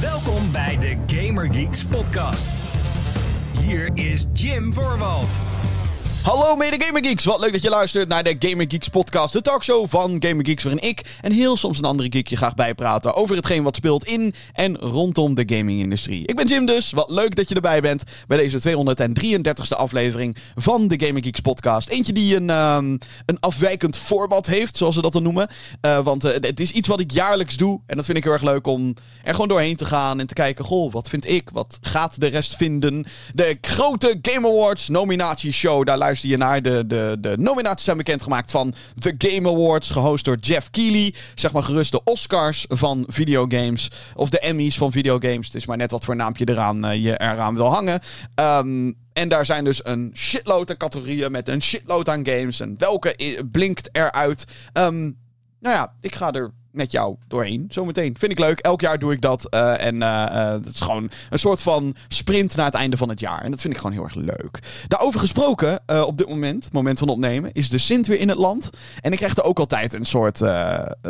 Welkom bij de Gamer Geeks podcast. Hier is Jim Voorwald. Hallo mede Gamer Geeks, wat leuk dat je luistert naar de Gamer Geeks podcast, de talkshow van Gamer Geeks, waarin ik en heel soms een andere geek je graag bijpraten over hetgeen wat speelt in en rondom de gaming-industrie. Ik ben Jim dus, wat leuk dat je erbij bent bij deze 233ste aflevering van de Gamer Geeks podcast. Eentje die een, ehm, een afwijkend format heeft, zoals ze dat dan noemen, Uh, want eh, het is iets wat ik jaarlijks doe en dat vind ik heel erg leuk om er gewoon doorheen te gaan en te kijken, goh, wat vind ik, wat gaat de rest vinden? De grote Game Awards nominatieshow, daar luister je naar. De, de, de nominaties zijn bekendgemaakt van The Game Awards, gehost door Jeff Keighley. Zeg maar gerust de Oscars van videogames. Of de Emmys van videogames. Het is maar net wat voor naampje eraan, uh, je eraan wil hangen. Um, en daar zijn dus een shitload aan categorieën met een shitload aan games. En welke blinkt eruit? Um, nou ja, ik ga er met jou doorheen. Zometeen. Vind ik leuk. Elk jaar doe ik dat. Uh, en het is gewoon een soort van sprint naar het einde van het jaar. En dat vind ik gewoon heel erg leuk. Daarover gesproken, op dit moment, moment van opnemen, is de Sint weer in het land. En ik krijg er ook altijd een soort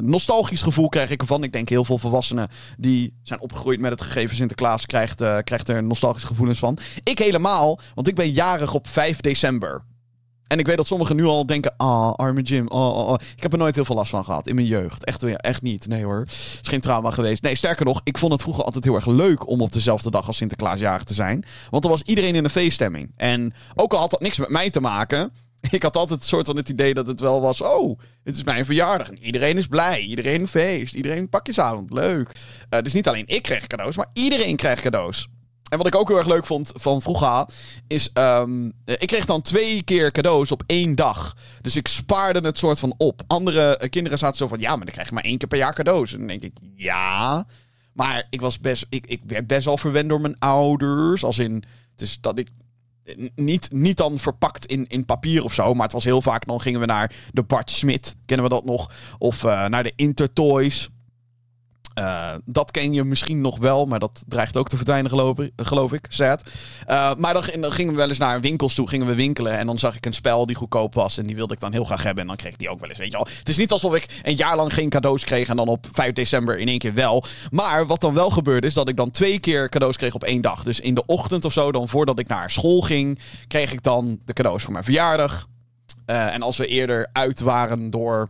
nostalgisch gevoel krijg ik ervan. Ik denk heel veel volwassenen die zijn opgegroeid met het gegeven Sinterklaas krijgt, krijgt er nostalgische gevoelens van. Ik helemaal, want ik ben jarig op 5 december. En ik weet dat sommigen nu al denken: ah, arme Jim. Oh, oh, oh. Ik heb er nooit heel veel last van gehad in mijn jeugd. Echt, echt niet. Nee hoor. Het is geen trauma geweest. Nee, sterker nog, ik vond het vroeger altijd heel erg leuk om op dezelfde dag als Sinterklaasjarig te zijn. Want dan was iedereen in een feeststemming. En ook al had dat niks met mij te maken. Ik had altijd een soort van het idee dat het wel was: oh, het is mijn verjaardag. En iedereen is blij. Iedereen feest. Iedereen pakjesavond. Leuk. Uh, dus niet alleen ik kreeg cadeaus, maar iedereen kreeg cadeaus. En wat ik ook heel erg leuk vond van vroeger, is um, ik kreeg dan twee keer cadeaus op één dag. Dus ik spaarde het soort van op. Andere eh, kinderen zaten zo van, ja, maar dan krijg je maar één keer per jaar cadeaus. En dan denk ik, ja. Maar ik was best, ik, ik werd best wel verwend door mijn ouders. Als in, dus dat ik niet, niet dan verpakt in, in papier of zo. Maar het was heel vaak, dan gingen we naar de Bart Smit. Kennen we dat nog? Of naar de Intertoys. Uh, dat ken je misschien nog wel, maar dat dreigt ook te verdwijnen, geloof ik. Geloof ik sad. Uh, maar dan, gingen we wel eens naar winkels toe, gingen we winkelen. En dan zag ik een spel die goedkoop was. En die wilde ik dan heel graag hebben. En dan kreeg ik die ook wel eens, weet je wel. Het is niet alsof ik een jaar lang geen cadeaus kreeg. En dan op 5 december in één keer wel. Maar wat dan wel gebeurde, is dat ik dan twee keer cadeaus kreeg op één dag. Dus in de ochtend of zo, dan voordat ik naar school ging, kreeg ik dan de cadeaus voor mijn verjaardag. Uh, en als we eerder uit waren door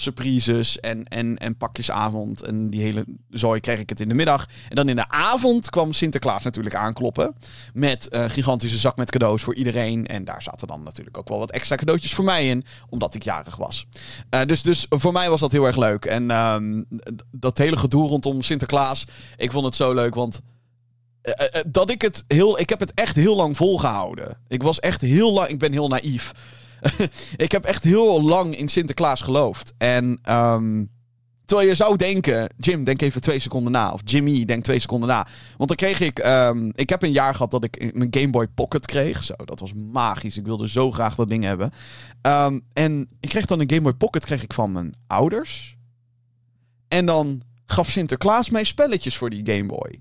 surprises en, en, en pakjesavond. En die hele zooi kreeg ik het in de middag. En dan in de avond kwam Sinterklaas natuurlijk aankloppen. Met een gigantische zak met cadeaus voor iedereen. En daar zaten dan natuurlijk ook wel wat extra cadeautjes voor mij in. Omdat ik jarig was. Uh, dus, dus voor mij was dat heel erg leuk. En um, dat hele gedoe rondom Sinterklaas. Ik vond het zo leuk, want... Uh, dat ik het heel. Ik heb het echt heel lang volgehouden. Ik was echt heel lang. Ik ben heel naïef. ik heb echt heel lang in Sinterklaas geloofd. En um, terwijl je zou denken, Jim, denk even twee seconden na. Of Jimmy, denk twee seconden na. Want dan kreeg ik, um, ik heb een jaar gehad dat ik mijn Game Boy Pocket kreeg. Zo, dat was magisch. Ik wilde zo graag dat ding hebben. Um, en ik kreeg dan een Game Boy Pocket kreeg ik van mijn ouders. En dan gaf Sinterklaas mij spelletjes voor die Game Boy.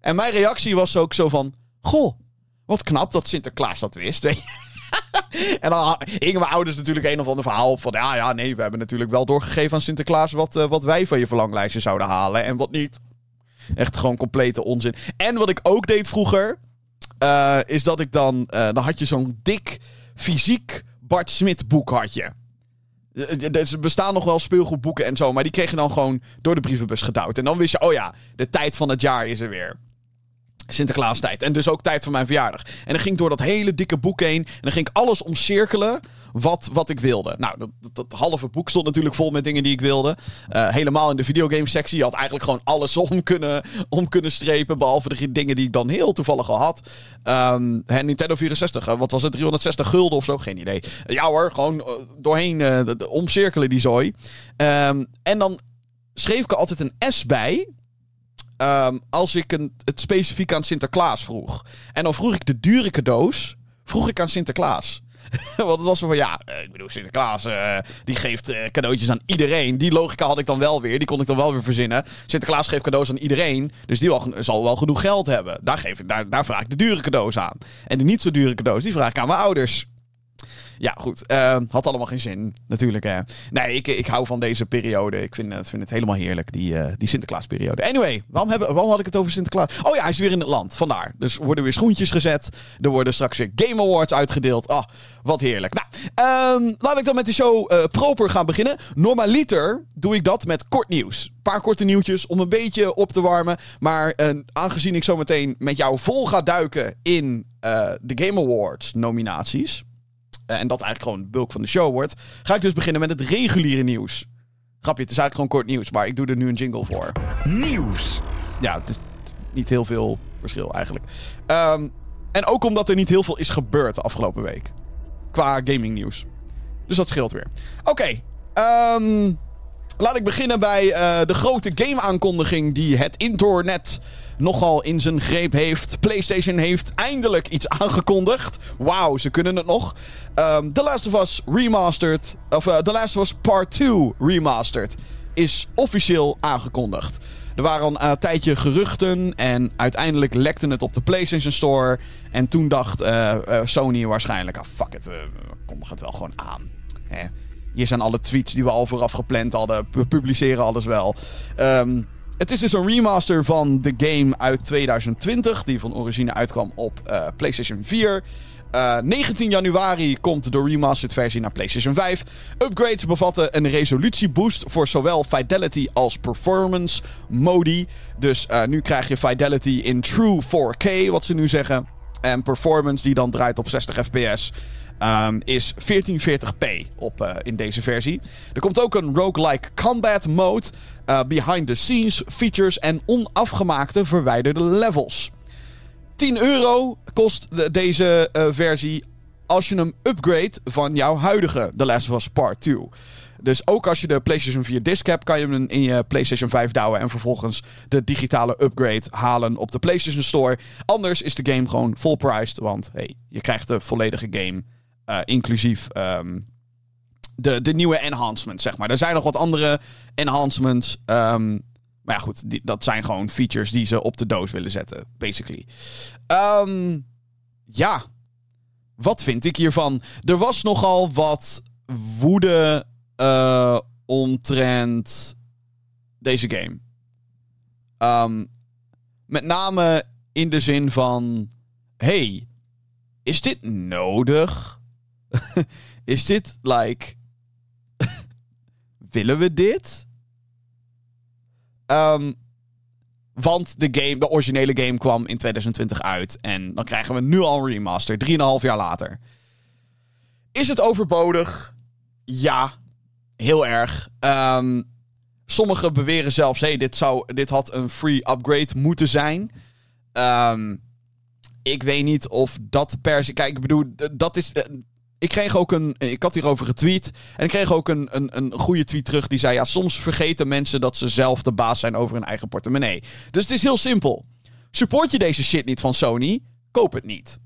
En mijn reactie was ook zo van, goh, wat knap dat Sinterklaas dat wist. Weet je? en dan hingen mijn ouders natuurlijk een of ander verhaal op van... Ja, ja, nee, we hebben natuurlijk wel doorgegeven aan Sinterklaas... wat, uh, wat wij van je verlanglijstje zouden halen en wat niet. Echt gewoon complete onzin. En wat ik ook deed vroeger... Uh, is dat ik dan... Dan had je zo'n dik fysiek Bart Smit boek had je. Er bestaan nog wel speelgoedboeken en zo, maar die kreeg je dan gewoon door de brievenbus gedouwd. En dan wist je, oh ja, de tijd van het jaar is er weer. Sinterklaas tijd. En dus ook tijd voor mijn verjaardag. En dan ging ik door dat hele dikke boek heen. En dan ging ik alles omcirkelen wat, wat ik wilde. Nou, dat, dat, halve boek stond natuurlijk vol met dingen die ik wilde. Uh, helemaal in de videogame sectie. Je had eigenlijk gewoon alles om kunnen, om kunnen strepen. Behalve de dingen die ik dan heel toevallig al had. Um, Nintendo 64, wat was het? 360 gulden of zo? Geen idee. ja hoor, gewoon uh, doorheen omcirkelen die zooi. Um, en dan schreef ik er altijd een S bij. Um, als ik een, het specifiek aan Sinterklaas vroeg. En dan vroeg ik de dure cadeaus. Vroeg ik aan Sinterklaas. Want het was zo van, ja, eh, ik bedoel, Sinterklaas uh, die geeft uh, cadeautjes aan iedereen. Die logica had ik dan wel weer. Die kon ik dan wel weer verzinnen. Sinterklaas geeft cadeaus aan iedereen. Dus die wel, zal wel genoeg geld hebben. Daar, geef ik, daar, daar vraag ik de dure cadeaus aan. En de niet zo dure cadeaus, die vraag ik aan mijn ouders. Ja, goed. Uh, had allemaal geen zin, natuurlijk. Hè. Nee, ik, ik hou van deze periode. Ik vind, vind het helemaal heerlijk, die, uh, die Sinterklaasperiode. Anyway, waarom, hebben, waarom had ik het over Sinterklaas? Oh ja, hij is weer in het land. Vandaar. Dus worden weer schoentjes gezet. Er worden straks weer Game Awards uitgedeeld. Ah, wat heerlijk. Nou, um, laat ik dan met de show uh, proper gaan beginnen. Normaliter doe ik dat met kort nieuws. Een paar korte nieuwtjes om een beetje op te warmen. Maar aangezien ik zo meteen met jou vol ga duiken in de Game Awards nominaties en dat eigenlijk gewoon de bulk van de show wordt, ga ik dus beginnen met het reguliere nieuws. Grapje, het is eigenlijk gewoon kort nieuws, maar ik doe er nu een jingle voor. Nieuws. Ja, het is niet heel veel verschil eigenlijk. Um, en ook omdat er niet heel veel is gebeurd de afgelopen week. Qua gaming nieuws. Dus dat scheelt weer. Oké, okay, um, laat ik beginnen bij uh, de grote game-aankondiging die het internet nogal in zijn greep heeft. PlayStation heeft eindelijk iets aangekondigd. Wauw, ze kunnen het nog. Um, The Last of Us Remastered, of uh, The Last of Us Part 2 Remastered, is officieel aangekondigd. Er waren een tijdje geruchten en uiteindelijk lekte het op de PlayStation Store. En toen dacht uh, uh, Sony waarschijnlijk, ah fuck it, we, we kondigen het wel gewoon aan. Hè? Hier zijn alle tweets die we al vooraf gepland hadden. We publiceren alles wel. Um, het is dus een remaster van de game uit 2020, die van origine uitkwam op uh, PlayStation 4. Uh, 19 januari komt de remastered versie naar PlayStation 5. Upgrades bevatten een resolutieboost voor zowel fidelity als performance modi. Dus uh, nu krijg je fidelity in true 4K, wat ze nu zeggen. En performance die dan draait op 60 fps. Um, is 1440p op, in deze versie. Er komt ook een roguelike combat mode. Uh, behind the scenes features en onafgemaakte verwijderde levels. 10 euro kost de, deze uh, versie als je hem upgrade van jouw huidige The Last of Us Part 2. Dus ook als je de PlayStation 4 disc hebt, kan je hem in je PlayStation 5 douwen en vervolgens de digitale upgrade halen op de PlayStation Store. Anders is de game gewoon full priced, want hey, je krijgt de volledige game uh, inclusief um, de, de nieuwe enhancements, zeg maar. Er zijn nog wat andere enhancements. Um, maar ja, goed, die, dat zijn gewoon features die ze op de doos willen zetten, basically. Um, ja, wat vind ik hiervan? Er was nogal wat woede uh, omtrent deze game. Um, met name in de zin van: hey, is dit nodig? is dit like. Willen we dit? Um, want de, game, de originele game kwam in 2020 uit. En dan krijgen we nu al een remaster, 3,5 jaar later. Is het overbodig? Ja, heel erg. Um, sommigen beweren zelfs: hey, dit, zou, dit had een free upgrade moeten zijn. Um, ik weet niet of dat per se. Kijk, ik bedoel, dat is. Ik kreeg ook een. Ik had hierover getweet. En ik kreeg ook een, een, een goede tweet terug. Die zei: Ja, soms vergeten mensen dat ze zelf de baas zijn over hun eigen portemonnee. Dus het is heel simpel. Support je deze shit niet van Sony? Koop het niet.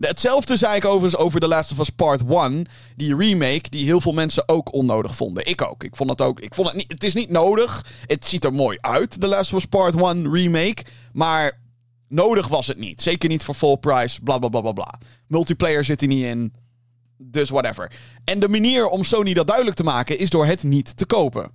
Hetzelfde zei ik overigens over The Last of Us Part 1. Die remake, die heel veel mensen ook onnodig vonden. Ik ook. Ik vond het ook. Ik vond het niet. Het is niet nodig. Het ziet er mooi uit, The Last of Us Part 1 remake. Maar nodig was het niet. Zeker niet voor full price. Bla bla bla bla bla. Multiplayer zit er niet in. Dus whatever. En de manier om Sony dat duidelijk te maken is door het niet te kopen.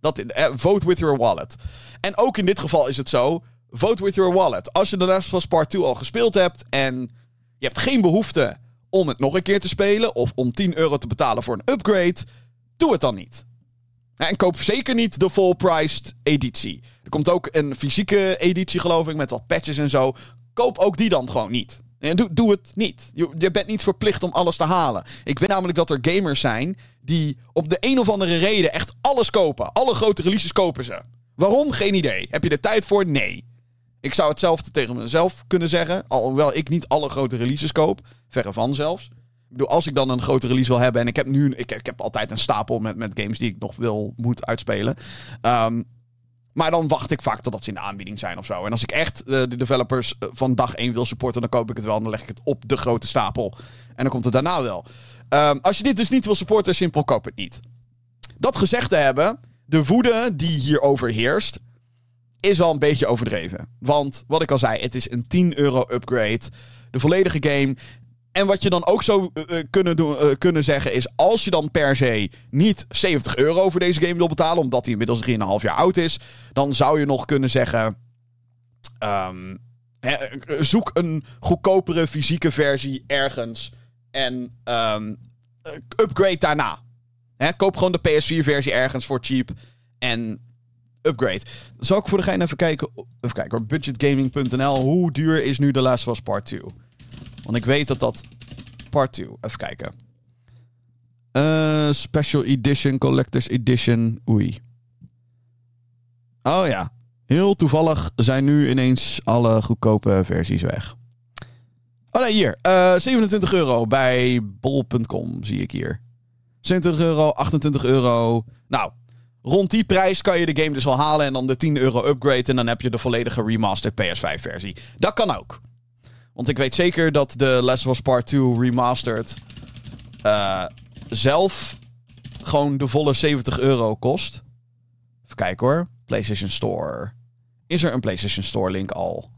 Dat, uh, vote with your wallet. En ook in dit geval is het zo. Vote with your wallet. Als je The Last of Part 2 al gespeeld hebt en je hebt geen behoefte om het nog een keer te spelen of om 10 euro te betalen voor een upgrade, doe het dan niet. En koop zeker niet de full-priced editie. Er komt ook een fysieke editie, geloof ik, met wat patches en zo. Koop ook die dan gewoon niet. En doe, doe het niet. Je, je, bent niet verplicht om alles te halen. Ik weet namelijk dat er gamers zijn die op de een of andere reden echt alles kopen. Alle grote releases kopen ze. Waarom? Geen idee. Heb je er tijd voor? Nee. Ik zou hetzelfde tegen mezelf kunnen zeggen. Alhoewel ik niet alle grote releases koop. Verre van zelfs. Ik bedoel, als ik dan een grote release wil hebben. En ik heb nu. Ik, ik heb altijd een stapel met, met games die ik nog wil, moet uitspelen. Um, maar dan wacht ik vaak totdat ze in de aanbieding zijn of zo. En als ik echt uh, de developers van dag 1 wil supporten, dan koop ik het wel. En dan leg ik het op de grote stapel. En dan komt het daarna wel. Um, als je dit dus niet wil supporten, simpel koop het niet. Dat gezegd te hebben, de woede die hierover heerst, is wel een beetje overdreven. Want wat ik al zei, het is een 10 euro upgrade. De volledige game. En wat je dan ook zou eh, eh, kunnen, eh, kunnen zeggen is... als je dan per se niet 70 euro voor deze game wil betalen... omdat hij inmiddels 3,5 jaar oud is... dan zou je nog kunnen zeggen... ehm, eh, zoek een goedkopere fysieke versie ergens... en ehm, eh, upgrade daarna. Koop gewoon de PS4-versie ergens voor cheap... en upgrade. Zal ik voor de gein even kijken... Even kijken budgetgaming.nl... hoe duur is nu The Last of Us Part 2? Want ik weet dat dat part 2. Even kijken. Eh, special Edition, Collector's Edition. Oei. Oh ja. Heel toevallig zijn nu ineens alle goedkope versies weg. Oh nee, hier. Eh 27 euro bij bol.com zie ik hier. 27 euro, 28 euro. Nou, rond die prijs kan je de game dus wel halen en dan de 10 euro upgrade. En dan heb je de volledige remastered PS5 versie. Dat kan ook. Want ik weet zeker dat de Last of Us Part 2 Remastered eh, zelf gewoon de volle 70 euro kost. Even kijken hoor. PlayStation Store. Is er een PlayStation Store link al?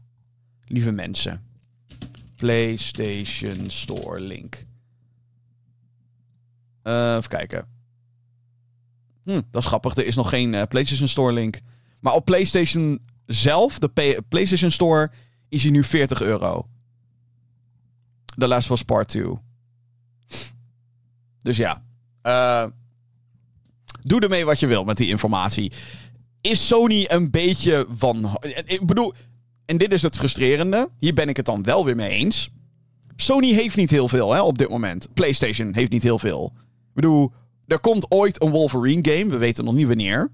Lieve mensen. PlayStation Store link. Eh, even kijken. Hm, dat is grappig. Er is nog geen eh, PlayStation Store link. Maar op PlayStation zelf, de PlayStation Store, is hij nu 40 euro. The Last Us Part 2. Dus ja. eh, doe ermee wat je wil met die informatie. Is Sony een beetje van... Ik bedoel... En dit is het frustrerende. Hier ben ik het dan wel weer mee eens. Sony heeft niet heel veel hè, op dit moment. PlayStation heeft niet heel veel. Ik bedoel, er komt ooit een Wolverine game. We weten nog niet wanneer.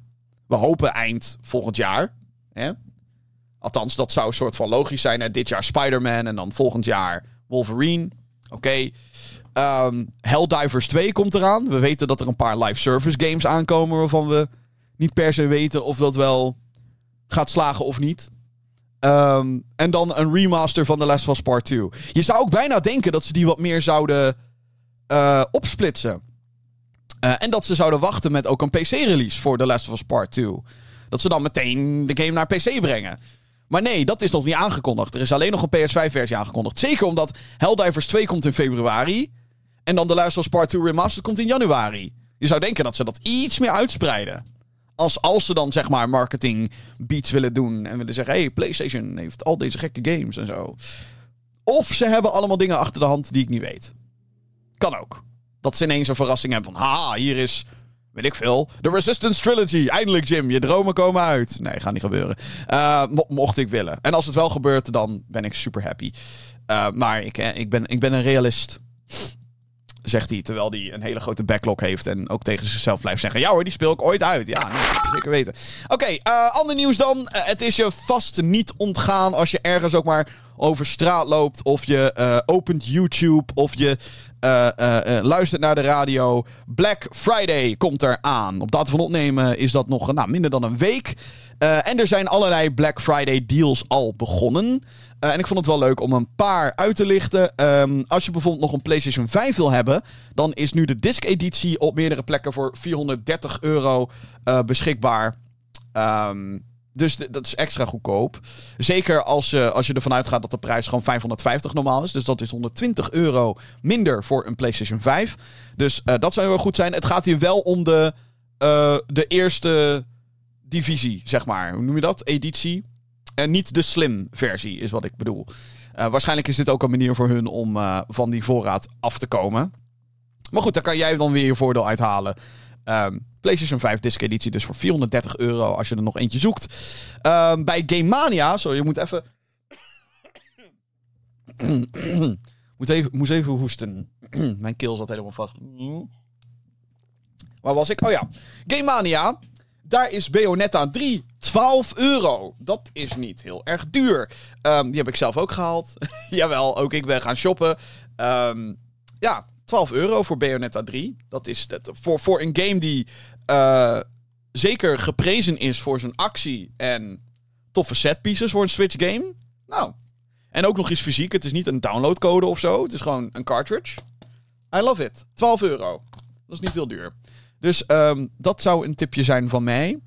We hopen eind volgend jaar. Hè? Althans, dat zou een soort van logisch zijn. Dit jaar Spider-Man en dan volgend jaar Wolverine. Oké. Ehm, Helldivers 2 komt eraan. We weten dat er een paar live service games aankomen waarvan we niet per se weten of dat wel gaat slagen of niet. Ehm, en dan een remaster van The Last of Us Part 2. Je zou ook bijna denken dat ze die wat meer zouden eh, opsplitsen. Eh, en dat ze zouden wachten met ook een PC-release voor The Last of Us Part 2. Dat ze dan meteen de game naar PC brengen. Maar nee, dat is nog niet aangekondigd. Er is alleen nog een PS5-versie aangekondigd. Zeker omdat Helldivers 2 komt in februari. En dan The Last Part 2 Remastered komt in januari. Je zou denken dat ze dat iets meer uitspreiden. Als, als ze dan zeg maar marketing beats willen doen. En willen zeggen, hey, PlayStation heeft al deze gekke games en zo. Of ze hebben allemaal dingen achter de hand die ik niet weet. Kan ook. Dat ze ineens een verrassing hebben van, ha, hier is, weet ik veel, de Resistance Trilogy. Eindelijk, Jim, je dromen komen uit. Nee, gaat niet gebeuren. Eh, mo- mocht ik willen. En als het wel gebeurt, dan ben ik super happy. Eh, maar ik, eh, ik, ben, ik ben een realist. Zegt hij, terwijl hij een hele grote backlog heeft. En ook tegen zichzelf blijft zeggen: Ja hoor, die speel ik ooit uit. Ja, zeker weten. Oké, ander nieuws dan. Het is je vast niet ontgaan als je ergens ook maar over straat loopt. Of je opent YouTube. Of je eh, eh, luistert naar de radio. Black Friday komt eraan. Op datum van opnemen is dat nog nou, minder dan een week. En er zijn allerlei Black Friday deals al begonnen. En ik vond het wel leuk om een paar uit te lichten. Ehm, als je bijvoorbeeld nog een PlayStation 5 wil hebben, dan is nu de disc-editie op meerdere plekken voor 430 euro beschikbaar. Ehm, dus dat is extra goedkoop. Zeker als, eh, als je ervan uitgaat dat de prijs gewoon 550 normaal is. Dus dat is 120 euro minder voor een PlayStation 5. Dus eh, dat zou heel goed zijn. Het gaat hier wel om de, eh, de eerste divisie, zeg maar. Hoe noem je dat? Editie. En niet de slim versie, is wat ik bedoel. Waarschijnlijk is dit ook een manier voor hun om van die voorraad af te komen. Maar goed, daar kan jij dan weer je voordeel uithalen. Ehm, PlayStation 5 disc editie dus voor 430 euro als je er nog eentje zoekt. Ehm, bij Game Mania, sorry, je moet even... moet even, moest even hoesten. Mijn keel zat helemaal vast. Waar was ik? Oh ja. Game Mania. Daar is Bayonetta 3 12 euro. Dat is niet heel erg duur. Ehm, die heb ik zelf ook gehaald. Jawel, ook ik ben gaan shoppen. Ja, 12 euro voor Bayonetta 3. Dat is dat, voor, voor een game die eh, zeker geprezen is voor zijn actie en toffe setpieces voor een Switch game. Nou, en ook nog eens fysiek. Het is niet een downloadcode of zo. Het is gewoon een cartridge. I love it. 12 euro. Dat is niet heel duur. Dus ehm, dat zou een tipje zijn van mij.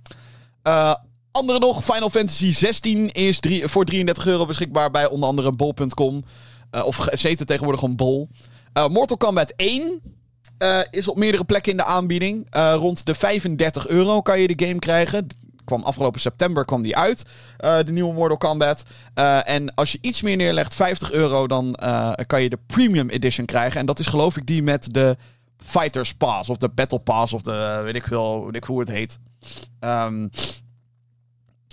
Eh, andere nog, Final Fantasy 16 is voor 33 euro beschikbaar bij onder andere bol.com. Uh, of zeten tegenwoordig gewoon bol. Uh, Mortal Kombat 1 uh, is op meerdere plekken in de aanbieding. rond de 35 euro kan je de game krijgen. Kwam afgelopen september kwam die uit. de nieuwe Mortal Kombat. en als je iets meer neerlegt, 50 euro, dan kan je de Premium Edition krijgen. En dat is geloof ik die met de Fighters Pass. Of de Battle Pass. Of de weet ik veel, weet ik hoe het heet. Um,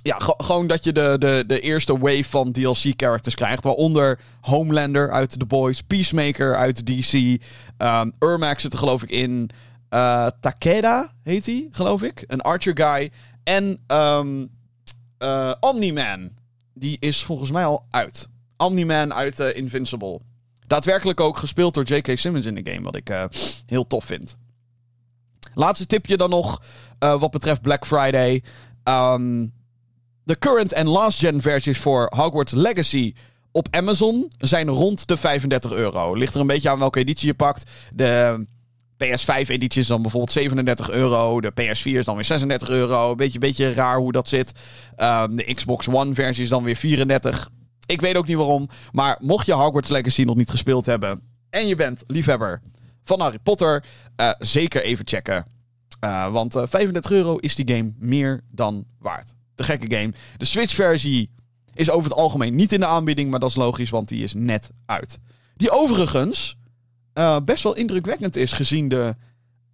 ja, gewoon dat je de, de, de eerste wave van DLC-characters krijgt. Waaronder Homelander uit The Boys, Peacemaker uit DC. Um, ehm, zit er geloof ik in. Uh, Takeda heet hij, geloof ik. Een Archer guy. En um, Omni-Man. Die is volgens mij al uit. Omni-Man uit uh, Invincible. Daadwerkelijk ook gespeeld door J.K. Simmons in de game. Wat ik heel tof vind. Laatste tipje dan nog. wat betreft Black Friday. Um, de current en last gen versies voor Hogwarts Legacy op Amazon zijn rond de 35 euro. Ligt er een beetje aan welke editie je pakt. De PS5-editie is dan bijvoorbeeld 37 euro. De PS4 is dan weer 36 euro. Beetje, beetje raar hoe dat zit. Um, de Xbox One-versie is dan weer 34. Ik weet ook niet waarom. Maar mocht je Hogwarts Legacy nog niet gespeeld hebben. en je bent liefhebber van Harry Potter. Uh, zeker even checken. Uh, want uh, 35 euro is die game meer dan waard de gekke game. De Switch-versie is over het algemeen niet in de aanbieding, maar dat is logisch, want die is net uit. Die overigens uh, best wel indrukwekkend is gezien de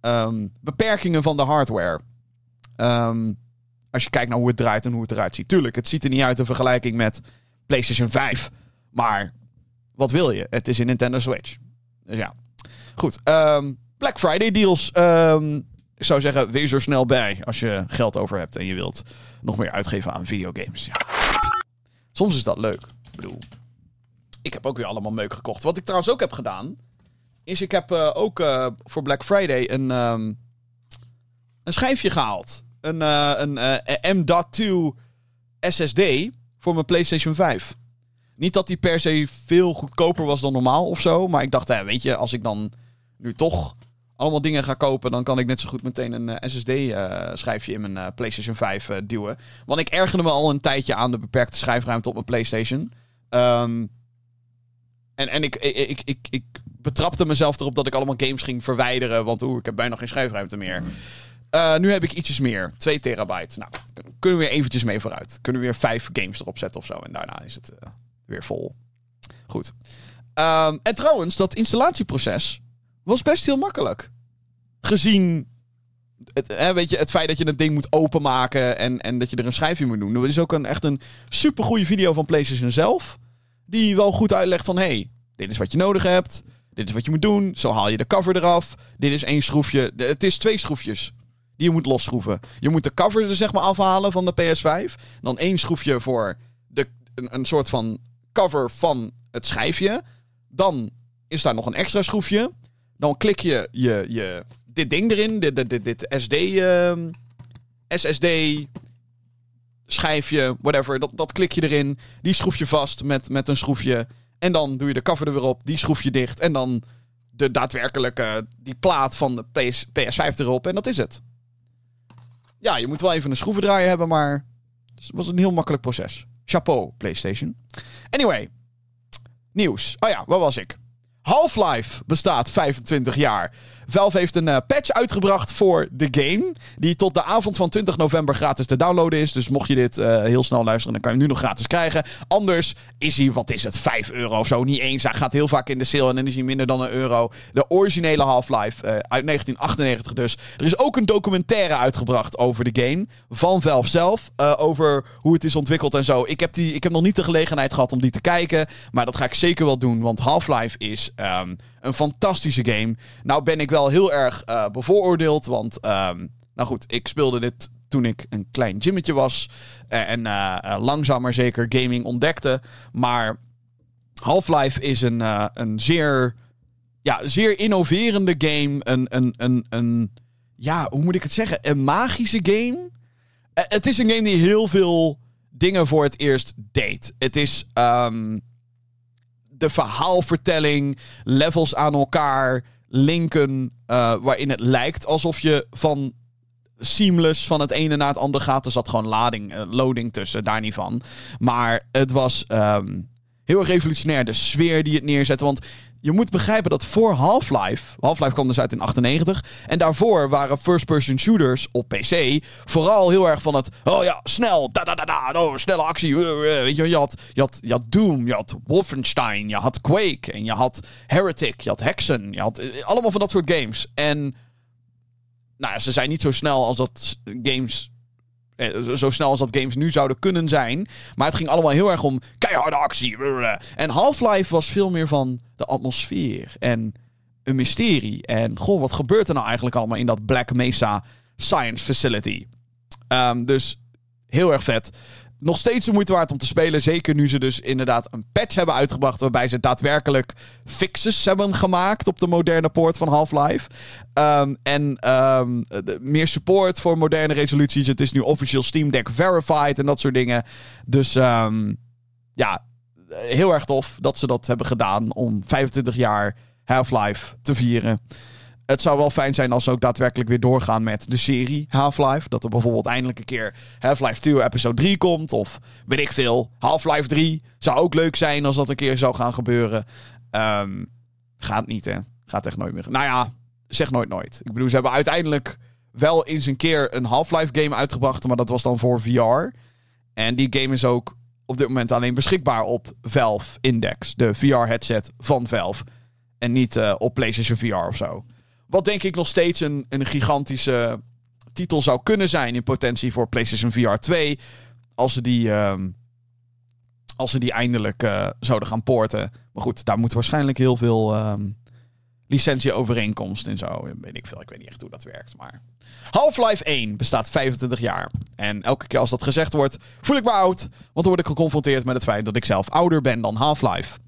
um, beperkingen van de hardware. Um, als je kijkt naar hoe het draait en hoe het eruit ziet. Tuurlijk, het ziet er niet uit in vergelijking met PlayStation 5. Maar wat wil je? Het is een Nintendo Switch. Dus ja. Goed. Um, Black Friday deals. Ik zou zeggen, wees er snel bij als je geld over hebt en je wilt nog meer uitgeven aan videogames. Ja. Soms is dat leuk. Ik bedoel, ik heb ook weer allemaal meuk gekocht. Wat ik trouwens ook heb gedaan, is ik heb uh, ook uh, voor Black Friday een, um, een schijfje gehaald. Een, uh, een M.2 SSD voor mijn PlayStation 5. Niet dat die per se veel goedkoper was dan normaal of zo. Maar ik dacht, hè, weet je, als ik dan nu toch allemaal dingen ga kopen, dan kan ik net zo goed meteen een eh, SSD-schijfje eh, in mijn eh, PlayStation 5 duwen. Want ik ergerde me al een tijdje aan de beperkte schijfruimte op mijn PlayStation. Ehm, en en ik, ik, ik, ik, betrapte mezelf erop dat ik allemaal games ging verwijderen. Want oeh, ik heb bijna geen schijfruimte meer. nu heb ik ietsjes meer. 2 terabyte. Nou, kunnen we weer eventjes mee vooruit. Kunnen we weer vijf games erop zetten of zo. En daarna is het weer vol. Goed. Um, en trouwens, dat installatieproces was best heel makkelijk. Gezien het, hè, weet je, het feit dat je het ding moet openmaken en, en dat je er een schijfje moet doen. Er is ook een, echt een supergoeie video van PlayStation zelf. Die wel goed uitlegt van, hey, dit is wat je nodig hebt. Dit is wat je moet doen. Zo haal je de cover eraf. Dit is één schroefje. Het is twee schroefjes die je moet losschroeven. Je moet de cover er zeg maar afhalen van de PS5. Dan één schroefje voor de, een, een soort van cover van het schijfje. Dan is daar nog een extra schroefje. Dan klik je, je, je dit ding erin, dit, dit, dit, dit SD, uh, SSD schijfje, whatever. Dat, dat klik je erin. Die schroef je vast met, met een schroefje. En dan doe je de cover er weer op. Die schroef je dicht. En dan de daadwerkelijke, die plaat van de PS, PS5 erop. En dat is het. Ja, je moet wel even een schroevendraaier hebben, maar het was een heel makkelijk proces. Chapeau, PlayStation. Anyway, nieuws. Oh ja, waar was ik? Half-Life bestaat 25 jaar. Valve heeft een uh, patch uitgebracht voor de game. Die tot de avond van 20 november gratis te downloaden is. Dus mocht je dit uh, heel snel luisteren, dan kan je hem nu nog gratis krijgen. Anders is hij, wat is het, 5 euro of zo. Niet eens. Hij gaat heel vaak in de sale en dan is hij minder dan een euro. De originele Half-Life uh, uit 1998 dus. Er is ook een documentaire uitgebracht over de game. Van Valve zelf. over hoe het is ontwikkeld en zo. Ik heb, die, ik heb nog niet de gelegenheid gehad om die te kijken. Maar dat ga ik zeker wel doen. Want Half-Life is um, een fantastische game. Nou ben ik wel heel erg uh, bevooroordeeld. Want, um, nou goed, ik speelde dit toen ik een klein gymmetje was. Uh, en uh, langzaam maar zeker gaming ontdekte. Maar Half-Life is een, een zeer, ja, zeer innoverende game. Een, een, een, een, ja, hoe moet ik het zeggen? Een magische game. het is een game die heel veel dingen voor het eerst deed. Het is... Um, de verhaalvertelling, levels aan elkaar linken, uh, waarin het lijkt alsof je van seamless van het ene naar het andere gaat. Er zat gewoon lading, uh, loading tussen, daar niet van. Maar het was, um, Heel erg revolutionair. De sfeer die het neerzette. Want je moet begrijpen dat voor Half-Life. Half-Life kwam dus uit in 98. En daarvoor waren first-person shooters op PC. Vooral heel erg van het. Oh ja, snel. Da da da da. Oh, snelle actie. Weet je, je had, je, had, je had Doom. Je had Wolfenstein. Je had Quake. En je had Heretic. Je had Hexen. Je had allemaal van dat soort games. En. Nou ze zijn niet zo snel als dat games eh, zo snel als dat games nu zouden kunnen zijn. Maar het ging allemaal heel erg om keiharde actie. En Half-Life was veel meer van de atmosfeer en een mysterie. En goh, wat gebeurt er nou eigenlijk allemaal in dat Black Mesa Science Facility? Um, dus heel erg vet nog steeds de moeite waard om te spelen. Zeker nu ze dus inderdaad een patch hebben uitgebracht. Waarbij ze daadwerkelijk fixes hebben gemaakt op de moderne poort van Half-Life. Um, en um, meer support voor moderne resoluties. Het is nu officieel Steam Deck verified en dat soort dingen. Dus um, ja, heel erg tof dat ze dat hebben gedaan om 25 jaar Half-Life te vieren het zou wel fijn zijn als ze ook daadwerkelijk weer doorgaan met de serie Half-Life. Dat er bijvoorbeeld eindelijk een keer Half-Life 2 episode 3 komt. Of weet ik veel. Half-Life 3 zou ook leuk zijn als dat een keer zou gaan gebeuren. Um, gaat niet, hè? Gaat echt nooit meer. Nou ja, zeg nooit nooit. Ik bedoel, ze hebben uiteindelijk wel eens een keer een Half-Life game uitgebracht. Maar dat was dan voor VR. En die game is ook op dit moment alleen beschikbaar op Valve Index. De VR-headset van Valve. En niet uh, op PlayStation VR of zo. Wat denk ik nog steeds een, een gigantische titel zou kunnen zijn in potentie voor PlayStation VR 2. Als ze die, uh, als ze die eindelijk uh, zouden gaan poorten. Maar goed, daar moet waarschijnlijk heel veel uh, licentieovereenkomst en zo. Weet ik veel. Ik weet niet echt hoe dat werkt. Maar Half-Life 1 bestaat 25 jaar. En elke keer als dat gezegd wordt, voel ik me oud. Want dan word ik geconfronteerd met het feit dat ik zelf ouder ben dan Half-Life.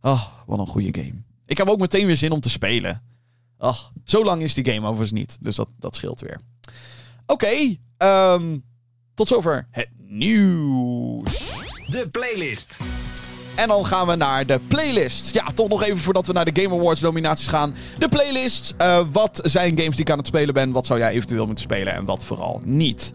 Oh, wat een goede game. Ik heb ook meteen weer zin om te spelen. Ach, zo lang is die game overigens niet. Dus dat, dat scheelt weer. Oké, okay, um, tot zover het nieuws. De playlist. En dan gaan we naar de playlist. Ja, toch nog even voordat we naar de Game Awards nominaties gaan. De playlist. Uh, wat zijn games die ik aan het spelen ben? Wat zou jij eventueel moeten spelen en wat vooral niet?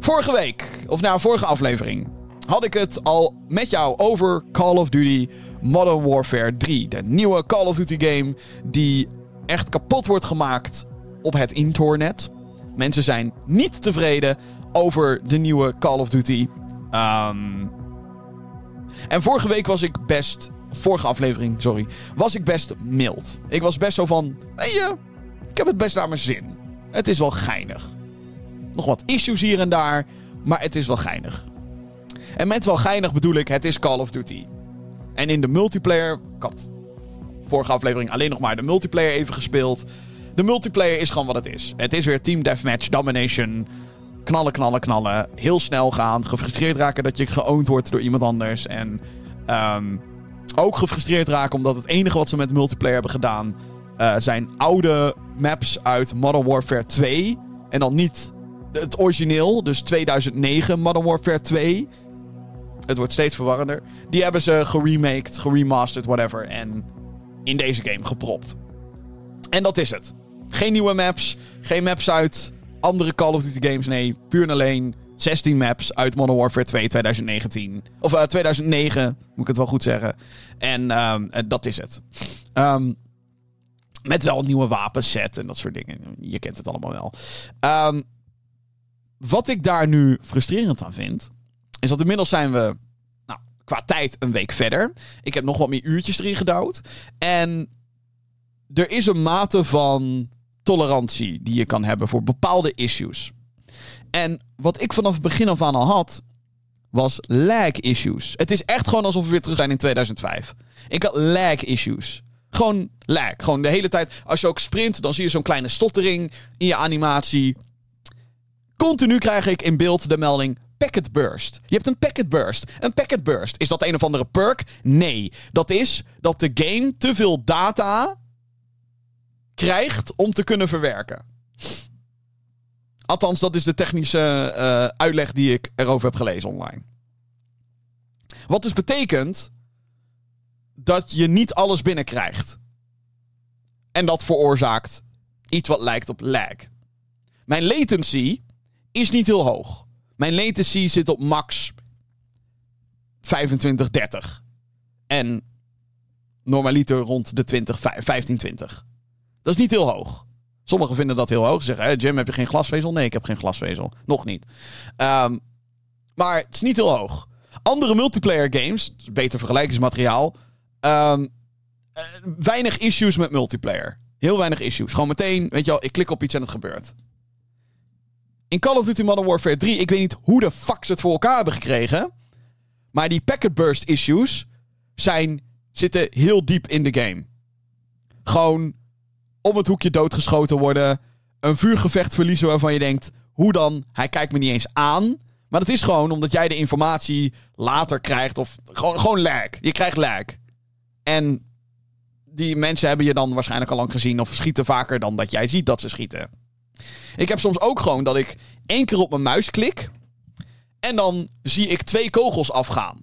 Vorige week, of nou, vorige aflevering, had ik het al met jou over Call of Duty Modern Warfare 3. De nieuwe Call of Duty game die echt kapot wordt gemaakt op het internet. Mensen zijn niet tevreden over de nieuwe Call of Duty. Um... En vorige week was ik best. Vorige aflevering, sorry. Was ik best mild. Ik was best zo van. Weet je, ik heb het best naar mijn zin. Het is wel geinig. Nog wat issues hier en daar. Maar het is wel geinig. En met wel geinig bedoel ik, het is Call of Duty. En in de multiplayer. Had vorige aflevering alleen nog maar de multiplayer even gespeeld. De multiplayer is gewoon wat het is. Het is weer Team Deathmatch, Domination. Knallen, knallen, knallen. Heel snel gaan. Gefrustreerd raken dat je geowned wordt door iemand anders. En um, ook gefrustreerd raken omdat het enige wat ze met multiplayer hebben gedaan... Uh, zijn oude maps uit Modern Warfare 2. En dan niet het origineel, dus 2009 Modern Warfare 2. Het wordt steeds verwarrender. Die hebben ze geremaked, geremasterd, whatever. En in deze game gepropt. En dat is het. Geen nieuwe maps, geen maps uit andere Call of Duty games. Nee, puur en alleen 16 maps uit Modern Warfare 2 2019. Of uh, 2009, moet ik het wel goed zeggen. En um, dat is het. Um, met wel een nieuwe wapenset en dat soort dingen. Je kent het allemaal wel. Um, wat ik daar nu frustrerend aan vind, is dat inmiddels zijn we qua tijd een week verder. Ik heb nog wat meer uurtjes erin gedouwd. En er is een mate van tolerantie die je kan hebben voor bepaalde issues. En wat ik vanaf het begin af aan al had, was lag issues. Het is echt gewoon alsof we weer terug zijn in 2005. Ik had lag issues. Gewoon lag. Gewoon de hele tijd. Als je ook sprint, dan zie je zo'n kleine stottering in je animatie. Continu krijg ik in beeld de melding: packet burst. Je hebt een packet burst. Een packet burst. Is dat een of andere perk? Nee. Dat is dat de game te veel data krijgt om te kunnen verwerken. Althans, dat is de technische uh, uitleg die ik erover heb gelezen online. Wat dus betekent dat je niet alles binnenkrijgt. En dat veroorzaakt iets wat lijkt op lag. Mijn latency is niet heel hoog. Mijn latency zit op max 25, 30. En normaliter rond de 20, 15, 20. Dat is niet heel hoog. Sommigen vinden dat heel hoog. Ze zeggen, Jim, heb je geen glasvezel? Nee, ik heb geen glasvezel. Nog niet. Um, maar het is niet heel hoog. Andere multiplayer games, beter vergelijkingsmateriaal. Um, weinig issues met multiplayer. Heel weinig issues. Gewoon meteen, weet je wel, ik klik op iets en het gebeurt. In Call of Duty Modern Warfare 3, ik weet niet hoe de fuck ze het voor elkaar hebben gekregen. Maar die packet burst issues zijn, zitten heel diep in de game. Gewoon om het hoekje doodgeschoten worden. Een vuurgevecht verliezen waarvan je denkt, hoe dan? Hij kijkt me niet eens aan. Maar dat is gewoon omdat jij de informatie later krijgt. Of gewoon, gewoon lag. Je krijgt lag. En die mensen hebben je dan waarschijnlijk al lang gezien. Of schieten vaker dan dat jij ziet dat ze schieten. Ik heb soms ook gewoon dat ik één keer op mijn muis klik. En dan zie ik twee kogels afgaan.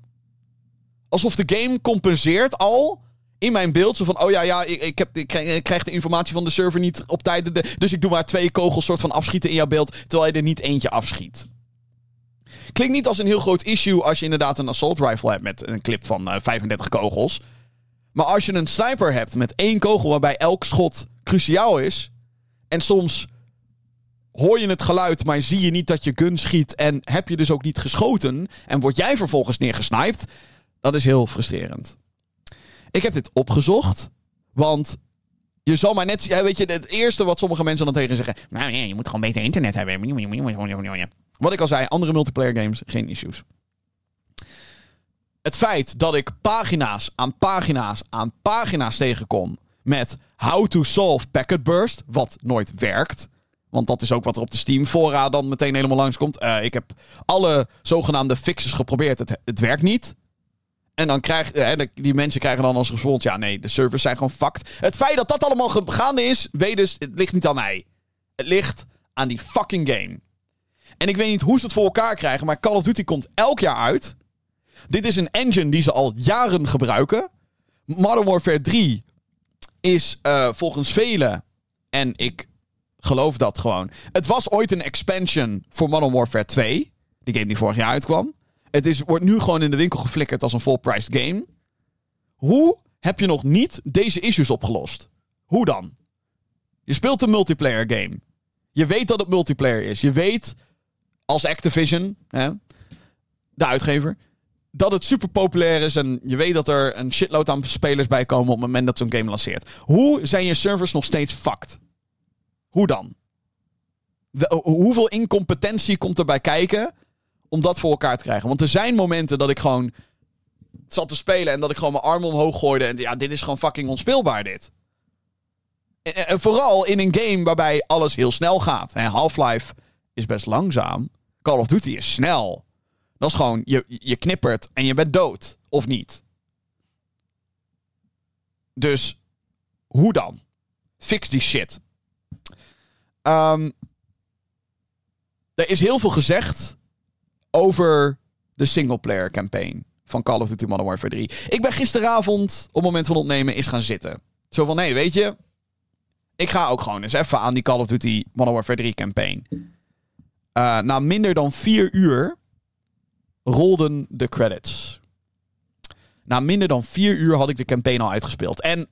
Alsof de game compenseert al in mijn beeld. Zo van, oh ja, ja ik, ik, heb, ik, krijg, de informatie van de server niet op tijd. Dus ik doe maar twee kogels soort van afschieten in jouw beeld. Terwijl je er niet eentje afschiet. Klinkt niet als een heel groot issue als je inderdaad een assault rifle hebt met een clip van 35 eh, kogels. Maar als je een sniper hebt met één kogel waarbij elk schot cruciaal is. En soms hoor je het geluid, maar zie je niet dat je gun schiet. En heb je dus ook niet geschoten. En word jij vervolgens neergesniped. Dat is heel frustrerend. Ik heb dit opgezocht. Want je zal maar net... Weet je, het eerste wat sommige mensen dan tegen zeggen... Nou je moet gewoon beter internet hebben. Wat ik al zei, andere multiplayer games, geen issues. Het feit dat ik pagina's aan pagina's aan pagina's tegenkom met how to solve packet burst, wat nooit werkt. Want dat is ook wat er op de Steam fora dan meteen helemaal langskomt. Uh, ik heb alle zogenaamde fixes geprobeerd. Het, het werkt niet. En dan krijgt uh, die mensen krijgen dan als respons: ja, nee, de servers zijn gewoon fucked. Het feit dat dat allemaal gaande is, weet dus, het ligt niet aan mij. Het ligt aan die fucking game. En ik weet niet hoe ze het voor elkaar krijgen, maar Call of Duty komt elk jaar uit. Dit is een engine die ze al jaren gebruiken. Modern Warfare 3 is uh, volgens velen, en ik geloof dat gewoon. Het was ooit een expansion voor Modern Warfare 2. Die game die vorig jaar uitkwam. Het is, wordt nu gewoon in de winkel geflikkerd als een full-priced game. Hoe heb je nog niet deze issues opgelost? Hoe dan? Je speelt een multiplayer game. Je weet dat het multiplayer is. Je weet als Activision, hè, de uitgever, dat het super populair is en je weet dat er een shitload aan spelers bij komen op het moment dat zo'n game lanceert. Hoe zijn je servers nog steeds fucked? Hoe dan? hoeveel incompetentie komt erbij kijken om dat voor elkaar te krijgen? Want er zijn momenten dat ik gewoon zat te spelen en dat ik gewoon mijn arm omhoog gooide en ja, dit is gewoon fucking onspeelbaar dit. En, vooral in een game waarbij alles heel snel gaat. Half-Life is best langzaam. Call of Duty is snel. Dat is gewoon, je, je knippert en je bent dood. Of niet. Dus, hoe dan? Fix die shit. Um, er is heel veel gezegd over de singleplayer campaign van Call of Duty Modern Warfare 3. Ik ben gisteravond, op het moment van opnemen, is gaan zitten. Zo van, nee, weet je... Ik ga ook gewoon eens even aan die Call of Duty Modern Warfare 3 campaign. Uh, na minder dan vier uur rolden de credits. Na minder dan vier uur had ik de campaign al uitgespeeld. En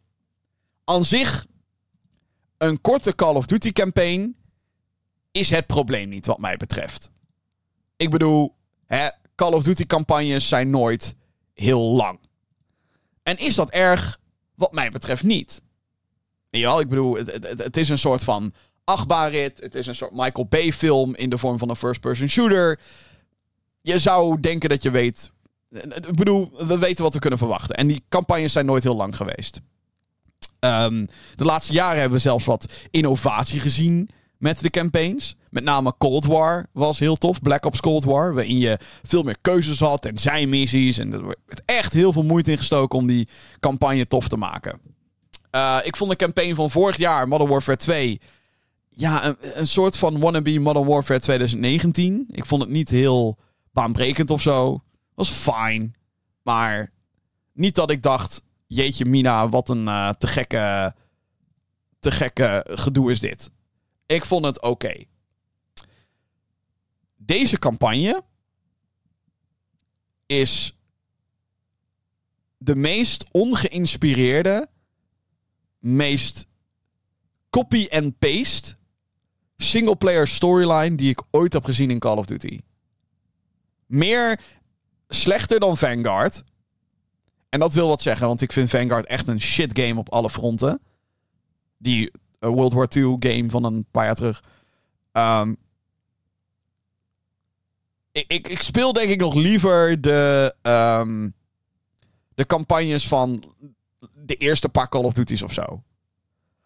aan zich, een korte Call of Duty campaign is het probleem niet, wat mij betreft. Ik bedoel, hè, Call of Duty campagnes zijn nooit heel lang. En is dat erg? Wat mij betreft niet. Ja, ik bedoel, het, is een soort van achtbaanrit. Het is een soort Michael Bay film in de vorm van een first-person shooter. Je zou denken dat je weet... Ik bedoel, we weten wat we kunnen verwachten. En die campagnes zijn nooit heel lang geweest. Um, de laatste jaren hebben we zelfs wat innovatie gezien met de campaigns. Met name Cold War was heel tof. Black Ops Cold War. Waarin je veel meer keuzes had en zijmissies. En er werd echt heel veel moeite in gestoken om die campagne tof te maken. Uh, ik vond de campaign van vorig jaar, Modern Warfare 2 ja, een, een soort van wannabe Modern Warfare 2019. Ik vond het niet heel baanbrekend of zo. Was fijn. Maar niet dat ik dacht, jeetje mina, wat een uh, te gekke, te gekke gedoe is dit. Ik vond het oké. Deze campagne is de meest ongeïnspireerde, meest copy-and-paste single-player storyline die ik ooit heb gezien in Call of Duty. Meer slechter dan Vanguard. En dat wil wat zeggen, want ik vind Vanguard echt een shit game op alle fronten. Die uh, World War II game van een paar jaar terug. Um, ik, ik, ik, speel denk ik nog liever de, um, de campagnes van de eerste paar Call of Duty's of zo.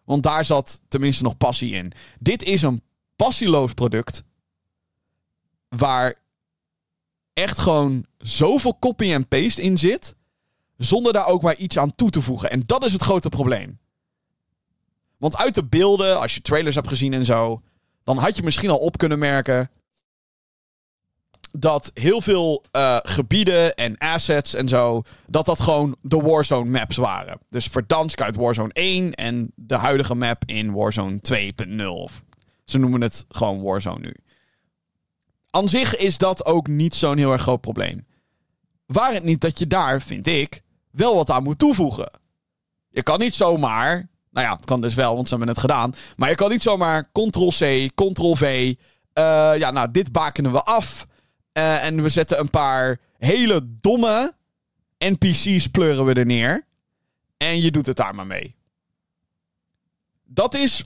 Want daar zat tenminste nog passie in. Dit is een passieloos product. Waar echt gewoon zoveel copy en paste in zit. Zonder daar ook maar iets aan toe te voegen. En dat is het grote probleem. Want uit de beelden, als je trailers hebt gezien en zo. Dan had je misschien al op kunnen merken. Dat heel veel uh, gebieden en assets en zo. Dat dat gewoon de Warzone maps waren. Dus Verdansk uit Warzone 1 en de huidige map in Warzone 2.0. Ze noemen het gewoon Warzone nu. Aan zich is dat ook niet zo'n heel erg groot probleem. Waar het niet dat je daar, vind ik, wel wat aan moet toevoegen. Je kan niet zomaar. Nou ja, het kan dus wel, want ze hebben het gedaan. Maar je kan niet zomaar Ctrl-C, Ctrl-V. Uh, ja, nou, dit bakenen we af. Uh, en we zetten een paar hele domme NPC's pleuren we er neer. En je doet het daar maar mee. Dat is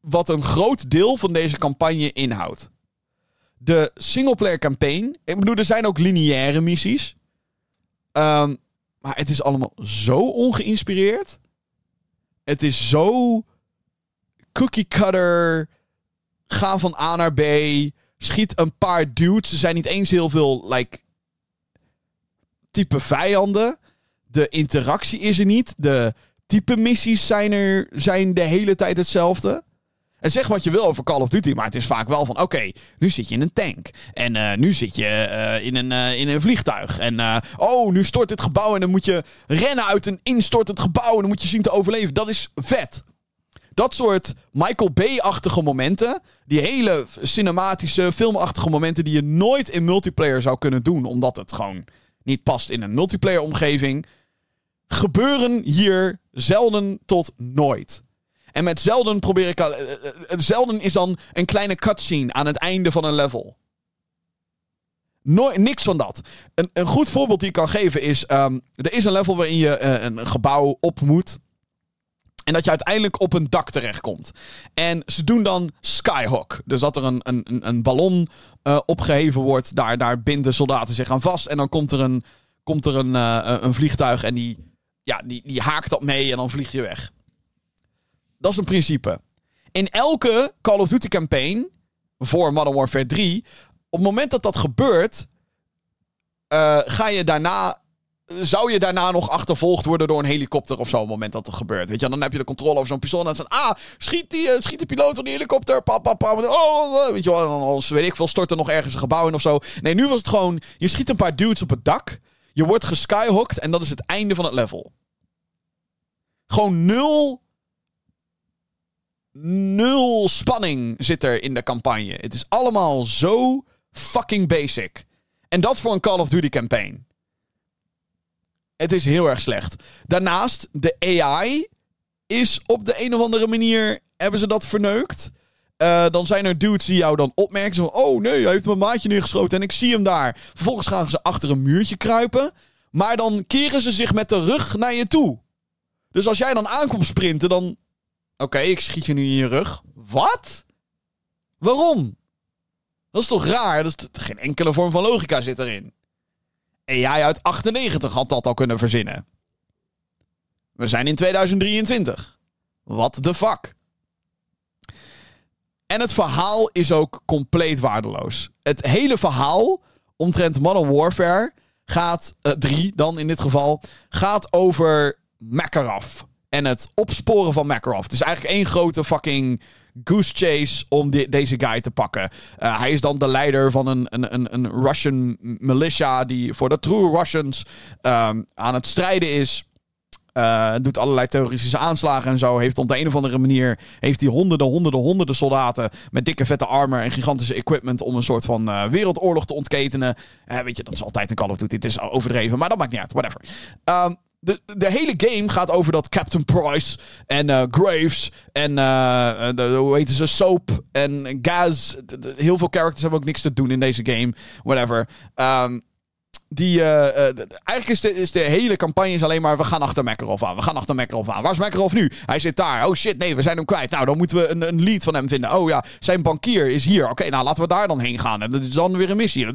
wat een groot deel van deze campagne inhoudt. De singleplayer campaign. Ik bedoel, er zijn ook lineaire missies. Um, maar het is allemaal zo ongeïnspireerd. Het is zo cookie cutter. Ga van A naar B. Schiet een paar dudes. Er zijn niet eens heel veel like, type vijanden. De interactie is er niet. De type missies zijn er zijn de hele tijd hetzelfde. En zeg wat je wil over Call of Duty, maar het is vaak wel van: oké, nu zit je in een tank. En uh, nu zit je uh, in, een, uh, in een vliegtuig. En oh, nu stort dit gebouw. En dan moet je rennen uit een instortend gebouw. En dan moet je zien te overleven. Dat is vet. Dat soort Michael Bay-achtige momenten. Die hele cinematische, filmachtige momenten. die je nooit in multiplayer zou kunnen doen. Omdat het gewoon niet past in een multiplayer-omgeving. gebeuren hier zelden tot nooit. En met zelden probeer ik. Uh, zelden is dan een kleine cutscene aan het einde van een level. Nooit, niks van dat. Een, een goed voorbeeld die ik kan geven is. Um, er is een level waarin je een gebouw op moet. En dat je uiteindelijk op een dak terechtkomt. En ze doen dan skyhook. Dus dat er een, een, een ballon opgeheven wordt. Daar, daar binden soldaten zich aan vast. En dan komt er een, komt er een, een vliegtuig en die, ja, die, die haakt dat mee en dan vlieg je weg. Dat is een principe. In elke Call of Duty campaign voor Modern Warfare 3, op het moment dat dat gebeurt, uh, ga je daarna zou je daarna nog achtervolgd worden door een helikopter of zo op het moment dat het gebeurt. Weet je, dan heb je de controle over zo'n pistool en dan ah, schiet die, uh, schiet de piloot van die helikopter, pa, pa, pa, oh, weet je wel, dan als, weet ik veel, stort er nog ergens een gebouw in of zo. Nee, nu was het gewoon, je schiet een paar dudes op het dak, je wordt geskyhooked en dat is het einde van het level. Gewoon nul nul spanning zit er in de campagne. Het is allemaal zo fucking basic. En dat voor een Call of Duty campaign. Het is heel erg slecht. Daarnaast, de AI is op de een of andere manier. Hebben ze dat verneukt? Uh, dan zijn er dudes die jou dan opmerken. Zo, oh nee, hij heeft mijn maatje neergeschoten en ik zie hem daar. Vervolgens gaan ze achter een muurtje kruipen. Maar dan keren ze zich met de rug naar je toe. Dus als jij dan aankomt sprinten, dan Oké, ik schiet je nu in je rug. Wat? Waarom? Dat is toch raar? Dat is geen enkele vorm van logica zit erin. En jij uit 98 had dat al kunnen verzinnen. We zijn in 2023. What the fuck? En het verhaal is ook compleet waardeloos. Het hele verhaal omtrent Modern Warfare gaat, uh, drie dan in dit geval, gaat over Makarov en het opsporen van Makarov. Het is eigenlijk één grote fucking goose chase om deze guy te pakken. Uh, hij is dan de leider van een, een, een, een Russian militia die voor de True Russians um, aan het strijden is. Uh, doet allerlei terroristische aanslagen en zo. Heeft op de een of andere manier heeft hij honderden, honderden, honderden soldaten met dikke vette armor en gigantische equipment om een soort van uh, wereldoorlog te ontketenen. weet je, dat is altijd een Call of Duty. Het is overdreven, maar dat maakt niet uit. Whatever. Um, de, de hele game gaat over dat Captain Price en uh, Graves en uh, de, hoe heet ze, Soap en Gaz. heel veel characters hebben ook niks te doen in deze game. Whatever. Um, die, uh, eigenlijk is de, is de hele campagne is alleen maar... we gaan achter Makarov aan, we gaan achter Makarov aan. Waar is Makarov nu? Hij zit daar. Oh shit, nee, we zijn hem kwijt. Nou, dan moeten we een, een lead van hem vinden. Oh ja, zijn bankier is hier. Oké, nou, laten we daar dan heen gaan. En dat is dan weer een missie.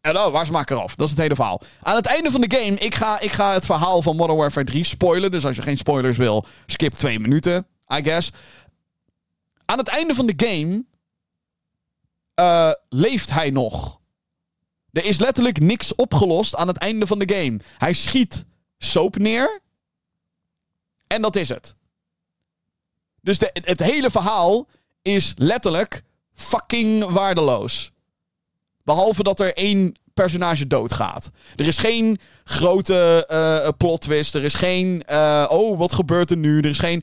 En oh, waar is Makarov? Dat is het hele verhaal. Aan het einde van de game, ik ga, ik ga het verhaal van Modern Warfare 3 spoilen. Dus als je geen spoilers wil, skip twee minuten, I guess. Aan het einde van de game... Uh, leeft hij nog? Er is letterlijk niks opgelost aan het einde van de game. Hij schiet soap neer. En dat is het. Dus de, het hele verhaal is letterlijk fucking waardeloos. Behalve dat er één personage doodgaat. Er is geen grote uh, plot twist. Er is geen. Uh, oh, wat gebeurt er nu? Er is geen.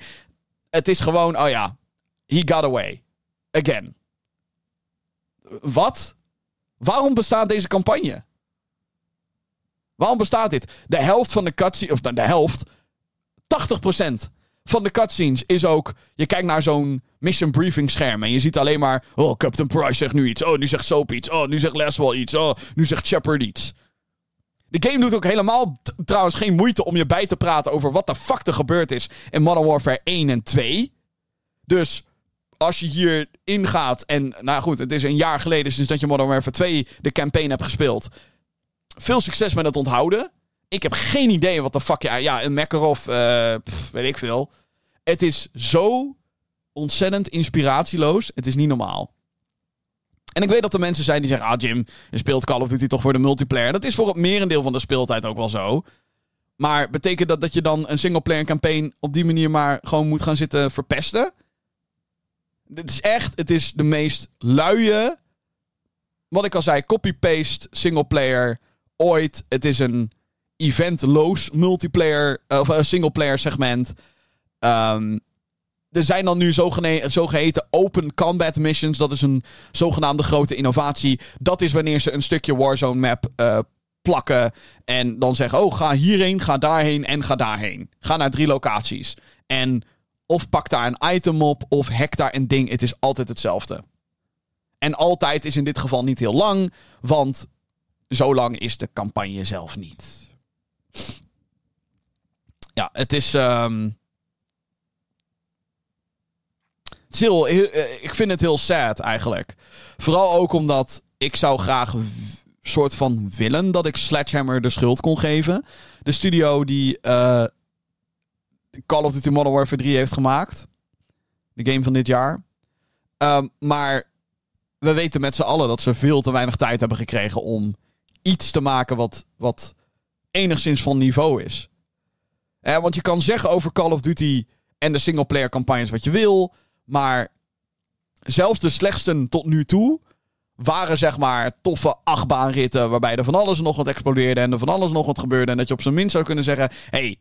Het is gewoon. Oh ja. He got away. Again. Wat? Waarom bestaat deze campagne? Waarom bestaat dit? De helft van de cutscenes, of de helft, 80% van de cutscenes is ook. Je kijkt naar zo'n mission briefing scherm en je ziet alleen maar. Oh, Captain Price zegt nu iets. Oh, nu zegt Soap iets. Oh, nu zegt Laswell iets. Oh, nu zegt Shepard iets. De game doet ook helemaal trouwens geen moeite om je bij te praten over wat de fuck er gebeurd is in Modern Warfare 1 en 2. Dus als je hier ingaat en, nou goed, het is een jaar geleden sinds dat je Modern Warfare 2 de campaign hebt gespeeld. Veel succes met het onthouden. Ik heb geen idee wat de fuck ja, ja een Makarov, uh, weet ik veel. Het is zo ontzettend inspiratieloos. Het is niet normaal. En ik weet dat er mensen zijn die zeggen: Ah, Jim, je speelt Call of Duty toch voor de multiplayer. Dat is voor het merendeel van de speeltijd ook wel zo. Maar betekent dat dat je dan een singleplayer campaign op die manier maar gewoon moet gaan zitten verpesten? Het is echt, het is de meest luie. Wat ik al zei, copy-paste singleplayer ooit. Het is een eventloos multiplayer of een singleplayer segment. Um, er zijn dan nu zogeheten open combat missions. Dat is een zogenaamde grote innovatie. Dat is wanneer ze een stukje Warzone map uh, plakken. En dan zeggen: Oh, ga hierheen, ga daarheen en ga daarheen. Ga naar drie locaties. En of pak daar een item op, of hack daar een ding. Het is altijd hetzelfde. En altijd is in dit geval niet heel lang, want zo lang is de campagne zelf niet. Ja, het is. Um... Eh, ik vind het heel sad eigenlijk. Vooral ook omdat ik zou graag soort van willen dat ik Sledgehammer de schuld kon geven. De studio die uh, Call of Duty Modern Warfare 3 heeft gemaakt. De game van dit jaar. Um, maar we weten met z'n allen dat ze veel te weinig tijd hebben gekregen om iets te maken wat, wat enigszins van niveau is. Want je kan zeggen over Call of Duty en de singleplayer campagnes wat je wil. Maar zelfs de slechtste tot nu toe waren zeg maar toffe achtbaanritten. Waarbij er van alles nog wat explodeerde en er van alles nog wat gebeurde. En dat je op zijn minst zou kunnen zeggen: hey,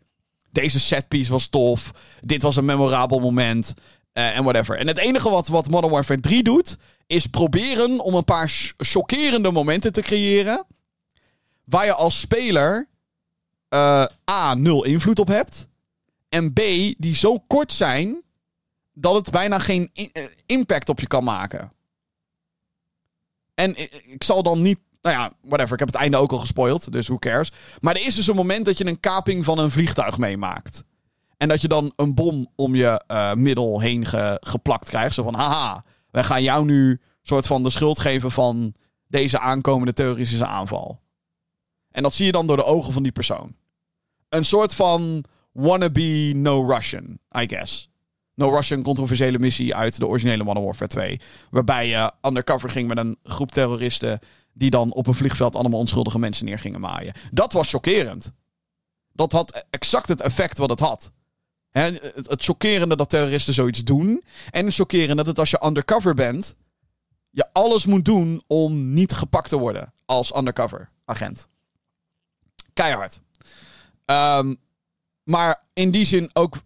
deze setpiece was tof. Dit was een memorabel moment. Uh, en whatever. En het enige wat, wat Modern Warfare 3 doet, is proberen om een paar chockerende momenten te creëren. Waar je als speler uh, A, nul invloed op hebt. En B, die zo kort zijn dat het bijna geen eh, impact op je kan maken. En ik zal dan niet nou ja, whatever. Ik heb het einde ook al gespoild, dus who cares. Maar er is dus een moment dat je een kaping van een vliegtuig meemaakt. En dat je dan een bom om je uh, middel heen geplakt krijgt. Zo van, haha, wij gaan jou nu soort van de schuld geven van deze aankomende terroristische aanval. En dat zie je dan door de ogen van die persoon. Een soort van wannabe no Russian, I guess. No Russian controversiële missie uit de originele Modern Warfare 2. Waarbij je undercover ging met een groep terroristen die dan op een vliegveld allemaal onschuldige mensen neer gingen maaien. Dat was chockerend. Dat had exact het effect wat het had. het, het chockerende dat terroristen zoiets doen. En het chockerende dat als je undercover bent, je alles moet doen om niet gepakt te worden als undercover agent. Keihard. Ehm, maar in die zin ook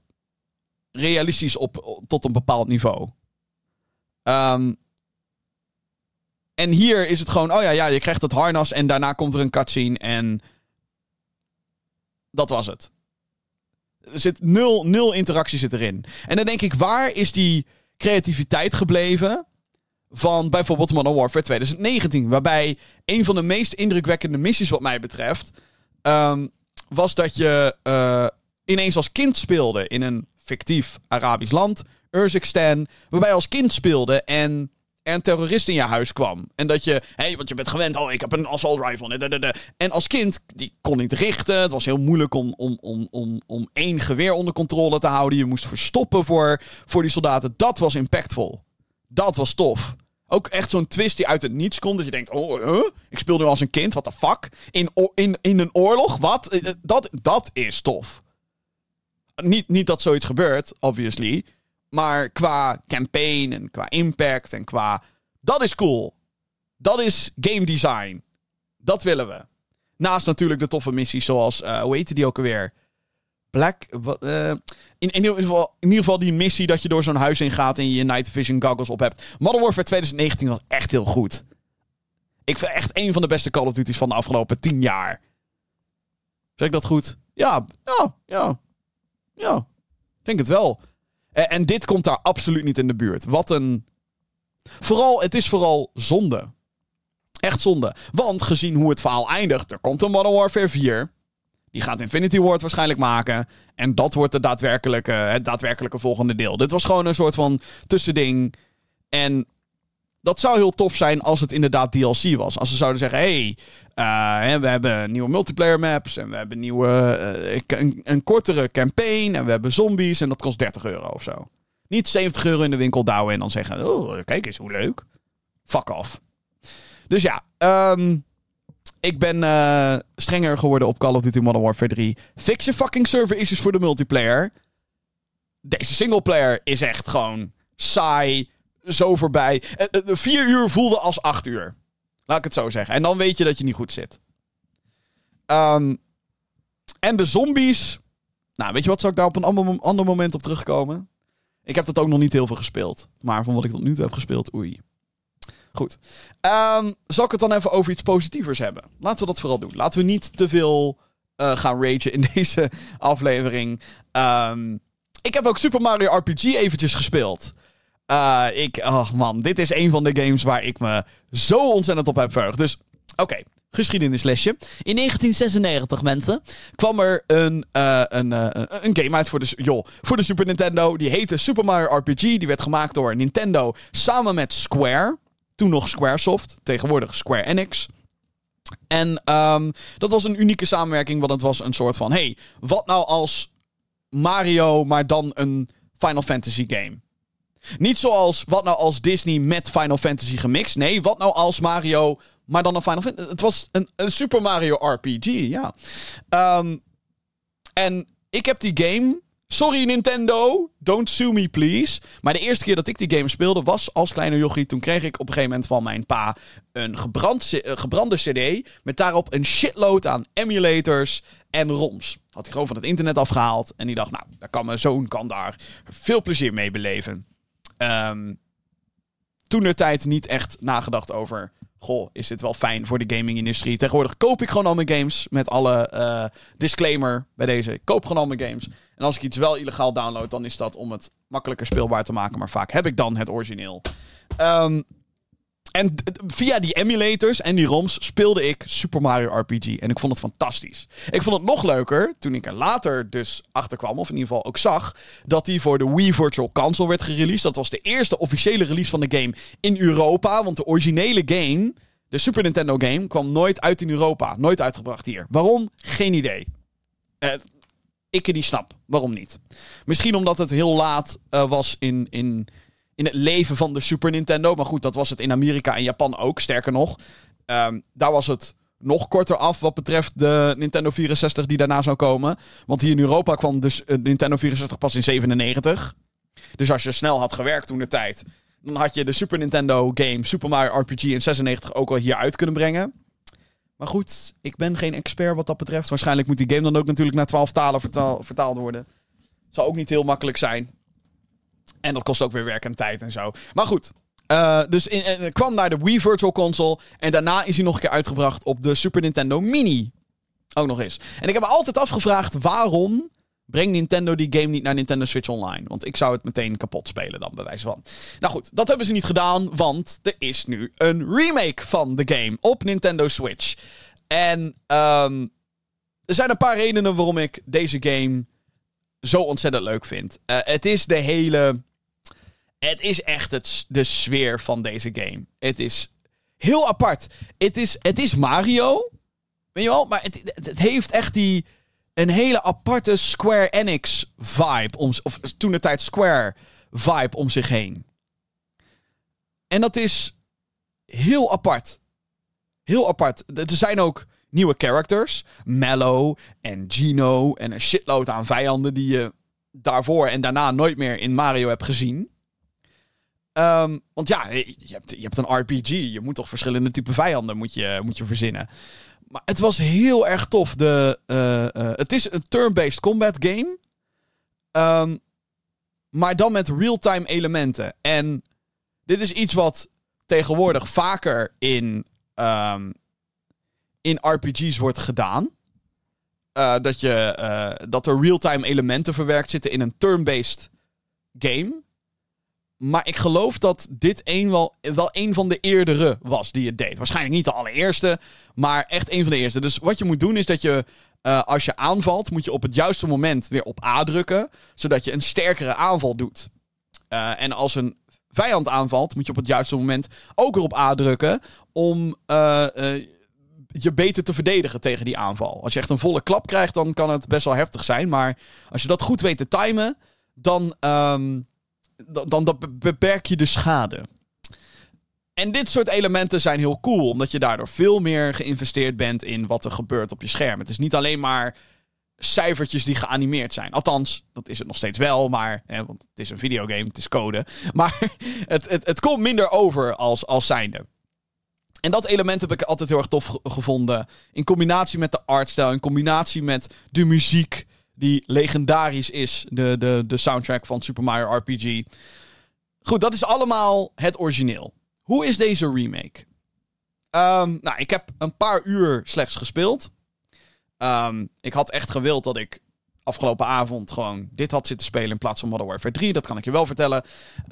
realistisch op, tot een bepaald niveau. Um, en hier is het gewoon, oh ja, ja, je krijgt het harnas en daarna komt er een cutscene en dat was het. Er zit nul, nul interactie zit erin. En dan denk ik, waar is die creativiteit gebleven van bijvoorbeeld Modern Warfare 2019? Waarbij een van de meest indrukwekkende missies wat mij betreft... ehm, was dat je eh, ineens als kind speelde in een fictief Arabisch land, Urzikstan, waarbij je als kind speelde en een terrorist in je huis kwam. En dat je, hé, hey, want je bent gewend, oh, ik heb een assault rifle. En als kind, die kon niet richten. Het was heel moeilijk om, om, om, om, om één geweer onder controle te houden. Je moest verstoppen voor, voor die soldaten. Dat was impactvol. Dat was tof. Ook echt zo'n twist die uit het niets komt. Dat je denkt, oh, ik speel nu als een kind, what the fuck? In, in, in een oorlog, wat? Eh, Dat, dat is tof. Niet, niet dat zoiets gebeurt, obviously. Maar qua campaign en qua impact en qua... Dat is cool. Dat is game design. Dat willen we. Naast natuurlijk de toffe missies zoals... eh hoe heette die ook alweer? Black... eh, in, ieder geval, in ieder geval die missie dat je door zo'n huis heen gaat... en je night vision goggles op hebt. Modern Warfare 2019 was echt heel goed. Ik vind echt een van de beste Call of Duty's van de afgelopen 10 jaar. Zeg ik dat goed? Ja, ja, ja. Ja, denk het wel. En, dit komt daar absoluut niet in de buurt. Wat een. Vooral, het is vooral zonde. Echt zonde. Want gezien hoe het verhaal eindigt, er komt een Modern Warfare 4. Die gaat Infinity Ward waarschijnlijk maken. En dat wordt de daadwerkelijke, het daadwerkelijke volgende deel. Dit was gewoon een soort van tussending. En dat zou heel tof zijn als het inderdaad DLC was. Als ze zouden zeggen: hey, uh, we hebben nieuwe multiplayer maps. En we hebben nieuwe, uh, een, een, kortere campaign. En we hebben zombies. En dat kost 30 euro of zo. Niet 70 euro in de winkel douwen en dan zeggen: oh, kijk eens hoe leuk. Fuck off. Dus ja, um, ik ben uh, strenger geworden op Call of Duty Modern Warfare 3. Fix je fucking server issues voor de multiplayer. Deze singleplayer is echt gewoon saai zo voorbij. Uh, vier uur voelde als acht uur. Laat ik het zo zeggen. En dan weet je dat je niet goed zit. Um, en de zombies. Nou, weet je wat? Zal ik daar op een ander, moment op terugkomen? Ik heb dat ook nog niet heel veel gespeeld. Maar van wat ik tot nu toe heb gespeeld, oei. Goed. Um, zal ik het dan even over iets positievers hebben? Laten we dat vooral doen. Laten we niet te veel uh, gaan ragen in deze aflevering. Um, ik heb ook Super Mario RPG eventjes gespeeld. Uh, ik, oh man, dit is een van de games waar ik me zo ontzettend op heb verheugd. Dus, oké, geschiedenislesje. In 1996, mensen, kwam er een, uh, een, uh, een game uit voor de, joh, voor de Super Nintendo. Die heette Super Mario RPG. Die werd gemaakt door Nintendo samen met Square. Toen nog Squaresoft, tegenwoordig Square Enix. En um, dat was een unieke samenwerking, want het was een soort van... hey, wat nou als Mario, maar dan een Final Fantasy game? Niet zoals, wat nou als Disney met Final Fantasy gemixt? Nee, wat nou als Mario, maar dan een Final Fantasy... Het was een, een Super Mario RPG, ja. Um, en ik heb die game... Sorry Nintendo, don't sue me please. Maar de eerste keer dat ik die game speelde was als kleine jochie. Toen kreeg ik op een gegeven moment van mijn pa een gebrand, gebrande cd... met daarop een shitload aan emulators en ROMs. Had ik gewoon van het internet afgehaald. En die dacht, nou, daar kan mijn zoon kan daar veel plezier mee beleven. Um, toen de tijd niet echt nagedacht over. Goh, is dit wel fijn voor de gaming-industrie? Tegenwoordig koop ik gewoon al mijn games. Met alle uh, disclaimer bij deze. Ik koop gewoon al mijn games. En als ik iets wel illegaal download, dan is dat om het makkelijker speelbaar te maken. Maar vaak heb ik dan het origineel. Um, en via die emulators en die ROMs speelde ik Super Mario RPG. En ik vond het fantastisch. Ik vond het nog leuker toen ik er later dus achter kwam, of in ieder geval ook zag, dat die voor de Wii Virtual Console werd gereleased. Dat was de eerste officiële release van de game in Europa. Want de originele game, de Super Nintendo game, kwam nooit uit in Europa. Nooit uitgebracht hier. Waarom? Geen idee. Uh, ik die snap. Waarom niet? Misschien omdat het heel laat uh, was in. in in het leven van de Super Nintendo. Maar goed, dat was het in Amerika en Japan ook. Sterker nog, um, daar was het nog korter af wat betreft de Nintendo 64 die daarna zou komen. Want hier in Europa kwam dus de Nintendo 64 pas in 97. Dus als je snel had gewerkt toen de tijd, dan had je de Super Nintendo game Super Mario RPG in 96 ook al hier uit kunnen brengen. Maar goed, ik ben geen expert wat dat betreft. Waarschijnlijk moet die game dan ook natuurlijk naar 12 talen vertaal, vertaald worden. Zou ook niet heel makkelijk zijn. En dat kost ook weer werk en tijd en zo. Maar goed. Uh, dus in, in, kwam naar de Wii Virtual Console. En daarna is hij nog een keer uitgebracht op de Super Nintendo Mini. Ook nog eens. En ik heb me altijd afgevraagd waarom Breng Nintendo die game niet naar Nintendo Switch Online. Want ik zou het meteen kapot spelen dan, bij wijze van. Nou goed, dat hebben ze niet gedaan, want er is nu een remake van de game op Nintendo Switch. En um, er zijn een paar redenen waarom ik deze game zo ontzettend leuk vind. Uh, het is de hele. Het is echt het, de sfeer van deze game. Het is heel apart. Het is, het is Mario. Weet je wel? Maar het, het heeft echt die. Een hele aparte Square Enix vibe. Om, of toen de tijd Square vibe om zich heen. En dat is heel apart. Heel apart. Er zijn ook nieuwe characters. Mellow en Gino en een shitload aan vijanden die je daarvoor en daarna nooit meer in Mario hebt gezien. Um, want ja, je hebt, je hebt een RPG. Je moet toch verschillende type vijanden moet je, moet je verzinnen. Maar het was heel erg tof. De, uh, uh, het is een turn-based combat game. Um, maar dan met real-time elementen. En dit is iets wat tegenwoordig vaker in um, in RPG's wordt gedaan. Uh, dat, je, uh, dat er real-time elementen verwerkt zitten in een turn-based game. Maar ik geloof dat dit een wel, wel een van de eerdere was die het deed. Waarschijnlijk niet de allereerste, maar echt een van de eerste. Dus wat je moet doen is dat je, uh, als je aanvalt, moet je op het juiste moment weer op A drukken. Zodat je een sterkere aanval doet. en als een vijand aanvalt, moet je op het juiste moment ook weer op A drukken. Om je beter te verdedigen tegen die aanval. Als je echt een volle klap krijgt, dan kan het best wel heftig zijn. Maar als je dat goed weet te timen, dan, um, dan, dan beperk je de schade. En dit soort elementen zijn heel cool, omdat je daardoor veel meer geïnvesteerd bent in wat er gebeurt op je scherm. Het is niet alleen maar cijfertjes die geanimeerd zijn. Althans, dat is het nog steeds wel, maar, hè, want het is een videogame, het is code. Maar het, het, het komt minder over als, als zijnde. En dat element heb ik altijd heel erg tof gevonden. In combinatie met de artstyle, in combinatie met de muziek, die legendarisch is. De, de, de soundtrack van Super Mario RPG. Goed, dat is allemaal het origineel. Hoe is deze remake? Um, nou, ik heb een paar uur slechts gespeeld. Um, ik had echt gewild dat ik afgelopen avond gewoon dit had zitten spelen in plaats van Modern Warfare 3. Dat kan ik je wel vertellen.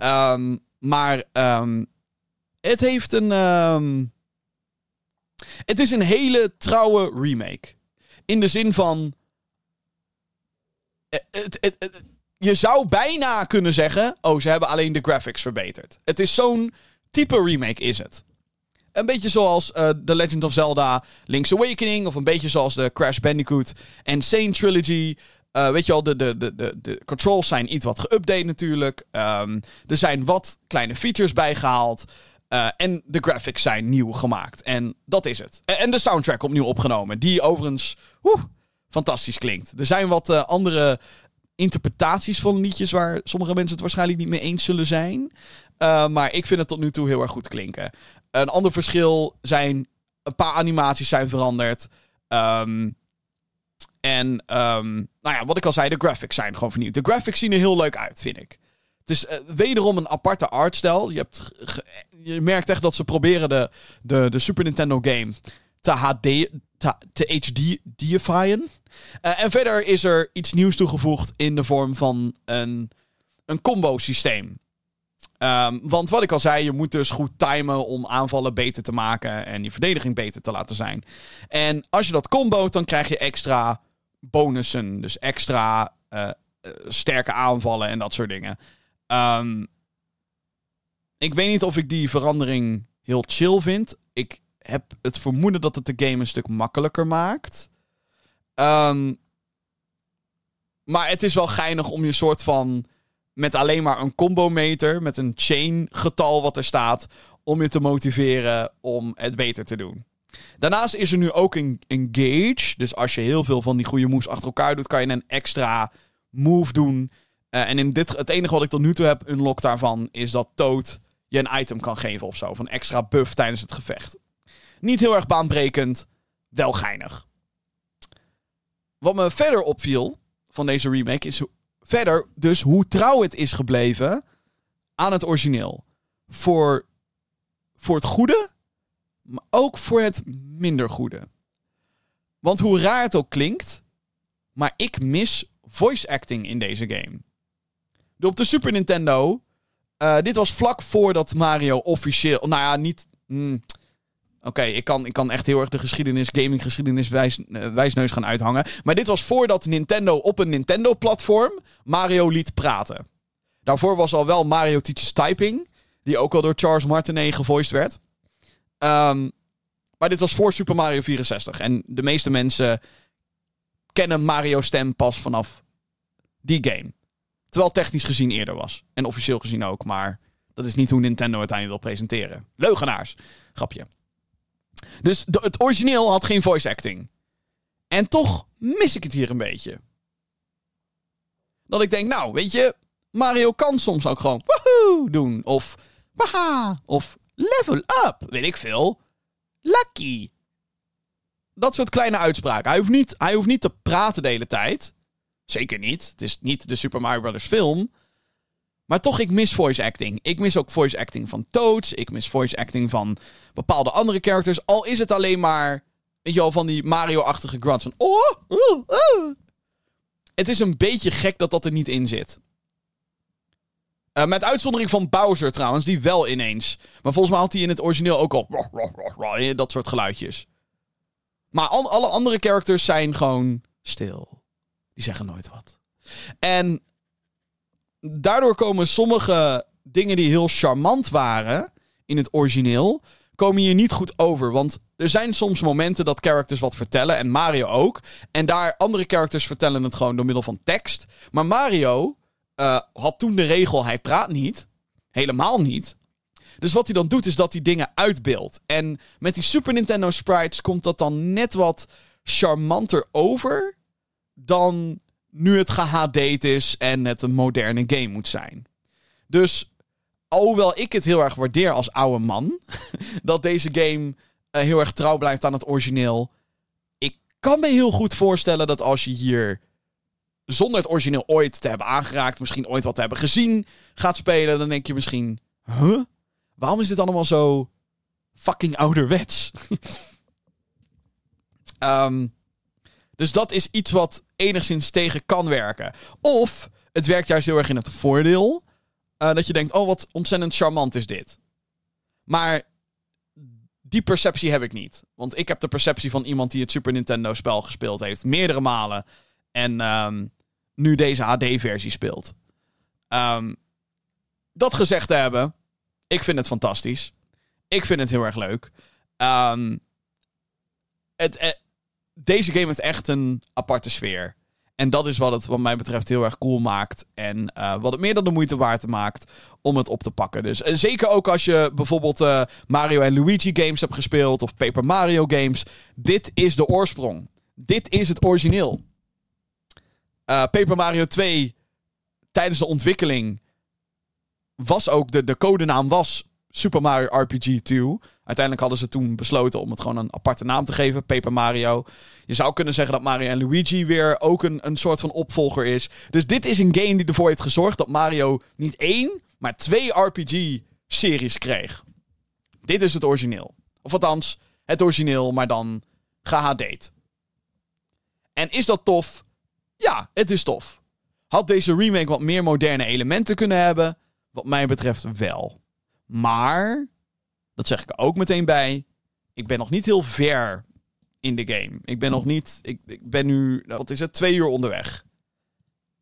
Um, maar het heeft een. Het is een hele trouwe remake. In de zin van. Eh, je zou bijna kunnen zeggen. Oh, ze hebben alleen de graphics verbeterd. Het is zo'n type remake, is het. Een beetje zoals uh, The Legend of Zelda Link's Awakening. Of een beetje zoals de Crash Bandicoot en Sane Trilogy. Uh, weet je wel, de, de, de, de, de controls zijn iets wat geüpdate natuurlijk. Um, er zijn wat kleine features bijgehaald. Uh, en de graphics zijn nieuw gemaakt. En dat is het. En de soundtrack opnieuw opgenomen. Die overigens woe, fantastisch klinkt. Er zijn wat uh, andere interpretaties van liedjes waar sommige mensen het waarschijnlijk niet mee eens zullen zijn. Maar ik vind het tot nu toe heel erg goed klinken. Een ander verschil zijn. Een paar animaties zijn veranderd. Um, en um, nou ja, wat ik al zei, de graphics zijn gewoon vernieuwd. De graphics zien er heel leuk uit, vind ik. Het is wederom een aparte artstijl. Je, hebt je merkt echt dat ze proberen de, de, de Super Nintendo game te HD, te, te HD-deifyen. Uh, en verder is er iets nieuws toegevoegd in de vorm van een, een combo systeem. Um, want wat ik al zei, je moet dus goed timen om aanvallen beter te maken en je verdediging beter te laten zijn. En als je dat comboot, dan krijg je extra bonussen. Dus extra uh, sterke aanvallen en dat soort dingen. Um, ik weet niet of ik die verandering heel chill vind. Ik heb het vermoeden dat het de game een stuk makkelijker maakt. Um, maar het is wel geinig om je soort van. met alleen maar een combo-meter. met een chain-getal wat er staat. om je te motiveren om het beter te doen. Daarnaast is er nu ook een engage. Dus als je heel veel van die goede moves achter elkaar doet, kan je een extra move doen. Uh, en in dit, het enige wat ik tot nu toe heb unlocked daarvan is dat Toad je een item kan geven of zo. Van extra buff tijdens het gevecht. Niet heel erg baanbrekend, wel geinig. Wat me verder opviel van deze remake is verder dus hoe trouw het is gebleven aan het origineel. Voor, voor het goede, maar ook voor het minder goede. Want hoe raar het ook klinkt, maar ik mis voice acting in deze game. Op de Super Nintendo. Eh, dit was vlak voordat Mario officieel. Nou ja, niet. mm, Oké, ik, kan, ik kan echt heel erg de geschiedenis, gaming-geschiedenis wijs, eh, wijsneus gaan uithangen. Maar dit was voordat Nintendo op een Nintendo-platform Mario liet praten. Daarvoor was al wel Mario Teaches Typing, die ook al door Charles Martinet gevoiced werd. Ehm, maar dit was voor Super Mario 64. En de meeste mensen kennen Mario stem pas vanaf die game. Terwijl technisch gezien eerder was. En officieel gezien ook, maar dat is niet hoe Nintendo uiteindelijk wil presenteren. Leugenaars. Grapje. Dus het origineel had geen voice acting. En toch mis ik het hier een beetje. Dat ik denk, nou, weet je, Mario kan soms ook gewoon woehoe doen. Of waha. Of level up. Weet ik veel. Lucky. Dat soort kleine uitspraken. Hij hoeft niet, hij hoeft niet te praten de hele tijd. Zeker niet. Het is niet de Super Mario Brothers film. Maar toch, ik mis voice acting. Ik mis ook voice acting van Toads. Ik mis voice acting van bepaalde andere characters. Al is het alleen maar, weet je wel, van die Mario-achtige grunts van... Oh, oh, oh. Het is een beetje gek dat dat er niet in zit. Eh, met uitzondering van Bowser trouwens, die wel ineens. Maar volgens mij had hij in het origineel ook al... Dat soort geluidjes. Maar al- alle andere characters zijn gewoon stil. Die zeggen nooit wat. En daardoor komen sommige dingen die heel charmant waren in het origineel, komen hier niet goed over. Want er zijn soms momenten dat characters wat vertellen, en Mario ook. En daar andere characters vertellen het gewoon door middel van tekst. Maar Mario eh, had toen de regel, hij praat niet. Helemaal niet. Dus wat hij dan doet, is dat hij dingen uitbeeldt. En met die Super Nintendo sprites komt dat dan net wat charmanter over dan nu het gehd is en het een moderne game moet zijn. Dus alhoewel ik het heel erg waardeer als oude man, dat deze game eh, heel erg trouw blijft aan het origineel. Ik kan me heel goed voorstellen dat als je hier zonder het origineel ooit te hebben aangeraakt, misschien ooit wat te hebben gezien, gaat spelen, dan denk je misschien, huh? Waarom is dit allemaal zo fucking ouderwets? Ehm, dus dat is iets wat enigszins tegen kan werken. Of het werkt juist heel erg in het voordeel. eh, dat je denkt, oh wat ontzettend charmant is dit. Maar die perceptie heb ik niet. Want ik heb de perceptie van iemand die het Super Nintendo spel gespeeld heeft. Meerdere malen. En ehm, nu deze HD-versie speelt. Ehm, dat gezegd te hebben. Ik vind het fantastisch. Ik vind het heel erg leuk. Ehm, het, eh, deze game heeft echt een aparte sfeer. En dat is wat het wat mij betreft heel erg cool maakt. En eh, wat het meer dan de moeite waard maakt om het op te pakken. Dus zeker ook als je bijvoorbeeld eh, Mario en Luigi games hebt gespeeld. Of Paper Mario games. Dit is de oorsprong. Dit is het origineel. Eh, Paper Mario 2 tijdens de ontwikkeling was ook de, de codenaam was Super Mario RPG 2. Uiteindelijk hadden ze toen besloten om het gewoon een aparte naam te geven, Paper Mario. Je zou kunnen zeggen dat Mario en Luigi weer ook een, een soort van opvolger is. Dus dit is een game die ervoor heeft gezorgd dat Mario niet één, maar twee RPG-series kreeg. Dit is het origineel. Of althans, het origineel, maar dan gehd. En is dat tof? Ja, het is tof. Had deze remake wat meer moderne elementen kunnen hebben? Wat mij betreft wel. Maar, dat zeg ik er ook meteen bij, ik ben nog niet heel ver in de game. Ik ben nog niet, ik, ik ben nu, wat is het, twee uur onderweg.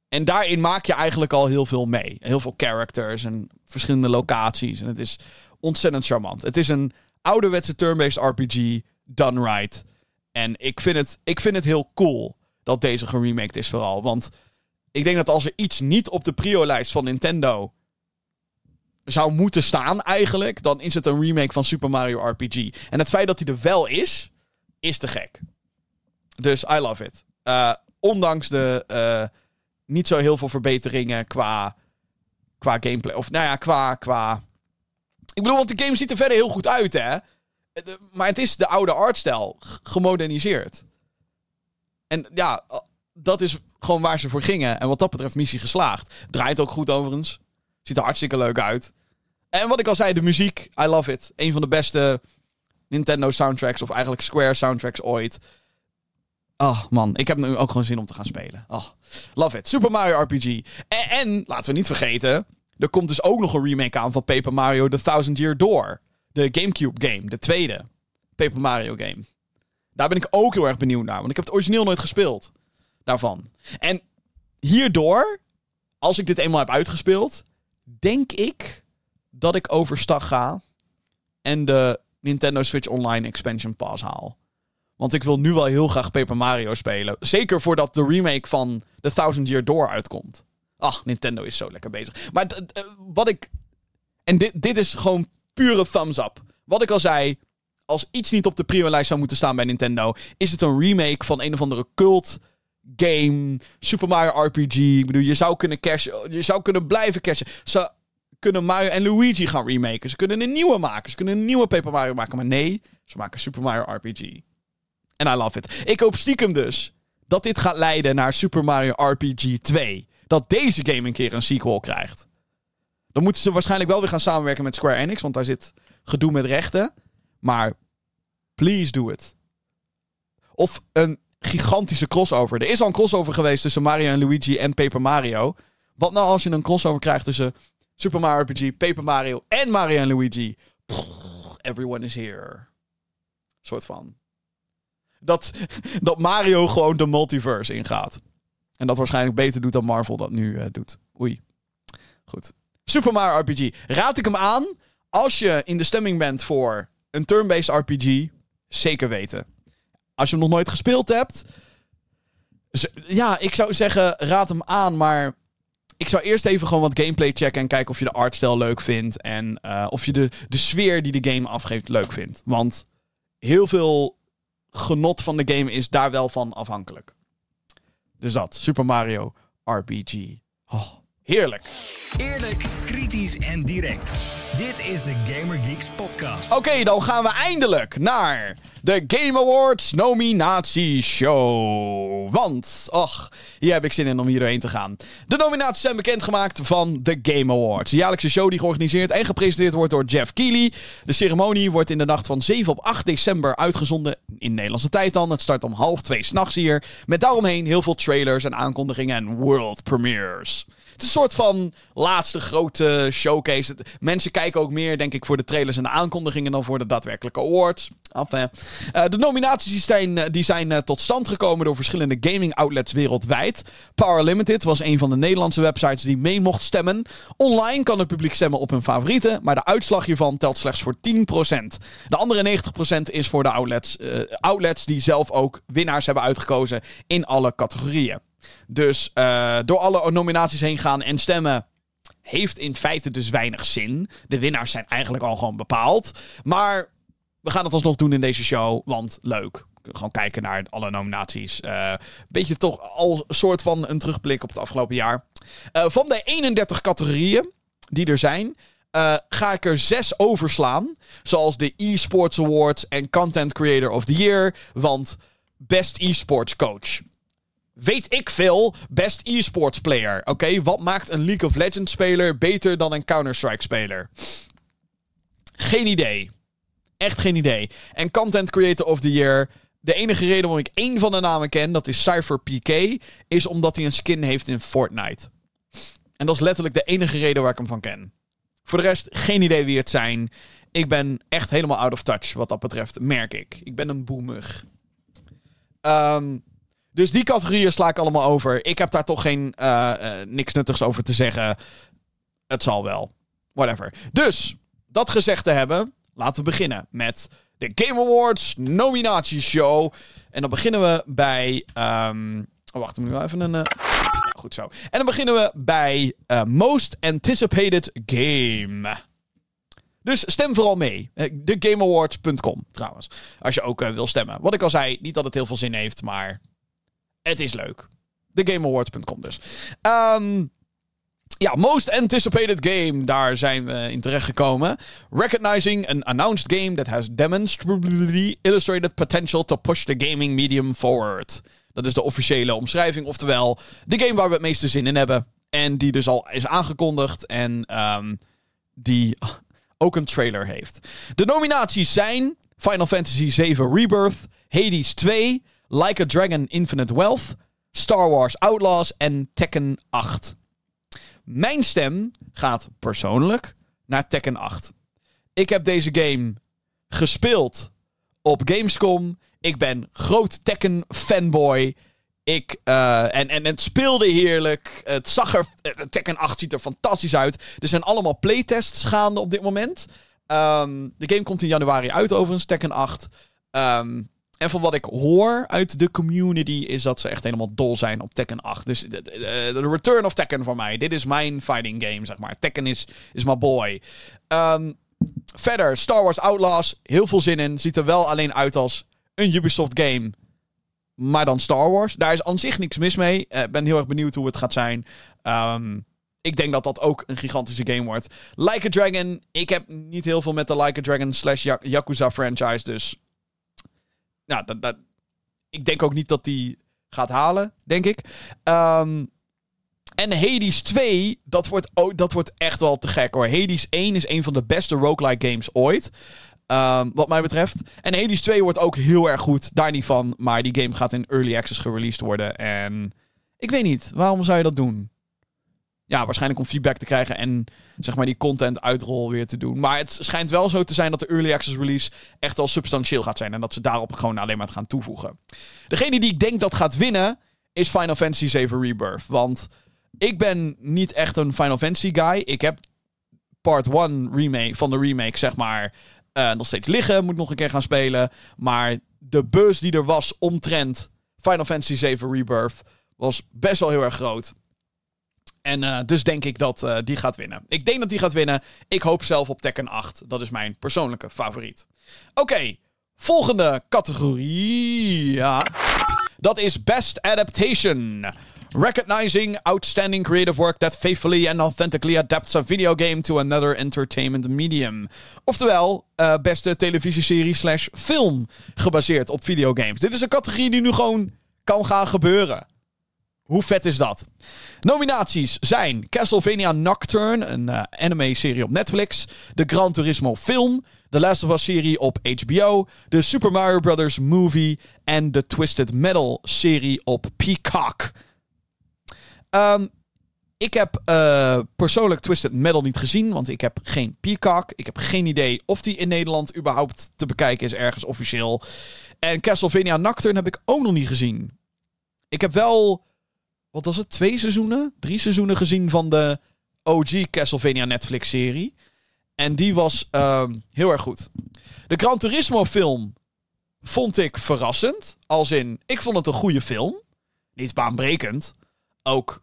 En daarin maak je eigenlijk al heel veel mee. Heel veel characters en verschillende locaties. En het is ontzettend charmant. Het is een ouderwetse turn-based RPG, done right. En ik vind, het, ik vind het heel cool dat deze geremaked is vooral. Want ik denk dat als er iets niet op de prio-lijst van Nintendo zou moeten staan eigenlijk, dan is het een remake van Super Mario RPG. En het feit dat hij er wel is, is te gek. Dus I love it. Eh, ondanks de eh, niet zo heel veel verbeteringen qua, qua gameplay. Of nou ja, qua, qua... Ik bedoel, want de game ziet er verder heel goed uit, hè. Maar het is de oude artstijl gemoderniseerd. En ja, eh, dat is gewoon waar ze voor gingen. En wat dat betreft missie geslaagd. Draait ook goed overigens. Ziet er hartstikke leuk uit. En wat ik al zei, de muziek, I love it. Een van de beste Nintendo soundtracks, of eigenlijk Square soundtracks ooit. Oh man, ik heb nu ook gewoon zin om te gaan spelen. Oh, love it. Super Mario RPG. En, en, laten we niet vergeten, er komt dus ook nog een remake aan van Paper Mario The Thousand Year Door. De Gamecube game, de tweede Paper Mario game. Daar ben ik ook heel erg benieuwd naar, want ik heb het origineel nooit gespeeld. Daarvan. En hierdoor, als ik dit eenmaal heb uitgespeeld, denk ik dat ik overstag ga en de Nintendo Switch Online Expansion Pass haal. Want ik wil nu wel heel graag Paper Mario spelen. Zeker voordat de remake van The Thousand Year Door uitkomt. Ach, Nintendo is zo lekker bezig. Maar wat ik. En dit, dit is gewoon pure thumbs up. Wat ik al zei. Als iets niet op de priolijst zou moeten staan bij Nintendo. Is het een remake van een of andere cult game. Super Mario RPG. Ik bedoel, je zou kunnen cashen. Je zou kunnen blijven cashen. Ze kunnen Mario en Luigi gaan remaken. Ze kunnen een nieuwe maken. Ze kunnen een nieuwe Paper Mario maken. Maar nee, ze maken Super Mario RPG. En I love it. Ik hoop stiekem dus dat dit gaat leiden naar Super Mario RPG 2. Dat deze game een keer een sequel krijgt. Dan moeten ze waarschijnlijk wel weer gaan samenwerken met Square Enix, want daar zit gedoe met rechten. Maar please do it. Of een gigantische crossover. Er is al een crossover geweest tussen Mario en Luigi en Paper Mario. Wat nou als je een crossover krijgt tussen Super Mario RPG, Paper Mario en Mario en Luigi? everyone is here. Soort van dat, dat Mario gewoon de multiverse ingaat. En dat waarschijnlijk beter doet dan Marvel dat nu uh, doet. Oei. Goed. Super Mario RPG. Raad ik hem aan als je in de stemming bent voor een turn-based RPG? Zeker weten. Als je hem nog nooit gespeeld hebt. Ja, ik zou zeggen, raad hem aan, maar ik zou eerst even gewoon wat gameplay checken en kijken of je de artstijl leuk vindt. En uh, of je de, de sfeer die de game afgeeft leuk vindt. Want heel veel genot van de game is daar wel van afhankelijk. Dus dat, Super Mario RPG. Oh, heerlijk. Eerlijk, kritisch en direct. Dit is de Gamer Geeks podcast. Oké, dan gaan we eindelijk naar de Game Awards nominatieshow. Want, och, hier heb ik zin in om hier doorheen te gaan. De nominaties zijn bekendgemaakt van de Game Awards. De jaarlijkse show die georganiseerd en gepresenteerd wordt door Jeff Keighley. De ceremonie wordt in de nacht van 7 op 8 december uitgezonden. In Nederlandse tijd dan. Het start om half twee s'nachts hier. Met daaromheen heel veel trailers en aankondigingen en world premieres. Het is een soort van laatste grote showcase. Mensen kijken ook meer, denk ik, voor de trailers en de aankondigingen dan voor de daadwerkelijke awards. Enfin. Uh, de nominaties die zijn, eh, die zijn uh, tot stand gekomen door verschillende gaming outlets wereldwijd. Power Limited was een van de Nederlandse websites die mee mocht stemmen. Online kan het publiek stemmen op hun favorieten, maar de uitslag hiervan telt slechts voor 10%. De andere 90% is voor de outlets, outlets die zelf ook winnaars hebben uitgekozen in alle categorieën. Dus uh, door alle nominaties heen gaan en stemmen heeft in feite dus weinig zin. De winnaars zijn eigenlijk al gewoon bepaald. Maar we gaan het alsnog doen in deze show, want leuk. Gewoon kijken naar alle nominaties. Uh, beetje toch al soort van een terugblik op het afgelopen jaar. Uh, van de 31 categorieën die er zijn, ga ik er zes overslaan. Zoals de eSports Awards en Content Creator of the Year. Want Best eSports Coach weet ik veel, best e-sports player. Oké, wat maakt een League of Legends speler beter dan een Counter-Strike speler? Geen idee. Echt geen idee. En Content Creator of the Year. De enige reden waarom ik één van de namen ken, dat is Cypher PK, is omdat hij een skin heeft in Fortnite. En dat is letterlijk de enige reden waar ik hem van ken. Voor de rest, geen idee wie het zijn. Ik ben echt helemaal out of touch wat dat betreft, merk ik. Ik ben een boemer. Um, dus die categorieën sla ik allemaal over. Ik heb daar toch geen uh, uh, niks nuttigs over te zeggen. Het zal wel. Whatever. Dus, dat gezegd te hebben, laten we beginnen met de Game Awards nominatieshow. En dan beginnen we bij. Um, oh, wacht, moet ik wel even een. Uh... Goed zo. En dan beginnen we bij Most Anticipated Game. Dus stem vooral mee. TheGameAwards.com trouwens. Als je ook wil stemmen. Wat ik al zei, niet dat het heel veel zin heeft, maar het is leuk. TheGameAwards.com dus. Um, ja, Most Anticipated Game. Daar zijn we in terecht gekomen. Recognizing an announced game that has demonstrably illustrated potential to push the gaming medium forward. Dat is de officiële omschrijving. Oftewel, de game waar we het meeste zin in hebben. En die dus al is aangekondigd. En um, die ook een trailer heeft. De nominaties zijn Final Fantasy VII Rebirth, Hades 2, Like a Dragon Infinite Wealth, Star Wars Outlaws en Tekken 8. Mijn stem gaat persoonlijk naar Tekken 8. Ik heb deze game gespeeld op Gamescom. Ik ben groot Tekken fanboy. Ik, uh, en, en het speelde heerlijk. Het zag er. Tekken 8 ziet er fantastisch uit. Er zijn allemaal playtests gaande op dit moment. Um, de game komt in januari uit, overigens, Tekken 8. Um, en van wat ik hoor uit de community is dat ze echt helemaal dol zijn op Tekken 8. Dus de, de return of Tekken voor mij. Dit is mijn fighting game, zeg maar. Tekken is, is my boy. Um, verder, Star Wars Outlaws. Heel veel zin in. Ziet er wel alleen uit als een Ubisoft game. Maar dan Star Wars. Daar is aan zich niks mis mee. Uh, ben heel erg benieuwd hoe het gaat zijn. Um, ik denk dat dat ook een gigantische game wordt. Like a Dragon. Ik heb niet heel veel met de Like a Dragon slash Yakuza franchise. Dus nou, dat, dat, ik denk ook niet dat die gaat halen, denk ik. Um, en Hades 2, dat wordt, dat wordt echt wel te gek hoor. Hades 1 is een van de beste roguelike games ooit. Um, wat mij betreft. En Hades 2 wordt ook heel erg goed. Daar niet van. Maar die game gaat in early access gereleased worden. En ik weet niet. Waarom zou je dat doen? Ja, waarschijnlijk om feedback te krijgen en zeg maar die content uitrol weer te doen. Maar het schijnt wel zo te zijn dat de early access release echt wel substantieel gaat zijn en dat ze daarop gewoon alleen maar gaan toevoegen. Degene die ik denk dat gaat winnen is Final Fantasy VII Rebirth, want ik ben niet echt een Final Fantasy guy. Ik heb part 1 remake van de remake zeg maar uh, nog steeds liggen, moet nog een keer gaan spelen, maar de buzz die er was omtrent Final Fantasy VII Rebirth was best wel heel erg groot. En uh, dus denk ik dat uh, die gaat winnen. Ik denk dat die gaat winnen. Ik hoop zelf op Tekken 8. Dat is mijn persoonlijke favoriet. Oké, volgende categorie. Ja. Dat is Best Adaptation. Recognizing outstanding creative work that faithfully and authentically adapts a video game to another entertainment medium. Oftewel, uh, beste televisieserie slash film gebaseerd op videogames. Dit is een categorie die nu gewoon kan gaan gebeuren. Hoe vet is dat? Nominaties zijn Castlevania Nocturne, een uh, anime-serie op Netflix. De Gran Turismo film. De Last of Us-serie op HBO. De Super Mario Bros. movie. En de Twisted Metal-serie op Peacock. Um, ik heb uh, persoonlijk Twisted Metal niet gezien, want ik heb geen Peacock. Ik heb geen idee of die in Nederland überhaupt te bekijken is, ergens officieel. En Castlevania Nocturne heb ik ook nog niet gezien. Ik heb wel wat was het, twee seizoenen, drie seizoenen gezien van de OG Castlevania Netflix-serie. En die was uh, heel erg goed. De Gran Turismo film vond ik verrassend. Als in, ik vond het een goede film. Niet baanbrekend. Ook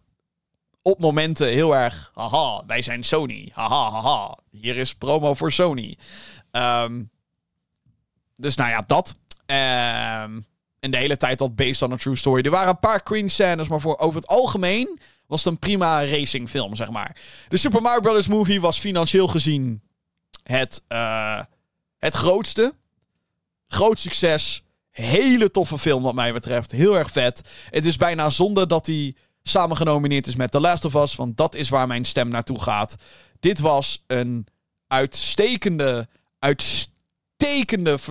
op momenten heel erg, haha, wij zijn Sony. Haha, haha, hier is promo voor Sony. Um, dus nou ja, dat. Um, en de hele tijd al based on a true story. Er waren een paar cringe scènes, maar voor over het algemeen was het een prima racingfilm, zeg maar. De Super Mario Bros. movie was financieel gezien het, uh, het grootste. Groot succes. Hele toffe film wat mij betreft. Heel erg vet. Het is bijna zonde dat hij samen genomineerd is met The Last of Us. Want dat is waar mijn stem naartoe gaat. Dit was een uitstekende, uitstekende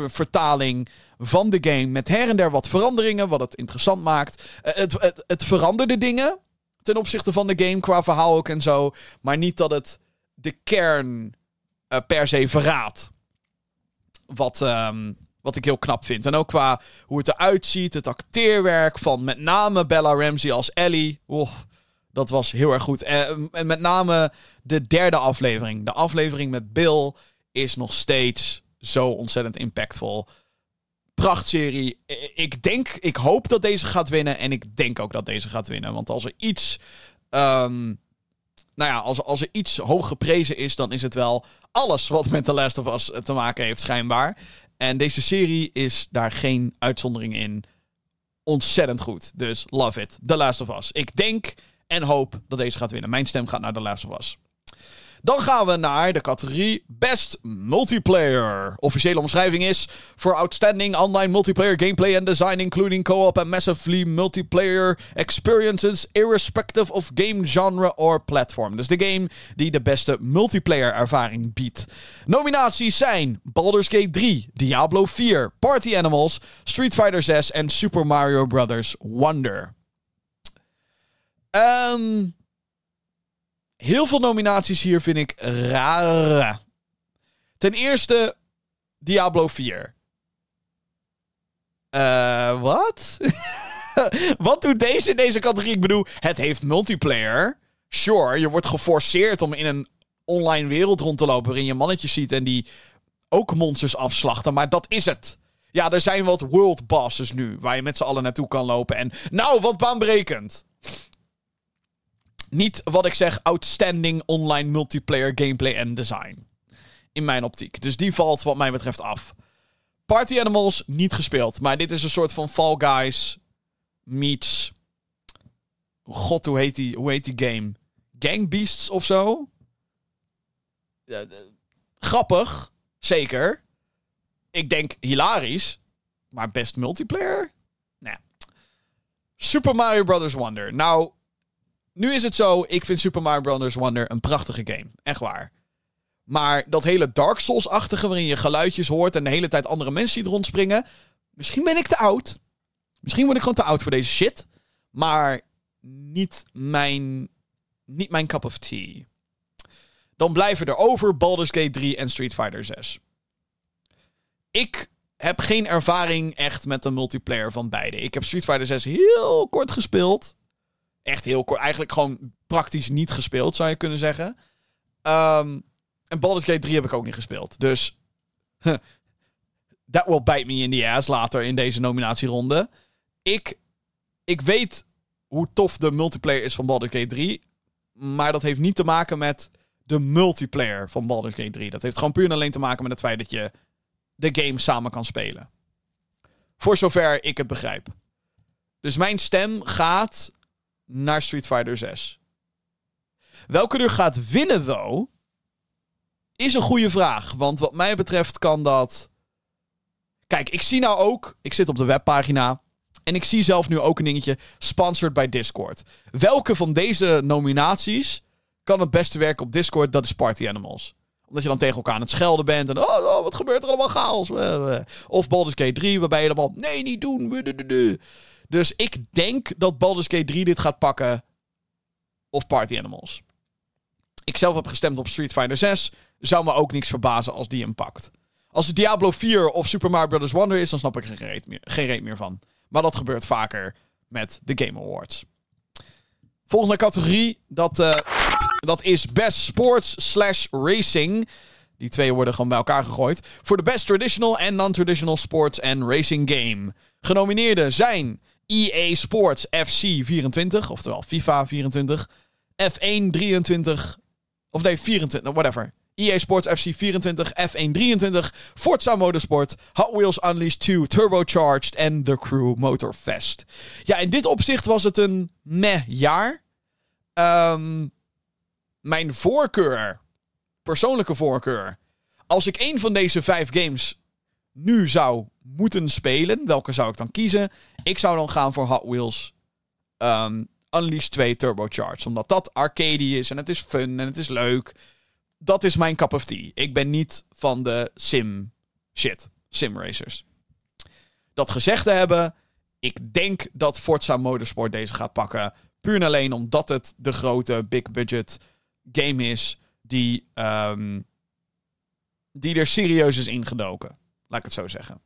vertaling van de game. Met her en der wat veranderingen, wat het interessant maakt. Uh, het, het, het veranderde dingen ten opzichte van de game qua verhaal ook en zo. Maar niet dat het de kern uh, per se verraadt. Wat, um, wat ik heel knap vind. En ook qua hoe het eruit ziet, het acteerwerk van met name Bella Ramsey als Ellie. Oh, dat was heel erg goed. En, en met name de derde aflevering. De aflevering met Bill is nog steeds zo ontzettend impactvol prachtserie. Ik denk, ik hoop dat deze gaat winnen. En ik denk ook dat deze gaat winnen. Want als er iets. Um, nou ja, als, als er iets hoog geprezen is, dan is het wel alles wat met The Last of Us te maken heeft, schijnbaar. En deze serie is daar geen uitzondering in. Ontzettend goed. Dus love it. The Last of Us. Ik denk en hoop dat deze gaat winnen. Mijn stem gaat naar The Last of Us. Dan gaan we naar de categorie Best Multiplayer. Officiële omschrijving is: For outstanding online multiplayer gameplay and design, including co-op and massively multiplayer experiences, irrespective of game genre or platform. Dus de game die de beste multiplayer ervaring biedt. Nominaties zijn Baldur's Gate 3, Diablo 4, Party Animals, Street Fighter 6 en Super Mario Bros. Wonder. Ehm heel veel nominaties hier vind ik raar. Ten eerste Diablo 4. Eh, wat? wat doet deze in deze categorie? Ik bedoel, het heeft multiplayer. Sure, je wordt geforceerd om in een online wereld rond te lopen waarin je mannetjes ziet en die ook monsters afslachten, maar dat is het. Ja, er zijn wat world bosses nu waar je met z'n allen naartoe kan lopen en nou, wat baanbrekend niet wat ik zeg, outstanding online multiplayer gameplay en design. In mijn optiek. Dus die valt wat mij betreft af. Party Animals niet gespeeld. Maar dit is een soort van Fall Guys meets... God, hoe heet die, hoe heet die game? Gang Beasts of zo? grappig, zeker. Ik denk hilarisch. Maar best multiplayer? Nee. Super Mario Bros. Wonder. Nou, nu is het zo, ik vind Super Mario Bros. Wonder een prachtige game. Echt waar. Maar dat hele Dark Souls-achtige, waarin je geluidjes hoort en de hele tijd andere mensen ziet rondspringen. Misschien ben ik te oud. Misschien word ik gewoon te oud voor deze shit. Maar niet mijn, niet mijn cup of tea. Dan blijven er over Baldur's Gate 3 en Street Fighter 6. Ik heb geen ervaring echt met de multiplayer van beide. Ik heb Street Fighter 6 heel kort gespeeld echt heel kort. Eigenlijk gewoon praktisch niet gespeeld, zou je kunnen zeggen. Um, en Baldur's Gate 3 heb ik ook niet gespeeld. Dus that will bite me in the ass later in deze nominatieronde. Ik, ik weet hoe tof de multiplayer is van Baldur's Gate 3. Maar dat heeft niet te maken met de multiplayer van Baldur's Gate 3. Dat heeft gewoon puur en alleen te maken met het feit dat je de game samen kan spelen. Voor zover ik het begrijp. Dus mijn stem gaat naar Street Fighter 6. Welke er gaat winnen, though, is een goede vraag. Want wat mij betreft kan dat. Kijk, ik zie nou ook. Ik zit op de webpagina. En ik zie zelf nu ook een dingetje. Sponsored by Discord. Welke van deze nominaties kan het beste werken op Discord? Dat is Party Animals omdat je dan tegen elkaar aan het schelden bent. En oh, oh wat gebeurt er allemaal chaos. Of Baldur's Gate 3, waarbij je dan al... Nee, niet doen. Dus ik denk dat Baldur's Gate 3 dit gaat pakken. Of Party Animals. Ik zelf heb gestemd op Street Fighter 6. Zou me ook niks verbazen als die hem pakt. Als het Diablo 4 of Super Mario Bros. Wonder is, dan snap ik er geen reet meer, geen reet meer van. Maar dat gebeurt vaker met de Game Awards. Volgende categorie, dat, uh, dat is Best Sports slash Racing. Die twee worden gewoon bij elkaar gegooid. Voor de Best Traditional en Non-Traditional Sports and Racing Game. Genomineerden zijn EA Sports FC 24, oftewel FIFA 24, F1 23, of nee, 24, whatever. EA Sports FC 24, F1 23, Forza Motorsport, Hot Wheels Unleashed 2, Turbocharged en The Crew Motorfest. Ja, in dit opzicht was het een meh jaar. Um, mijn voorkeur, persoonlijke voorkeur. Als ik een van deze vijf games nu zou moeten spelen, welke zou ik dan kiezen? Ik zou dan gaan voor Hot Wheels um, Unleashed 2 Turbocharged. Omdat dat arcade is en het is fun en het is leuk. Dat is mijn cup of tea. Ik ben niet van de sim shit. Sim racers. Dat gezegd te hebben, ik denk dat Forza Motorsport deze gaat pakken. Puur en alleen omdat het de grote big budget game is die, um, die er serieus is ingedoken. Laat ik het zo zeggen.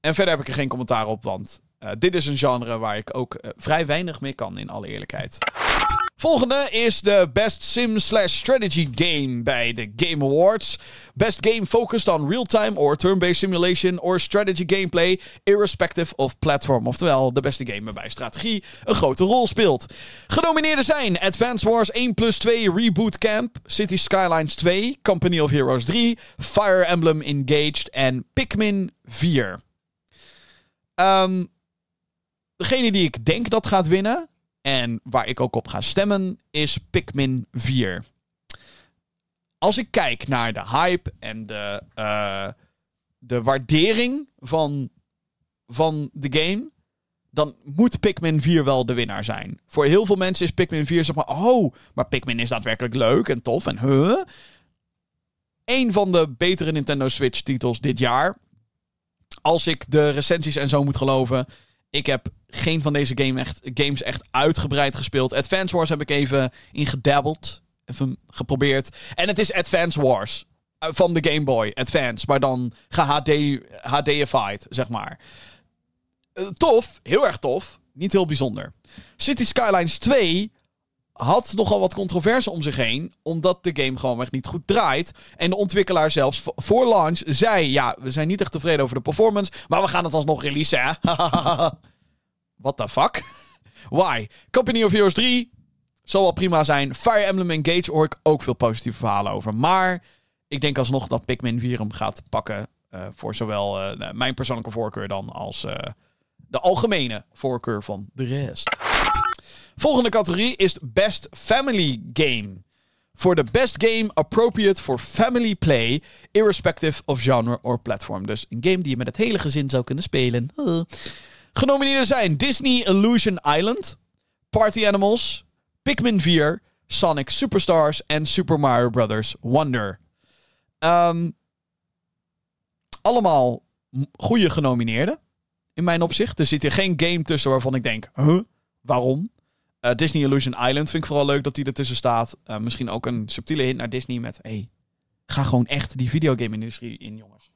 En verder heb ik er geen commentaar op, want uh, dit is een genre waar ik ook uh, vrij weinig mee kan, in alle eerlijkheid. Volgende is de Best Sim slash Strategy Game bij de Game Awards. Best game focused on real-time or turn-based simulation or strategy gameplay, irrespective of platform. Oftewel, de beste game waarbij strategie een grote rol speelt. Genomineerden zijn Advance Wars 1 plus 2 Reboot Camp, City Skylines 2, Company of Heroes 3, Fire Emblem Engaged en Pikmin 4. Um, degene die ik denk dat gaat winnen en waar ik ook op ga stemmen is Pikmin 4. als ik kijk naar de hype en de, uh, de waardering van, van de game, dan moet Pikmin 4 wel de winnaar zijn. Voor heel veel mensen is Pikmin 4 zeg maar, oh, maar Pikmin is daadwerkelijk leuk en tof en huh. Een van de betere Nintendo Switch titels dit jaar. Als ik de recensies en zo moet geloven. Ik heb geen van deze game echt, games echt uitgebreid gespeeld. Advance Wars heb ik even ingedabbeld. Even geprobeerd. En het is Advance Wars. Eh, van de Game Boy Advance. Maar dan HD, HDified, zeg maar. Eh, tof, heel erg tof. Niet heel bijzonder. City Skylines 2 had nogal wat controverse om zich heen. Omdat de game gewoon echt niet goed draait. En de ontwikkelaar zelfs voor launch zei: Ja, we zijn niet echt tevreden over de performance. Maar we gaan het alsnog releasen. Hè? What the fuck? Why? Company of Heroes 3 zal wel prima zijn. Fire Emblem Engage hoor ook veel positieve verhalen over. Maar ik denk alsnog dat Pikmin 4 hem gaat pakken. Uh, voor zowel uh, mijn persoonlijke voorkeur dan als uh, de algemene voorkeur van de rest. Volgende categorie is Best Family Game. Voor de best game appropriate for family play, irrespective of genre or platform. Dus een game die je met het hele gezin zou kunnen spelen. Genomineerden zijn Disney Illusion Island, Party Animals, Pikmin 4, Sonic Superstars en Super Mario Bros. Wonder. Um, allemaal goede genomineerden. In mijn opzicht. Er zit hier geen game tussen waarvan ik denk, huh? Waarom? Uh, Disney Illusion Island vind ik vooral leuk dat die ertussen staat. Uh, misschien ook een subtiele hint naar Disney met... Hey, ga gewoon echt die videogame-industrie in, jongens.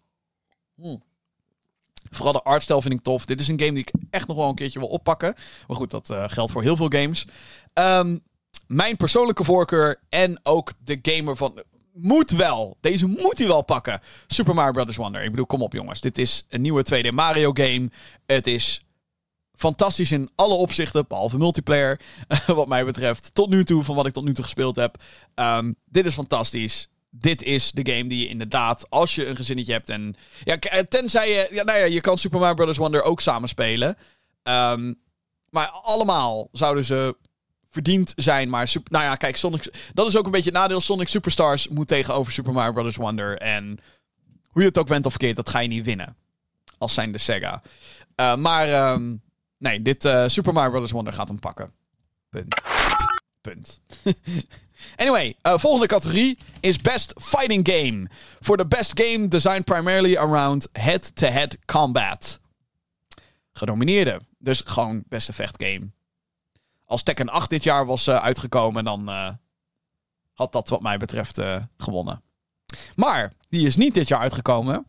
Hmm. Vooral de artstijl vind ik tof. Dit is een game die ik echt nog wel een keertje wil oppakken. Maar goed, dat uh, geldt voor heel veel games. Um, mijn persoonlijke voorkeur en ook de gamer van... Moet wel. Deze moet hij wel pakken. Super Mario Bros. Wonder. Ik bedoel, kom op jongens. Dit is een nieuwe 2D Mario game. Het is fantastisch in alle opzichten, behalve multiplayer, wat mij betreft. Tot nu toe, van wat ik tot nu toe gespeeld heb. Um, dit is fantastisch. Dit is de game die je inderdaad, als je een gezinnetje hebt en... Ja, tenzij je... Ja, nou ja, je kan Super Mario Bros. Wonder ook samen spelen. Um, maar allemaal zouden ze verdiend zijn. Maar super, nou ja, kijk, Sonic... Dat is ook een beetje het nadeel. Sonic Superstars moet tegenover Super Mario Bros. Wonder. En hoe je het ook went of keert, dat ga je niet winnen. Als zijn de Sega. Uh, maar... Um, Nee, dit uh, Super Mario Bros. Wonder gaat hem pakken. Punt. Punt. anyway, uh, volgende categorie is Best Fighting Game. Voor de best game designed primarily around head-to-head -head combat. Genomineerde. Dus gewoon beste vechtgame. Als Tekken 8 dit jaar was uh, uitgekomen, dan had dat wat mij betreft gewonnen. Maar die is niet dit jaar uitgekomen.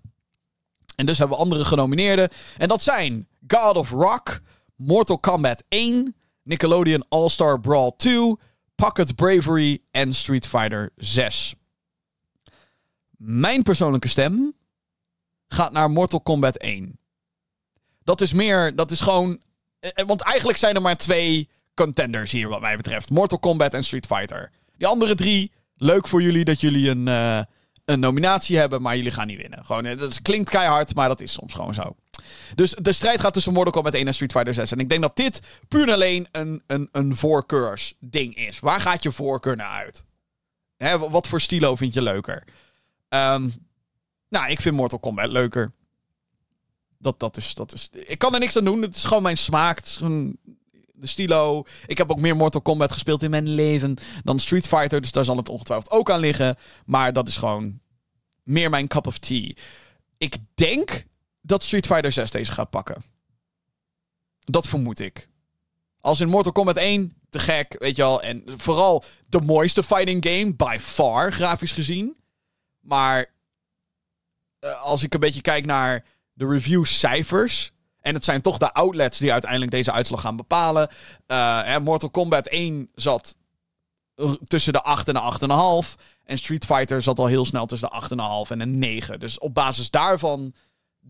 En dus hebben we andere genomineerden. En dat zijn God of Rock, Mortal Kombat 1, Nickelodeon All-Star Brawl 2, Pocket Bravery en Street Fighter 6. Mijn persoonlijke stem gaat naar Mortal Kombat 1. Dat is meer, dat is gewoon. Eh, eh, want eigenlijk zijn er maar twee contenders hier, wat mij betreft: Mortal Kombat en Street Fighter. Die andere drie, leuk voor jullie dat jullie een, uh, een nominatie hebben, maar jullie gaan niet winnen. Gewoon, het klinkt keihard, maar dat is soms gewoon zo. Dus de strijd gaat tussen Mortal Kombat 1 en Street Fighter 6. En ik denk dat dit puur en alleen een, een, een voorkeursding is. Waar gaat je voorkeur naar uit? Hè, wat voor stilo vind je leuker? Um, nou, ik vind Mortal Kombat leuker. Dat, dat, is, dat is... Ik kan er niks aan doen. Het is gewoon mijn smaak. De stilo. Ik heb ook meer Mortal Kombat gespeeld in mijn leven dan Street Fighter. Dus daar zal het ongetwijfeld ook aan liggen. Maar dat is gewoon meer mijn cup of tea. Ik denk dat Street Fighter 6 deze gaat pakken. Dat vermoed ik. Als in Mortal Kombat 1, te gek, weet je wel. En vooral de mooiste fighting game, by far, grafisch gezien. Maar uh, als ik een beetje kijk naar de review-cijfers. En het zijn toch de outlets die uiteindelijk deze uitslag gaan bepalen. Uh, Mortal Kombat 1 zat tussen de 8 en de 8,5. En Street Fighter zat al heel snel tussen de 8,5 en een 9. Dus op basis daarvan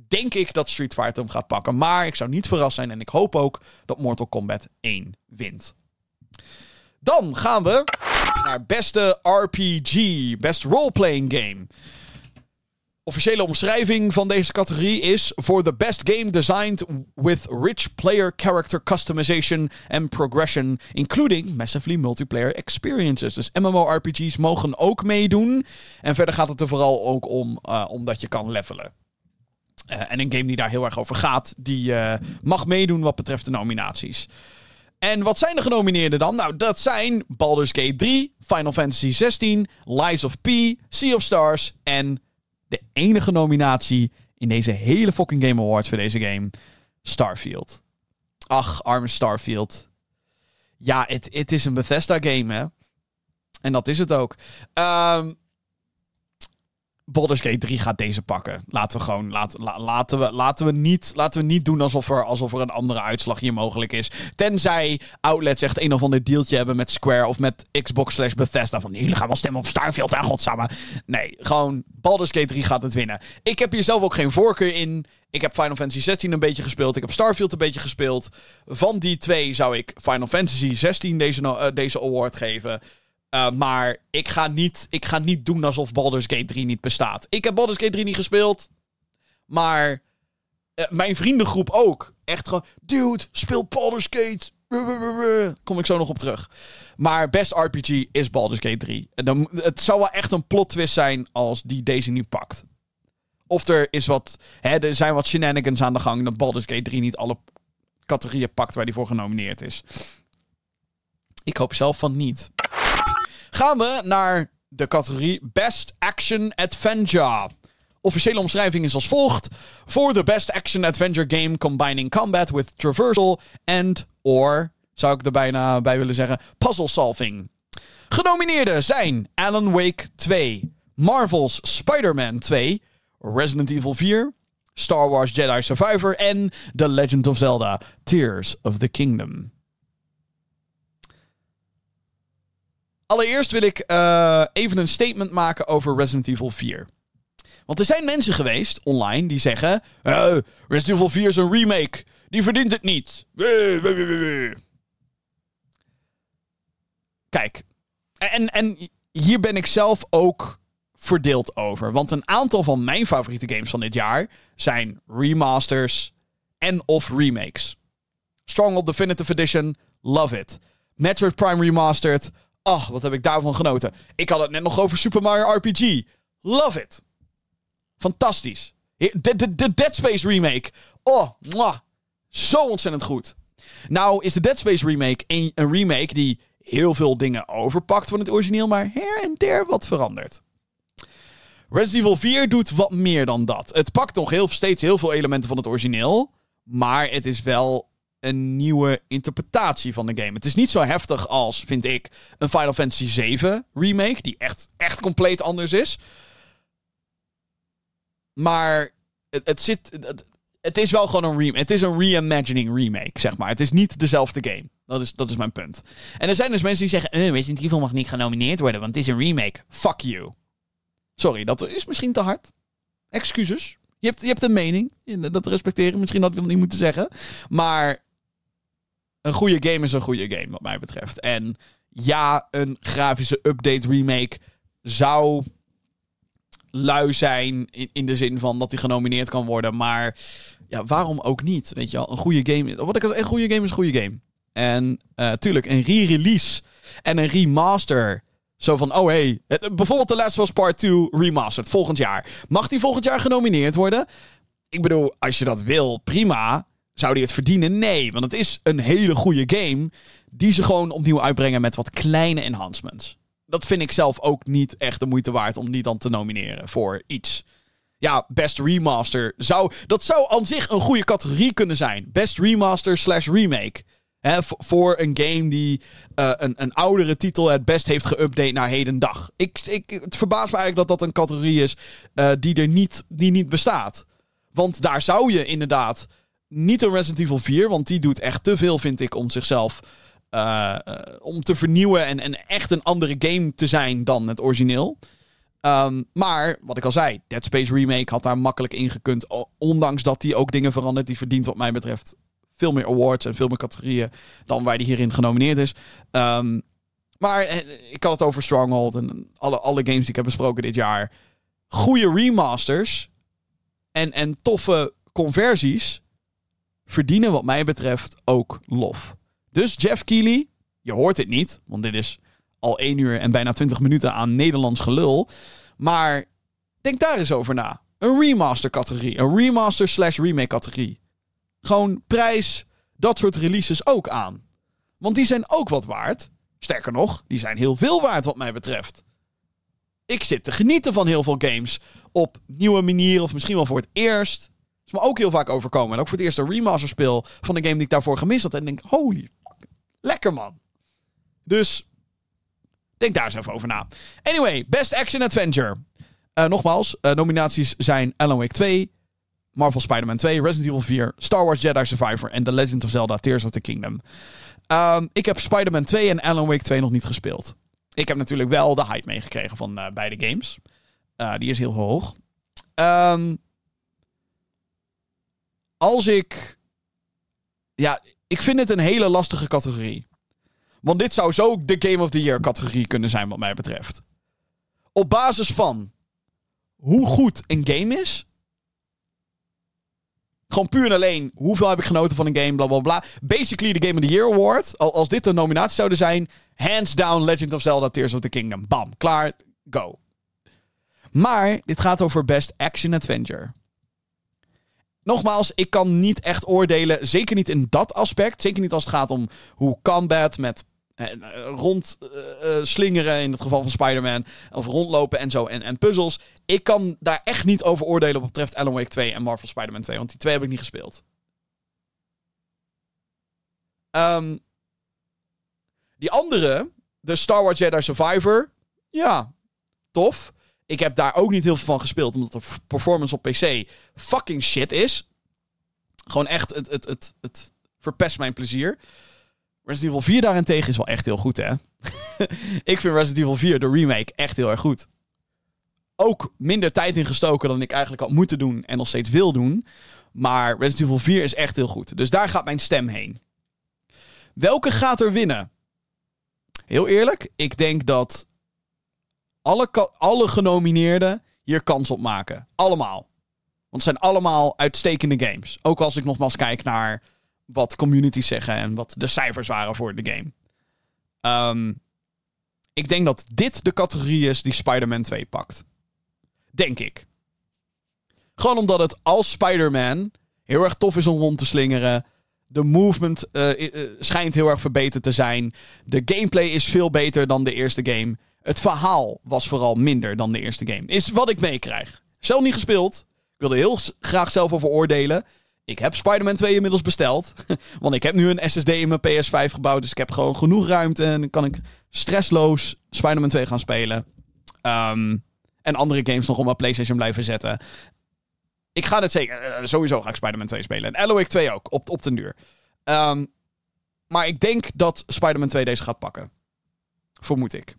denk ik dat Street Fighter hem gaat pakken. Maar ik zou niet verrast zijn en ik hoop ook dat Mortal Kombat 1 wint. Dan gaan we naar beste RPG, best role-playing game. officiële omschrijving van deze categorie is: For the best game designed with rich player character customization and progression, including massively multiplayer experiences. Dus MMORPG's mogen ook meedoen. En verder gaat het er vooral ook om uh, omdat je kan levelen. Uh, en een game die daar heel erg over gaat, die uh, mag meedoen wat betreft de nominaties. En wat zijn de genomineerden dan? Nou, dat zijn Baldur's Gate 3, Final Fantasy 16, Lies of P, Sea of Stars en de enige nominatie in deze hele fucking Game Awards voor deze game, Starfield. Ach, arme Starfield. Ja, het is een Bethesda game, hè. En dat is het ook. Um, Baldur's Gate 3 gaat deze pakken. Laten we gewoon, laten, we, laten, we niet, laten we niet doen alsof er, alsof er een andere uitslag hier mogelijk is. Tenzij outlets echt een of ander deeltje hebben met Square of met Xbox slash Bethesda. Van jullie gaan wel stemmen op Starfield, hè, godsamme. Nee, gewoon Baldur's Gate 3 gaat het winnen. Ik heb hier zelf ook geen voorkeur in. Ik heb Final Fantasy 16 een beetje gespeeld. Ik heb Starfield een beetje gespeeld. Van die twee zou ik Final Fantasy 16 deze, uh, deze award geven. Uh, maar ik ga, niet, ik ga niet doen alsof Baldur's Gate 3 niet bestaat. Ik heb Baldur's Gate 3 niet gespeeld. Maar uh, mijn vriendengroep ook. Echt gewoon, dude, speel Baldur's Gate. Kom ik zo nog op terug. Maar best RPG is Baldur's Gate 3. Dan, het zou wel echt een plot twist zijn als die deze nu pakt. Of er is wat, hè, er zijn wat shenanigans aan de gang dat Baldur's Gate 3 niet alle categorieën pakt waar die voor genomineerd is. Ik hoop zelf van niet. Gaan we naar de categorie Best Action Adventure. Officiële omschrijving is als volgt: For the best action adventure game combining combat with traversal and or zou ik er bijna bij willen zeggen puzzle solving. Genomineerden zijn Alan Wake 2, Marvel's Spider-Man 2, Resident Evil 4, Star Wars Jedi Survivor en The Legend of Zelda: Tears of the Kingdom. Allereerst wil ik uh, even een statement maken over Resident Evil 4. Want er zijn mensen geweest online die zeggen: uh, Resident Evil 4 is een remake. Die verdient het niet. Kijk, en, en hier ben ik zelf ook verdeeld over. Want een aantal van mijn favoriete games van dit jaar zijn remasters en of remakes. Stronghold Definitive Edition, love it. Metroid Prime Remastered, Oh, wat heb ik daarvan genoten. Ik had het net nog over Super Mario RPG. Love it. Fantastisch. De, de, de Dead Space remake. Oh, mwah. Zo ontzettend goed. Nou is de Dead Space remake een, een remake die heel veel dingen overpakt van het origineel, maar her en der wat verandert. Resident Evil 4 doet wat meer dan dat. Het pakt nog heel, steeds heel veel elementen van het origineel, maar het is wel een nieuwe interpretatie van de game. Het is niet zo heftig als, vind ik, een Final Fantasy 7 remake, die echt, echt compleet anders is. Maar het, het zit. Het, het, is wel gewoon een remake. Het is een reimagining remake, zeg maar. Het is niet dezelfde game. Dat is, dat is mijn punt. En er zijn dus mensen die zeggen: eh, Resident Evil mag niet genomineerd worden, want het is een remake. Fuck you. Sorry, dat is misschien te hard. Excuses. Je hebt, je hebt een mening. Dat respecteren. Misschien had ik dat niet moeten zeggen. Maar een goede game is een goede game, wat mij betreft. En ja, een grafische update remake zou lui zijn. In, in de zin van dat hij genomineerd kan worden. Maar ja, waarom ook niet? Weet je wel, een goede game. Wat ik als een goede game is een goede game. En uh, tuurlijk, een re-release en een remaster. Zo van, oh hey, bijvoorbeeld The Last of Us Part 2 remastered volgend jaar. Mag die volgend jaar genomineerd worden? Ik bedoel, als je dat wil, prima. Zou die het verdienen? Nee, want het is een hele goede game die ze gewoon opnieuw uitbrengen met wat kleine enhancements. Dat vind ik zelf ook niet echt de moeite waard om die dan te nomineren voor iets. Ja, Best Remaster zou... Dat zou aan zich een goede categorie kunnen zijn. Best Remaster slash Remake. He, voor een game die uh, een, een oudere titel het best heeft geüpdate naar heden dag. Ik, ik, het verbaast me eigenlijk dat dat een categorie is uh, die er niet, die niet bestaat. Want daar zou je inderdaad niet een Resident Evil 4, want die doet echt te veel, vind ik, om zichzelf uh, uh, om te vernieuwen en, en echt een andere game te zijn dan het origineel. Um, maar, wat ik al zei, Dead Space Remake had daar makkelijk ingekund. Ondanks dat die ook dingen verandert. Die verdient wat mij betreft veel meer awards en veel meer categorieën dan waar die hierin genomineerd is. Um, maar eh, ik had het over Stronghold en alle, alle games die ik heb besproken dit jaar. goede remasters en, en toffe conversies verdienen wat mij betreft ook lof. Dus Jeff Keighley, je hoort het niet, want dit is al 1 uur en bijna 20 minuten aan Nederlands gelul. Maar denk daar eens over na. Een remaster categorie, een remaster slash remake categorie. Gewoon prijs dat soort releases ook aan. Want die zijn ook wat waard. Sterker nog, die zijn heel veel waard wat mij betreft. Ik zit te genieten van heel veel games op nieuwe manieren of misschien wel voor het eerst. Me ook heel vaak overkomen. En ook voor het eerst een remaster speel van een game die ik daarvoor gemist had. En denk, holy lekker man. Dus denk daar eens even over na. Anyway, Best Action Adventure. Uh, nogmaals, uh, nominaties zijn Alan Wake 2, Marvel Spider-Man 2, Resident Evil 4, Star Wars Jedi Survivor en The Legend of Zelda Tears of the Kingdom. Um, ik heb Spider-Man 2 en Alan Wake 2 nog niet gespeeld. Ik heb natuurlijk wel de hype meegekregen van uh, beide games. die is heel hoog. Um, als ik. Ja, ik vind het een hele lastige categorie. Want dit zou zo de Game of the Year categorie kunnen zijn, wat mij betreft. Op basis van hoe goed een game is. Gewoon puur en alleen hoeveel heb ik genoten van een game, bla bla bla. Basically de Game of the Year Award. Als dit een nominatie zouden zijn. Hands down Legend of Zelda Tears of the Kingdom. Bam, klaar, go. Maar dit gaat over Best Action Adventure. Nogmaals, ik kan niet echt oordelen. Zeker niet in dat aspect. Zeker niet als het gaat om hoe combat met eh, rond uh, slingeren in het geval van Spider-Man. Of rondlopen en zo. En, en puzzels. Ik kan daar echt niet over oordelen wat betreft Alan Wake 2 en Marvel Spider-Man 2. Want die twee heb ik niet gespeeld. Um, die andere, de Star Wars Jedi Survivor. Ja, tof. Ik heb daar ook niet heel veel van gespeeld, omdat de performance op PC fucking shit is. Gewoon echt, het, het, het, het verpest mijn plezier. Resident Evil 4 daarentegen is wel echt heel goed, hè? ik vind Resident Evil 4, de remake, echt heel erg goed. Ook minder tijd ingestoken dan ik eigenlijk had moeten doen en nog steeds wil doen. Maar Resident Evil 4 is echt heel goed. Dus daar gaat mijn stem heen. Welke gaat er winnen? Heel eerlijk, ik denk dat alle, alle genomineerden hier kans op maken. Allemaal. Want het zijn allemaal uitstekende games. Ook als ik nogmaals kijk naar wat communities zeggen en wat de cijfers waren voor de game. Um, ik denk dat dit de categorie is die Spider-Man 2 pakt. Denk ik. Gewoon omdat het als Spider-Man heel erg tof is om rond te slingeren. De movement uh, uh, schijnt heel erg verbeterd te zijn. De gameplay is veel beter dan de eerste game. Het verhaal was vooral minder dan de eerste game. Is wat ik meekrijg. Zelf niet gespeeld. Ik wilde heel graag zelf over oordelen. Ik heb Spider-Man 2 inmiddels besteld. Want ik heb nu een SSD in mijn PS5 gebouwd. Dus ik heb gewoon genoeg ruimte. En dan kan ik stressloos Spider-Man 2 gaan spelen. Um, en andere games nog op mijn PlayStation blijven zetten. Ik ga het zeker. Uh, sowieso ga ik Spider-Man 2 spelen. En Alan 2 ook. Op, op den duur. Um, maar ik denk dat Spider-Man 2 deze gaat pakken. Vermoed ik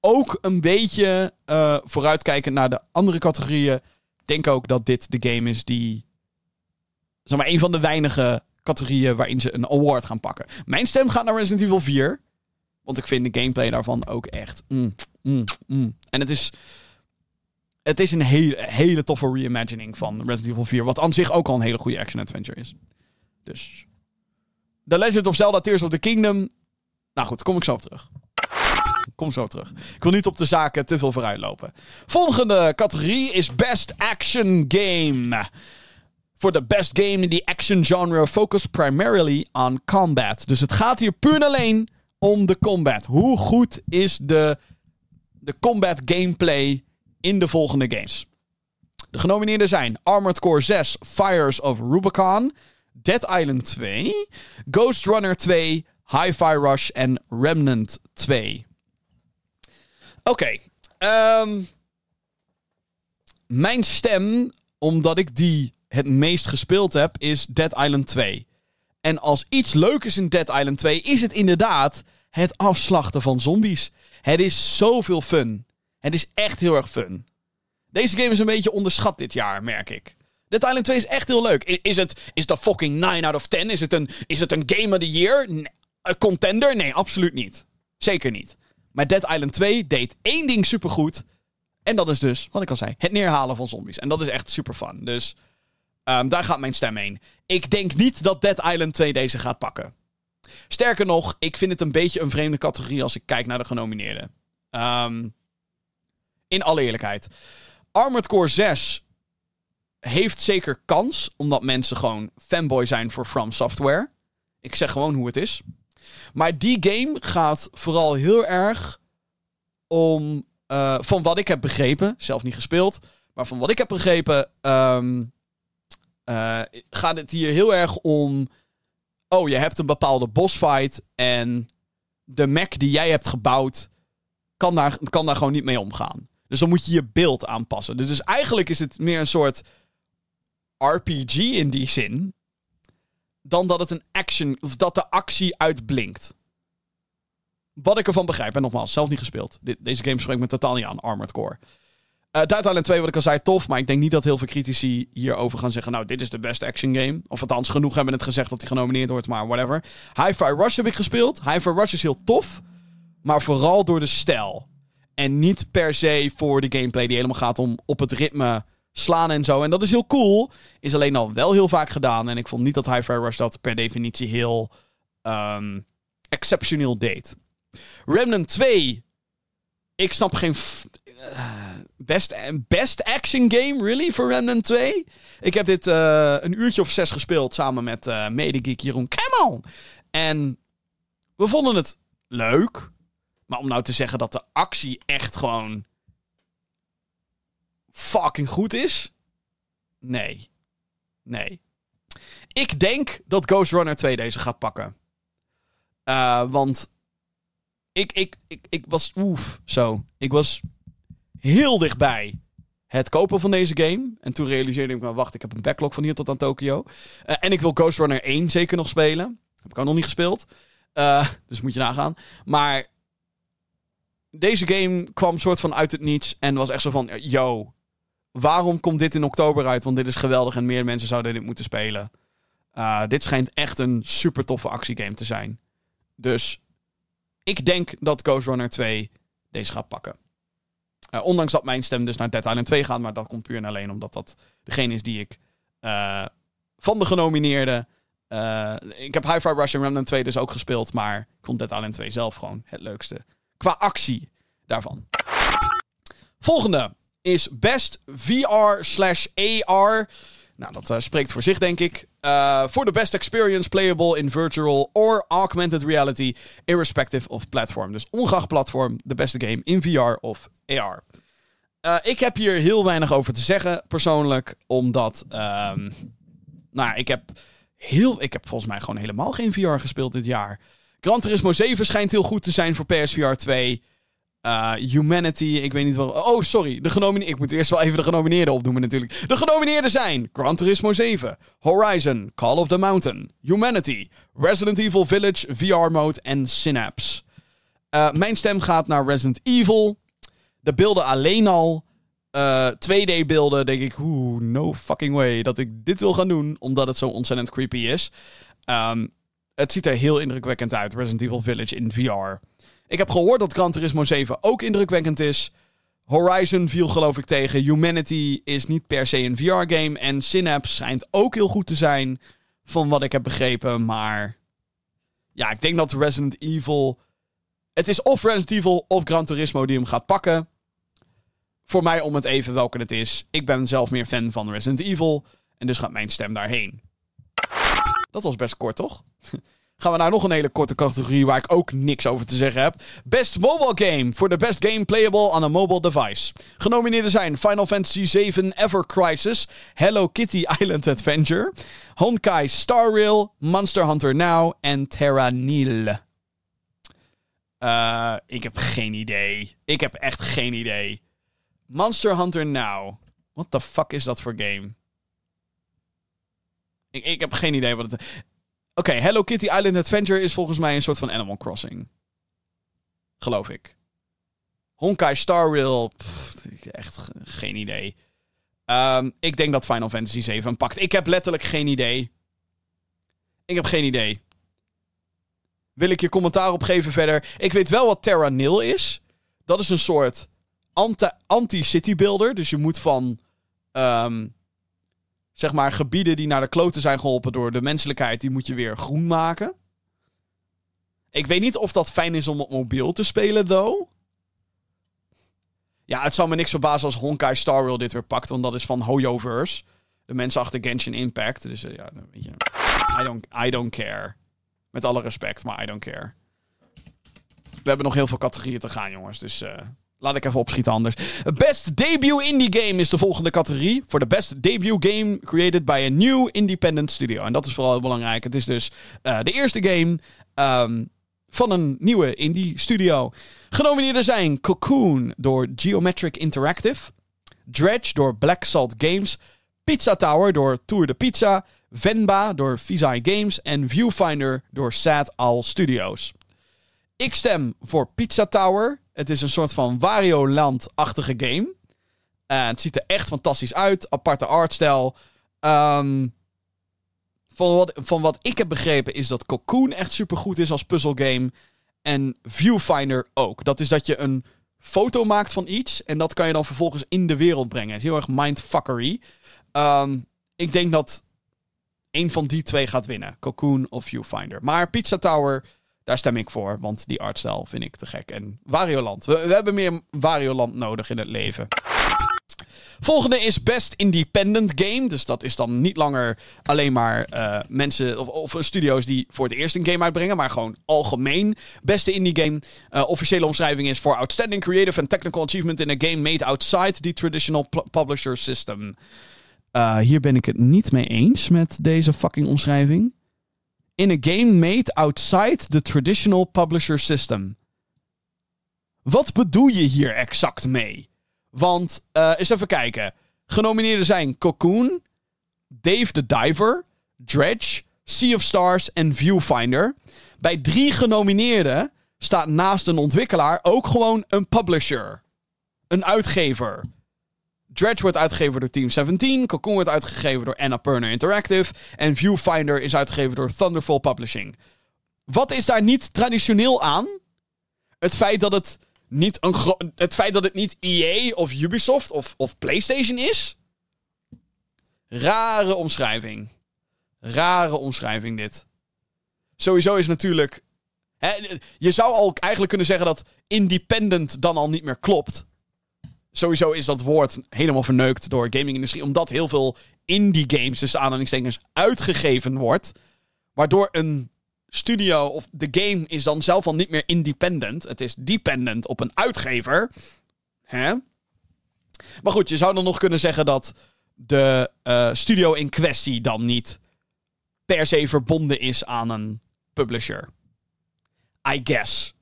ook een beetje uh, vooruitkijkend naar de andere categorieën. Denk ook dat dit de game is die. Zeg maar, een van de weinige categorieën waarin ze een award gaan pakken. Mijn stem gaat naar Resident Evil 4. Want ik vind de gameplay daarvan ook echt. Mm, mm, mm. En het is. Het is een hele, hele toffe reimagining van Resident Evil 4. Wat aan zich ook al een hele goede action-adventure is. Dus. The Legend of Zelda Tears of the Kingdom. Nou goed, kom ik zo op terug. Kom zo terug. Ik wil niet op de zaken te veel vooruitlopen. Volgende categorie is Best Action Game. Voor de best game in the action genre focus primarily on combat. Dus het gaat hier puur en alleen om de combat. Hoe goed is de, de combat gameplay in de volgende games? De genomineerden zijn Armored Core 6 Fires of Rubicon, Dead Island 2, Ghost Runner 2, Hi-Fi Rush en Remnant 2. Oké. Ehm, mijn stem, omdat ik die het meest gespeeld heb, is Dead Island 2. En als iets leuk is in Dead Island 2, is het inderdaad het afslachten van zombies. Het is zoveel fun. Het is echt heel erg fun. Deze game is een beetje onderschat dit jaar, merk ik. Dead Island 2 is echt heel leuk. Is het, is een fucking 9 out of 10? Is het een, is het een Game of the Year? Contender? Nee, absoluut niet. Zeker niet. Maar Dead Island 2 deed één ding supergoed. En dat is dus, wat ik al zei, het neerhalen van zombies. En dat is echt super fun. Dus ehm, daar gaat mijn stem heen. Ik denk niet dat Dead Island 2 deze gaat pakken. Sterker nog, ik vind het een beetje een vreemde categorie als ik kijk naar de genomineerden. Ehm, in alle eerlijkheid. Armored Core 6 heeft zeker kans, omdat mensen gewoon fanboy zijn voor From Software. Ik zeg gewoon hoe het is. Maar die game gaat vooral heel erg om, uh, van wat ik heb begrepen, zelf niet gespeeld, maar van wat ik heb begrepen, um, uh, gaat het hier heel erg om. Oh, je hebt een bepaalde bossfight en de mech die jij hebt gebouwd kan daar, kan daar gewoon niet mee omgaan. Dus dan moet je je beeld aanpassen. Dus, dus eigenlijk is het meer een soort RPG in die zin. Dan dat het een action. Of dat de actie uitblinkt. Wat ik ervan begrijp. En nogmaals, zelf niet gespeeld. deze game spreekt me totaal niet aan. Armored Core. Uh, Dead Island 2, wat ik al zei, tof. Maar ik denk niet dat heel veel critici hierover gaan zeggen... Nou, dit is de beste action game. Of althans, genoeg hebben het gezegd dat hij genomineerd wordt. Maar whatever. Hi-Fi Rush heb ik gespeeld. Hi-Fi Rush is heel tof. Maar vooral door de stijl. En niet per se voor de gameplay die helemaal gaat om op het ritme slaan en zo. En dat is heel cool. Is alleen al wel heel vaak gedaan. En ik vond niet dat Hi-Fi Rush dat per definitie heel um, exceptioneel deed. Remnant 2. Ik snap geen. Uh, best, best action game, really, voor Remnant 2? Ik heb dit uh, een uurtje of zes gespeeld samen met uh, medegeek Jeroen Kemmel. En we vonden het leuk. Maar om nou te zeggen dat de actie echt gewoon fucking goed is? Nee. Nee. Ik denk dat Ghost Runner 2 deze gaat pakken. Uh, want ik, ik, ik, ik was. Oef, zo. Ik was heel dichtbij het kopen van deze game. En toen realiseerde ik me: wacht, ik heb een backlog van hier tot aan Tokio. Uh, en ik wil Ghost Runner 1 zeker nog spelen. Heb ik ook nog niet gespeeld. Uh, dus moet je nagaan. Maar deze game kwam soort van uit het niets. En was echt zo van: yo, waarom komt dit in oktober uit? Want dit is geweldig en meer mensen zouden dit moeten spelen. Uh, dit schijnt echt een super toffe actiegame te zijn. Dus ik denk dat Ghost Runner 2 deze gaat pakken. Uh, ondanks dat mijn stem dus naar Dead Island 2 gaat. Maar dat komt puur en alleen omdat dat degene is die ik uh, van de genomineerden... ik heb Hi-Fi Rush en Remnant 2 dus ook gespeeld. Maar ik vond Dead Island 2 zelf gewoon het leukste. Qua actie daarvan. Volgende is Best VR slash AR. Nou, dat uh, spreekt voor zich, denk ik. Uh, voor de best experience playable in virtual or augmented reality, irrespective of platform. Dus ongeacht platform, de beste game in VR of AR. Uh, ik heb hier heel weinig over te zeggen, persoonlijk. Omdat, um, nou, ik heb heel, ik heb volgens mij gewoon helemaal geen VR gespeeld dit jaar. Gran Turismo 7 schijnt heel goed te zijn voor PSVR 2. Uh, Humanity, ik weet niet wel. Oh, sorry. De genomineerden. Ik moet eerst wel even de genomineerden opnoemen, natuurlijk. De genomineerden zijn Gran Turismo 7, Horizon, Call of the Mountain, Humanity, Resident Evil Village, VR Mode en Synapse. Uh, mijn stem gaat naar Resident Evil. De beelden alleen al. Uh, 2D-beelden, denk ik, oeh, no fucking way dat ik dit wil gaan doen, omdat het zo ontzettend creepy is. Um, het ziet er heel indrukwekkend uit, Resident Evil Village in VR. Ik heb gehoord dat Gran Turismo 7 ook indrukwekkend is. Horizon viel geloof ik tegen. Humanity is niet per se een VR-game. En Synapse schijnt ook heel goed te zijn, van wat ik heb begrepen. Maar ja, ik denk dat Resident Evil... Het is of Resident Evil of Gran Turismo die hem gaat pakken. Voor mij om het even welke het is. Ik ben zelf meer fan van Resident Evil. En dus gaat mijn stem daarheen. Dat was best kort, toch? Gaan we naar nog een hele korte categorie waar ik ook niks over te zeggen heb. Best Mobile Game voor de best game playable on a mobile device. Genomineerden zijn Final Fantasy VII Ever Crisis, Hello Kitty Island Adventure, Honkai Star Rail, Monster Hunter Now en Terra Nil. Uh, ik heb geen idee. Ik heb echt geen idee. Monster Hunter Now. What the fuck is dat voor game? Ik, ik heb geen idee wat het... Oké, Hello Kitty Island Adventure is volgens mij een soort van Animal Crossing. Geloof ik. Honkai Star Rail, echt geen idee. Um, ik denk dat Final Fantasy 7 pakt. Ik heb letterlijk geen idee. Ik heb geen idee. Wil ik je commentaar op geven verder? Ik weet wel wat Terra Nil is. Dat is een soort anti- anti-city builder. Dus je moet van, ehm, zeg maar, gebieden die naar de kloten zijn geholpen door de menselijkheid, die moet je weer groen maken. Ik weet niet of dat fijn is om op mobiel te spelen, though. Ja, het zou me niks verbazen als Honkai Star Rail dit weer pakt, want dat is van Hoyoverse. De mensen achter Genshin Impact. Dus eh, ja, weet je. I don't, I don't care. Met alle respect, maar I don't care. We hebben nog heel veel categorieën te gaan, jongens. Dus eh, laat ik even opschieten anders. Best Debut Indie Game is de volgende categorie. Voor de Best Debut Game created by a new independent studio. En dat is vooral heel belangrijk. Het is dus eh, de eerste game ehm, van een nieuwe indie studio. Genomineerden zijn Cocoon door Geometric Interactive. Dredge door Black Salt Games. Pizza Tower door Tour de Pizza. Venba door Visai Games. En Viewfinder door Sad Al Studios. Ik stem voor Pizza Tower. Het is een soort van Wario Land-achtige game. Uh, het ziet er echt fantastisch uit. Aparte artstijl. Um, van, wat, van wat ik heb begrepen is dat Cocoon echt supergoed is als puzzelgame. En Viewfinder ook. Dat is dat je een foto maakt van iets. En dat kan je dan vervolgens in de wereld brengen. Het is heel erg mindfuckery. Um, ik denk dat een van die twee gaat winnen. Cocoon of Viewfinder. Maar Pizza Tower, daar stem ik voor. Want die artstijl vind ik te gek. En Wario Land. We, we hebben meer Wario Land nodig in het leven. Volgende is Best Independent Game. Dus dat is dan niet langer alleen maar uh, mensen of, of, studio's die voor het eerst een game uitbrengen, maar gewoon algemeen beste indie game. Uh, officiële omschrijving is for outstanding creative and technical achievement in a game made outside the traditional publisher system. Uh, hier ben ik het niet mee eens met deze fucking omschrijving. In a game made outside the traditional publisher system. Wat bedoel je hier exact mee? Want, uh, eens even kijken. Genomineerden zijn Cocoon, Dave the Diver, Dredge, Sea of Stars en Viewfinder. Bij drie genomineerden staat naast een ontwikkelaar ook gewoon een publisher. Een uitgever. Dredge wordt uitgegeven door Team 17. Cocoon wordt uitgegeven door Annapurna Interactive. En Viewfinder is uitgegeven door Thunderful Publishing. Wat is daar niet traditioneel aan? Het feit dat het niet een het feit dat het niet EA of Ubisoft of, of PlayStation is. Rare omschrijving. Rare omschrijving dit. Sowieso is natuurlijk. Hè, je zou al eigenlijk kunnen zeggen dat independent dan al niet meer klopt. Sowieso is dat woord helemaal verneukt door gaming-industrie. Omdat heel veel indie games, dus aanhalingstekens, uitgegeven wordt. Waardoor een studio of de game is dan zelf al niet meer independent. Het is dependent op een uitgever. Hè? Maar goed, je zou dan nog kunnen zeggen dat de uh, studio in kwestie dan niet per se verbonden is aan een publisher. I guess.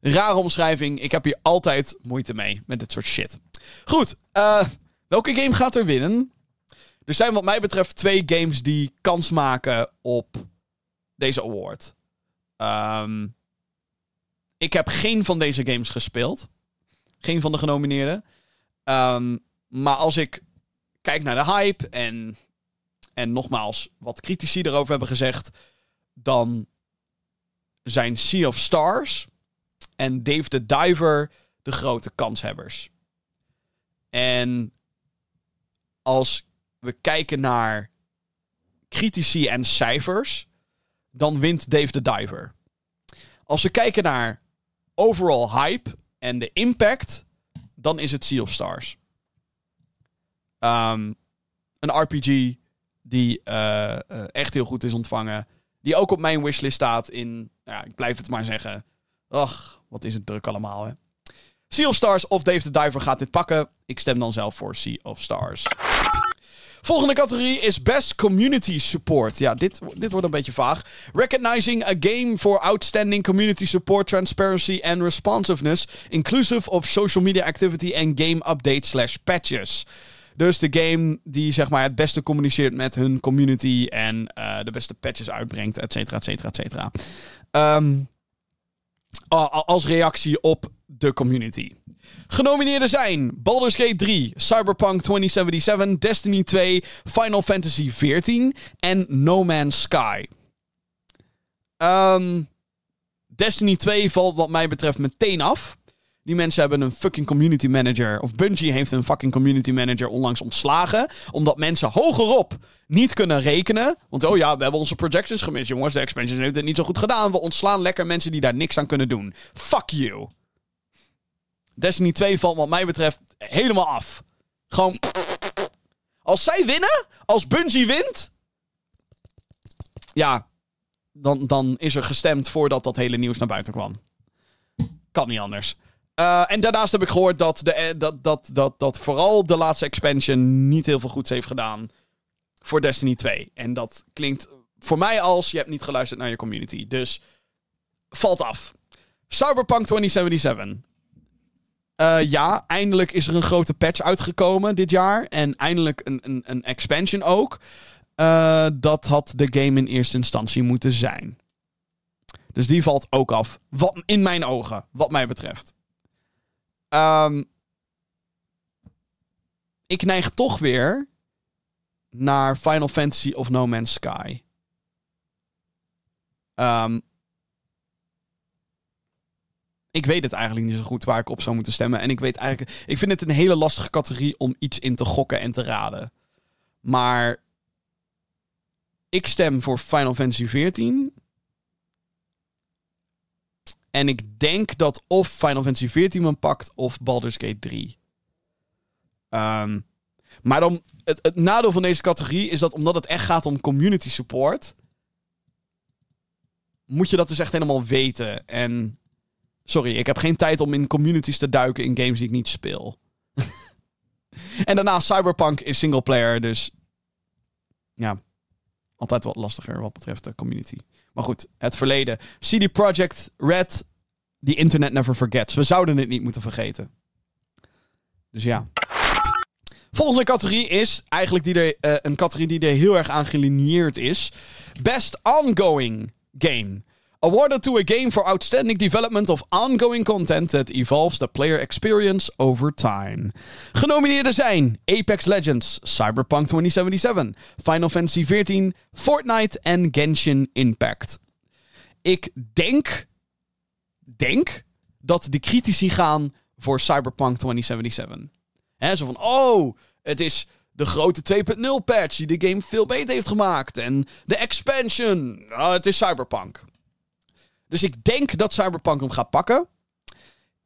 Rare omschrijving. Ik heb hier altijd moeite mee met dit soort shit. Goed, uh, welke game gaat er winnen? Er zijn wat mij betreft twee games die kans maken op deze award. Um, ik heb geen van deze games gespeeld. Geen van de genomineerden. Um, maar als ik kijk naar de hype en, en nogmaals wat critici erover hebben gezegd, dan zijn Sea of Stars en Dave the Diver de grote kanshebbers. En als we kijken naar critici en cijfers, dan wint Dave the Diver. Als we kijken naar overall hype en de impact, dan is het Sea of Stars. Um, een RPG die uh, uh, echt heel goed is ontvangen. Die ook op mijn wishlist staat in, ja, ik blijf het maar zeggen. Ach, wat is het druk allemaal, hè. Sea of Stars of Dave the Diver gaat dit pakken. Ik stem dan zelf voor Sea of Stars. Volgende categorie is Best Community Support. Ja, dit, dit wordt een beetje vaag. Recognizing a game for outstanding community support, transparency and responsiveness, inclusive of social media activity and game updates slash patches. Dus de game die zeg maar het beste communiceert met hun community en uh, de beste patches uitbrengt, et cetera, et cetera, et cetera. Um, als reactie op de community. Genomineerden zijn Baldur's Gate 3, Cyberpunk 2077, Destiny 2, Final Fantasy XIV en No Man's Sky. Um, Destiny 2 valt wat mij betreft meteen af. Die mensen hebben een fucking community manager. Of Bungie heeft een fucking community manager onlangs ontslagen. Omdat mensen hogerop niet kunnen rekenen. Want oh ja, we hebben onze projections gemist, jongens. De expansion heeft het niet zo goed gedaan. We ontslaan lekker mensen die daar niks aan kunnen doen. Fuck you. Destiny 2 valt wat mij betreft helemaal af. Gewoon... Als zij winnen, als Bungie wint... Ja, dan, dan is er gestemd voordat dat hele nieuws naar buiten kwam. Kan niet anders. Uh, en daarnaast heb ik gehoord dat, de, eh, dat, dat, dat, dat vooral de laatste expansion niet heel veel goeds heeft gedaan voor Destiny 2. En dat klinkt voor mij als je hebt niet geluisterd naar je community. Dus valt af. Cyberpunk 2077. Uh, ja, eindelijk is er een grote patch uitgekomen dit jaar. En eindelijk een, een, een expansion ook. Uh, dat had de game in eerste instantie moeten zijn. Dus die valt ook af. Wat, in mijn ogen, wat mij betreft. Um, ik neig toch weer naar Final Fantasy of No Man's Sky. Um, ik weet het eigenlijk niet zo goed waar ik op zou moeten stemmen. En ik weet eigenlijk. Ik vind het een hele lastige categorie om iets in te gokken en te raden. Maar. Ik stem voor Final Fantasy XIV. En ik denk dat of Final Fantasy XIV me pakt of Baldur's Gate 3. Um, maar dan, het, het nadeel van deze categorie is dat omdat het echt gaat om community support, moet je dat dus echt helemaal weten. En sorry, ik heb geen tijd om in communities te duiken in games die ik niet speel. en daarna Cyberpunk is singleplayer, dus ja, altijd wat lastiger wat betreft de community. Maar goed, het verleden. CD Projekt Red, the internet never forgets. We zouden het niet moeten vergeten. Dus ja. Volgende categorie is eigenlijk die er, uh, een categorie die er heel erg aan gelineerd is. Best Ongoing Game. Awarded to a game for outstanding development of ongoing content that evolves the player experience over time. Genomineerden zijn Apex Legends, Cyberpunk 2077, Final Fantasy XIV, Fortnite en Genshin Impact. Ik denk, denk dat de critici gaan voor Cyberpunk 2077. He, zo van, oh, het is de grote 2.0 patch die de game veel beter heeft gemaakt. En de expansion, oh, het is Cyberpunk. Dus ik denk dat Cyberpunk hem gaat pakken.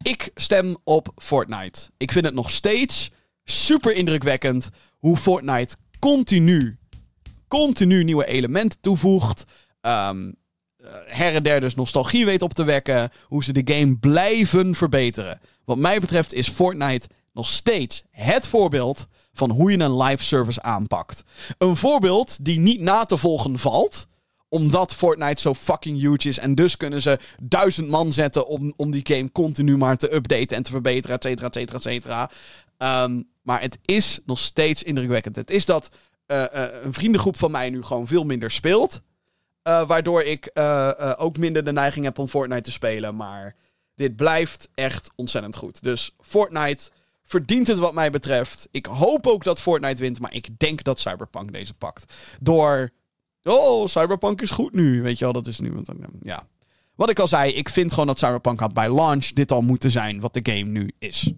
Ik stem op Fortnite. Ik vind het nog steeds super indrukwekkend hoe Fortnite continu, continu nieuwe elementen toevoegt. Um, her en der dus nostalgie weet op te wekken. Hoe ze de game blijven verbeteren. Wat mij betreft is Fortnite nog steeds het voorbeeld van hoe je een live service aanpakt. Een voorbeeld die niet na te volgen valt omdat Fortnite zo fucking huge is. En dus kunnen ze duizend man zetten om, om die game continu maar te updaten en te verbeteren, et cetera, et cetera, et cetera. Ehm, maar het is nog steeds indrukwekkend. Het is dat uh, uh, een vriendengroep van mij nu gewoon veel minder speelt. Uh, waardoor ik ook minder de neiging heb om Fortnite te spelen. Maar dit blijft echt ontzettend goed. Dus Fortnite verdient het wat mij betreft. Ik hoop ook dat Fortnite wint, maar ik denk dat Cyberpunk deze pakt. Door, oh, Cyberpunk is goed nu. Weet je wel, dat is nu. Ja. Wat ik al zei, ik vind gewoon dat Cyberpunk had bij launch dit al moeten zijn wat de game nu is.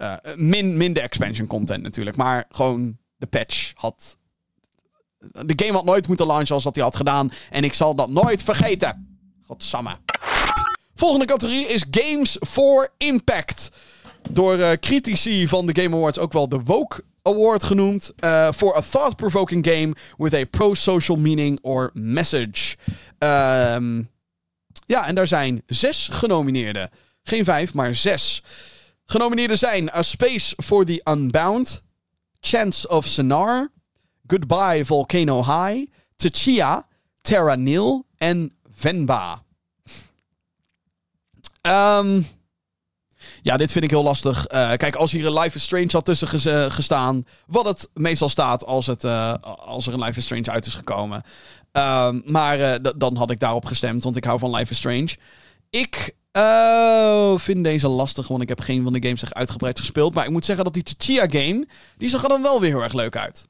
Uh, min, min de expansion content natuurlijk, maar gewoon de patch had... De game had nooit moeten launchen als dat hij had gedaan. En ik zal dat nooit vergeten. Godsamme. Volgende categorie is Games for Impact door uh, critici van de Game Awards ook wel de Woke Award genoemd. Uh, for a thought-provoking game with a pro-social meaning or message. Um, ja, en daar zijn zes genomineerden. Geen vijf, maar zes. Genomineerden zijn A Space for the Unbound, Chance of Sonar, Goodbye Volcano High, Tchia, Terra Nil en Venba. Um, ja, dit vind ik heel lastig. Uh, kijk, als hier een Life is Strange had tussen uh, gestaan. Wat het meestal staat als, het, uh, als er een Life is Strange uit is gekomen. Ehm, maar dan had ik daarop gestemd, want ik hou van Life is Strange. Ik vind deze lastig, want ik heb geen van de games echt uitgebreid gespeeld. Maar ik moet zeggen dat die Tchia game, die zag er dan wel weer heel erg leuk uit.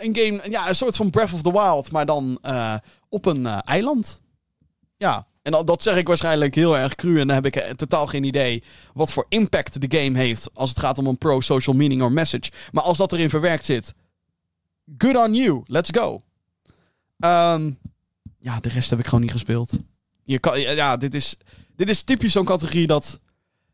een game, ja, een soort van Breath of the Wild, maar dan op een eiland. Ja, En dat, zeg ik waarschijnlijk heel erg cru. En dan heb ik eh, totaal geen idee wat voor impact de game heeft. Als het gaat om een pro-social meaning or message. Maar als dat erin verwerkt zit. Good on you. Let's go. Ehm, ja, de rest heb ik gewoon niet gespeeld. Je kan, ja, dit is, dit is typisch zo'n categorie dat.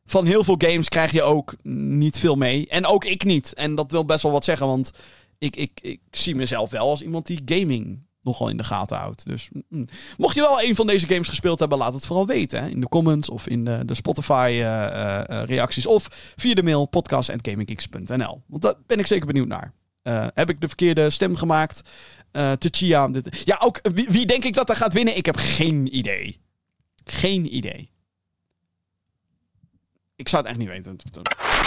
Van heel veel games krijg je ook niet veel mee. En ook ik niet. En dat wil best wel wat zeggen, want ik, ik, ik zie mezelf wel als iemand die gaming nogal in de gaten houdt. Dus mm, mm. mocht je wel een van deze games gespeeld hebben, laat het vooral weten. Hè? In de comments of in de, de Spotify-reacties. of via de mail podcast.gaminggeeks.nl. Want daar ben ik zeker benieuwd naar. Heb ik de verkeerde stem gemaakt? Uh, Tchia. Ja, ook wie, denk ik dat er gaat winnen? Ik heb geen idee. Geen idee. Ik zou het echt niet weten.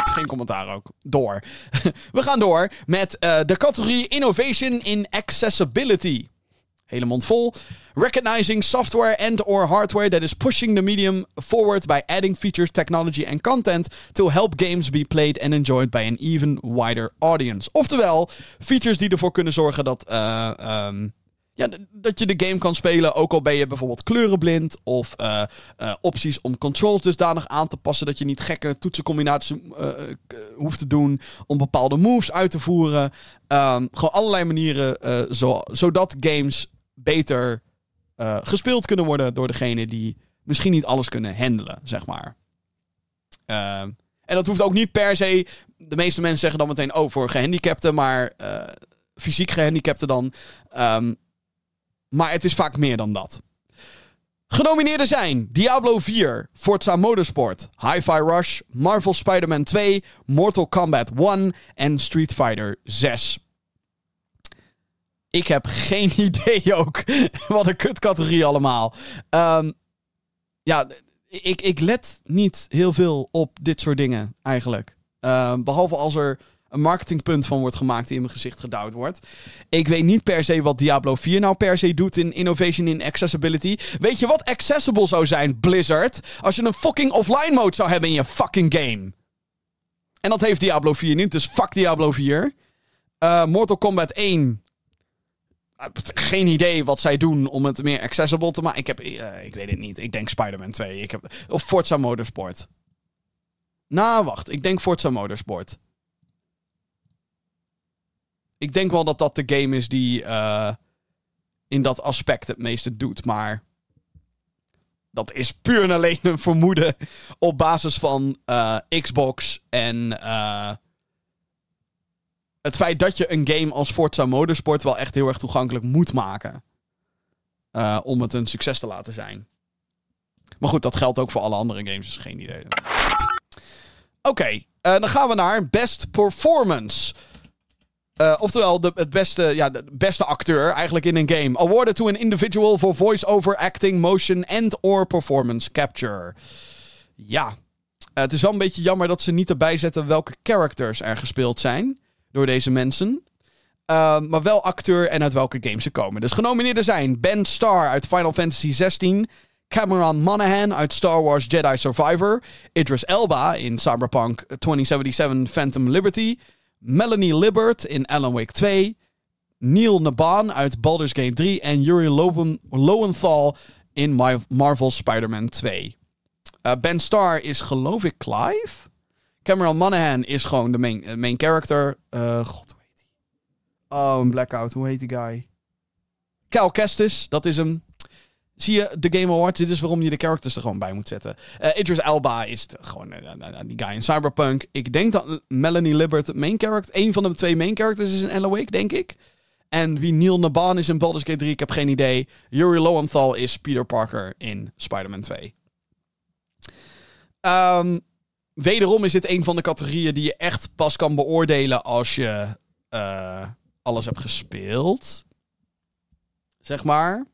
Geen commentaar ook. Door. We gaan door met de categorie Innovation in Accessibility hele mond vol. Recognizing software and or hardware that is pushing the medium forward by adding features, technology and content to help games be played and enjoyed by an even wider audience. Oftewel, features die ervoor kunnen zorgen dat, uh, um, ja, dat je de game kan spelen, ook al ben je bijvoorbeeld kleurenblind. Of uh, uh, opties om controls dusdanig aan te passen dat je niet gekke toetsencombinaties hoeft te doen om bepaalde moves uit te voeren. Um, gewoon allerlei manieren zo, zodat games beter uh, gespeeld kunnen worden door degene die misschien niet alles kunnen handelen, zeg maar. Uh, en dat hoeft ook niet per se. De meeste mensen zeggen dan meteen: oh, voor gehandicapten, maar uh, fysiek gehandicapten dan. Um, maar het is vaak meer dan dat. Genomineerden zijn Diablo 4, Forza Motorsport, Hi-Fi Rush, Marvel Spider-Man 2, Mortal Kombat 1 en Street Fighter 6. Ik heb geen idee ook. Wat een kutcategorie allemaal. Um, ja, ik, ik let niet heel veel op dit soort dingen eigenlijk. Um, behalve als er een marketingpunt van wordt gemaakt die in mijn gezicht gedouwd wordt. Ik weet niet per se wat Diablo 4 nou per se doet in innovation in accessibility. Weet je wat accessible zou zijn, Blizzard? Als je een fucking offline mode zou hebben in je fucking game. En dat heeft Diablo 4 niet, dus fuck Diablo 4. Uh, Mortal Kombat 1 geen idee wat zij doen om het meer accessible te maken. Ik, heb, uh, ik weet het niet. Ik denk Spider-Man 2. Ik heb, of Forza Motorsport. Nou, wacht. Ik denk Forza Motorsport. Ik denk wel dat dat de game is die uh, in dat aspect het meeste doet. Maar dat is puur en alleen een vermoeden op basis van uh, Xbox en het feit dat je een game als Forza Motorsport wel echt heel erg toegankelijk moet maken. Uh, om het een succes te laten zijn. Maar goed, dat geldt ook voor alle andere games, dus geen idee. Oké, uh, dan gaan we naar Best Performance. Uh, oftewel, de, het beste, ja, de beste acteur eigenlijk in een game. Awarded to an individual for voice-over acting, motion and or performance capture. Ja, het is wel een beetje jammer dat ze niet erbij zetten welke characters er gespeeld zijn door deze mensen. Uh, maar wel acteur en uit welke game ze komen. Dus genomineerden zijn Ben Starr uit Final Fantasy XVI. Cameron Monaghan uit Star Wars Jedi Survivor. Idris Elba in Cyberpunk 2077 Phantom Liberty. Melanie Libbert in Alan Wake 2. Neil Naban uit Baldur's Gate 3. En Yuri Lowenthal in Marvel Spider-Man 2. Uh, ben Starr is geloof ik Clive? Cameron Monaghan is gewoon de main, uh, main character. Uh, God, hoe heet hij? Oh, een blackout. Hoe heet die guy? Cal Kestis, dat is hem. Zie je, de Game Awards, dit is waarom je de characters er gewoon bij moet zetten. Uh, Idris Elba is gewoon die guy in Cyberpunk. Ik denk dat Melanie Libbert main character, een van de twee main characters is in Alan Wake, denk ik. En wie Neil Naban is in Baldur's Gate 3, ik heb geen idee. Yuri Lowenthal is Peter Parker in Spider-Man 2. Um, wederom is dit een van de categorieën die je echt pas kan beoordelen als je uh, alles hebt gespeeld. Zeg maar.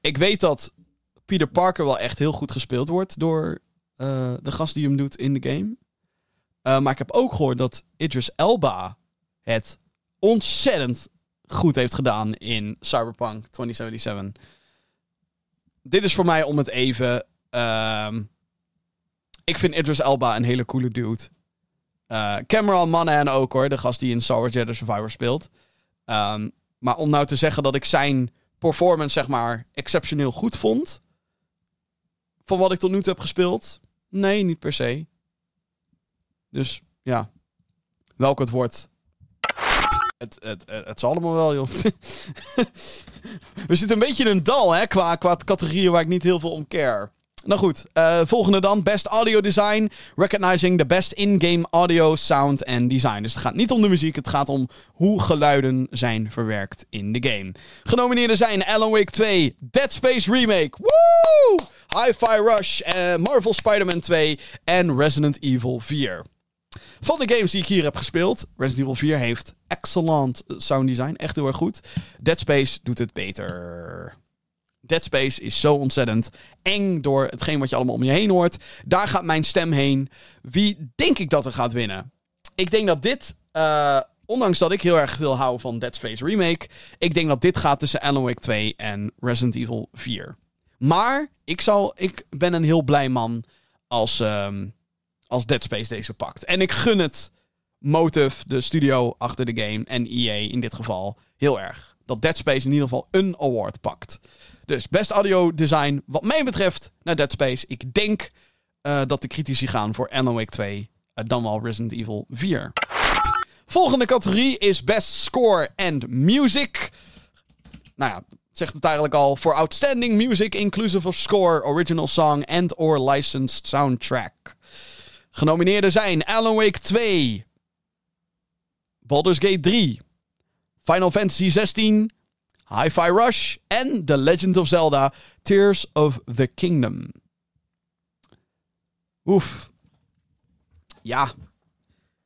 Ik weet dat Peter Parker wel echt heel goed gespeeld wordt door uh, de gast die hem doet in de game. Uh, maar ik heb ook gehoord dat Idris Elba het ontzettend goed heeft gedaan in Cyberpunk 2077. Dit is voor mij om het even. Uh, ik vind Idris Elba een hele coole dude. Uh, Cameron Monaghan ook hoor, de gast die in Star Wars Survivor speelt. Um, maar om nou te zeggen dat ik zijn performance, zeg maar, exceptioneel goed vond. Van wat ik tot nu toe heb gespeeld. Nee, niet per se. Dus ja, welke het wordt. Het, het, het, het zal allemaal wel, joh. We zitten een beetje in een dal, hè, qua, qua categorieën waar ik niet heel veel om care. Nou goed, uh, volgende dan. Best Audio Design. Recognizing the best in-game audio, sound en design. Dus het gaat niet om de muziek, het gaat om hoe geluiden zijn verwerkt in de game. Genomineerden zijn Alan Wake 2, Dead Space Remake, Woo! Hi-Fi Rush, uh, Marvel Spider-Man 2 en Resident Evil 4. Van de games die ik hier heb gespeeld, Resident Evil 4 heeft excellent sound design. Echt heel erg goed. Dead Space doet het beter. Dead Space is zo ontzettend eng door hetgeen wat je allemaal om je heen hoort. Daar gaat mijn stem heen. Wie denk ik dat er gaat winnen? Ik denk dat dit, uh, ondanks dat ik heel erg wil houden van Dead Space Remake, ik denk dat dit gaat tussen Alan Wake 2 en Resident Evil 4. Maar ik, zal, ik ben een heel blij man als, um, als Dead Space deze pakt. En ik gun het Motive, de studio achter de game, en EA in dit geval, heel erg. Dat Dead Space in ieder geval een award pakt. Dus best audio design, wat mij betreft, naar Dead Space. Ik denk uh, dat de critici gaan voor Alan Wake 2, uh, dan wel Resident Evil 4. Volgende categorie is Best Score and Music. Nou ja, zegt het eigenlijk al. For Outstanding Music, inclusive of Score, Original Song and or Licensed Soundtrack. Genomineerden zijn Alan Wake 2, Baldur's Gate 3, Final Fantasy 16, Hi-Fi Rush en The Legend of Zelda Tears of the Kingdom. Oef. Ja.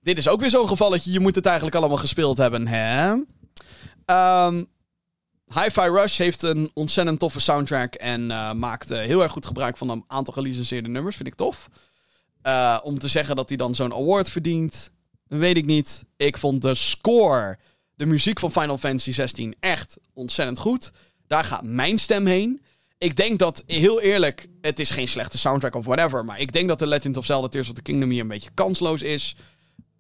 Dit is ook weer zo'n gevalletje. Je moet het eigenlijk allemaal gespeeld hebben, hè? Um, Hi-Fi Rush heeft een ontzettend toffe soundtrack en uh, maakt uh, heel erg goed gebruik van een aantal gelicenseerde nummers. Vind ik tof. Uh, om te zeggen dat hij dan zo'n award verdient, weet ik niet. Ik vond de score de muziek van Final Fantasy 16 echt ontzettend goed. Daar gaat mijn stem heen. Ik denk dat, heel eerlijk, het is geen slechte soundtrack of whatever. Maar ik denk dat The Legend of Zelda Tears of the Kingdom hier een beetje kansloos is.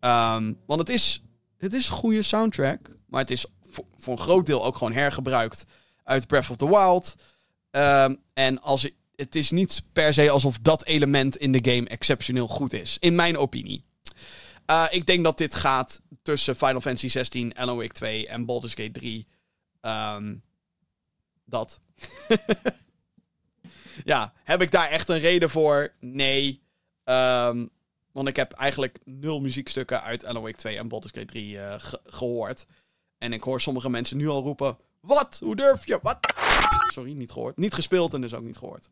Um, want het is, het is een goede soundtrack. Maar het is voor, een groot deel ook gewoon hergebruikt uit Breath of the Wild. Um, en als, het is niet per se alsof dat element in de game exceptioneel goed is. In mijn opinie. Uh, ik denk dat dit gaat tussen Final Fantasy 16, Alan Wake 2 en Baldur's Gate 3. Um, dat. ja, heb ik daar echt een reden voor? Nee. Um, want ik heb eigenlijk nul muziekstukken uit Alan Wake 2 en Baldur's Gate 3 uh, ge gehoord. En ik hoor sommige mensen nu al roepen: Wat? Hoe durf je? Wat? Sorry, niet gehoord. Niet gespeeld en dus ook niet gehoord.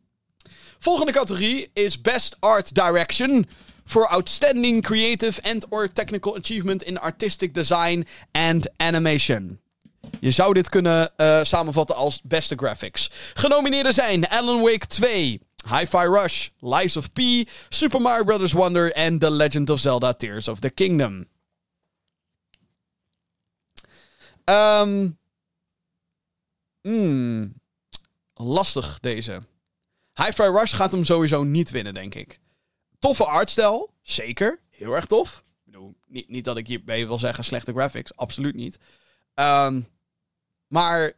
Volgende categorie is Best Art Direction. For outstanding creative and or technical achievement in artistic design and animation. Je zou dit kunnen uh, samenvatten als beste graphics. Genomineerden zijn Alan Wake 2, Hi-Fi Rush, Lies of P, Super Mario Bros. Wonder en The Legend of Zelda Tears of the Kingdom. Um, lastig deze. Hi-Fi Rush gaat hem sowieso niet winnen, denk ik. Toffe artstijl, zeker. Heel erg tof. Ik bedoel, niet, niet dat ik hierbij wil zeggen slechte graphics, absoluut niet. Um, maar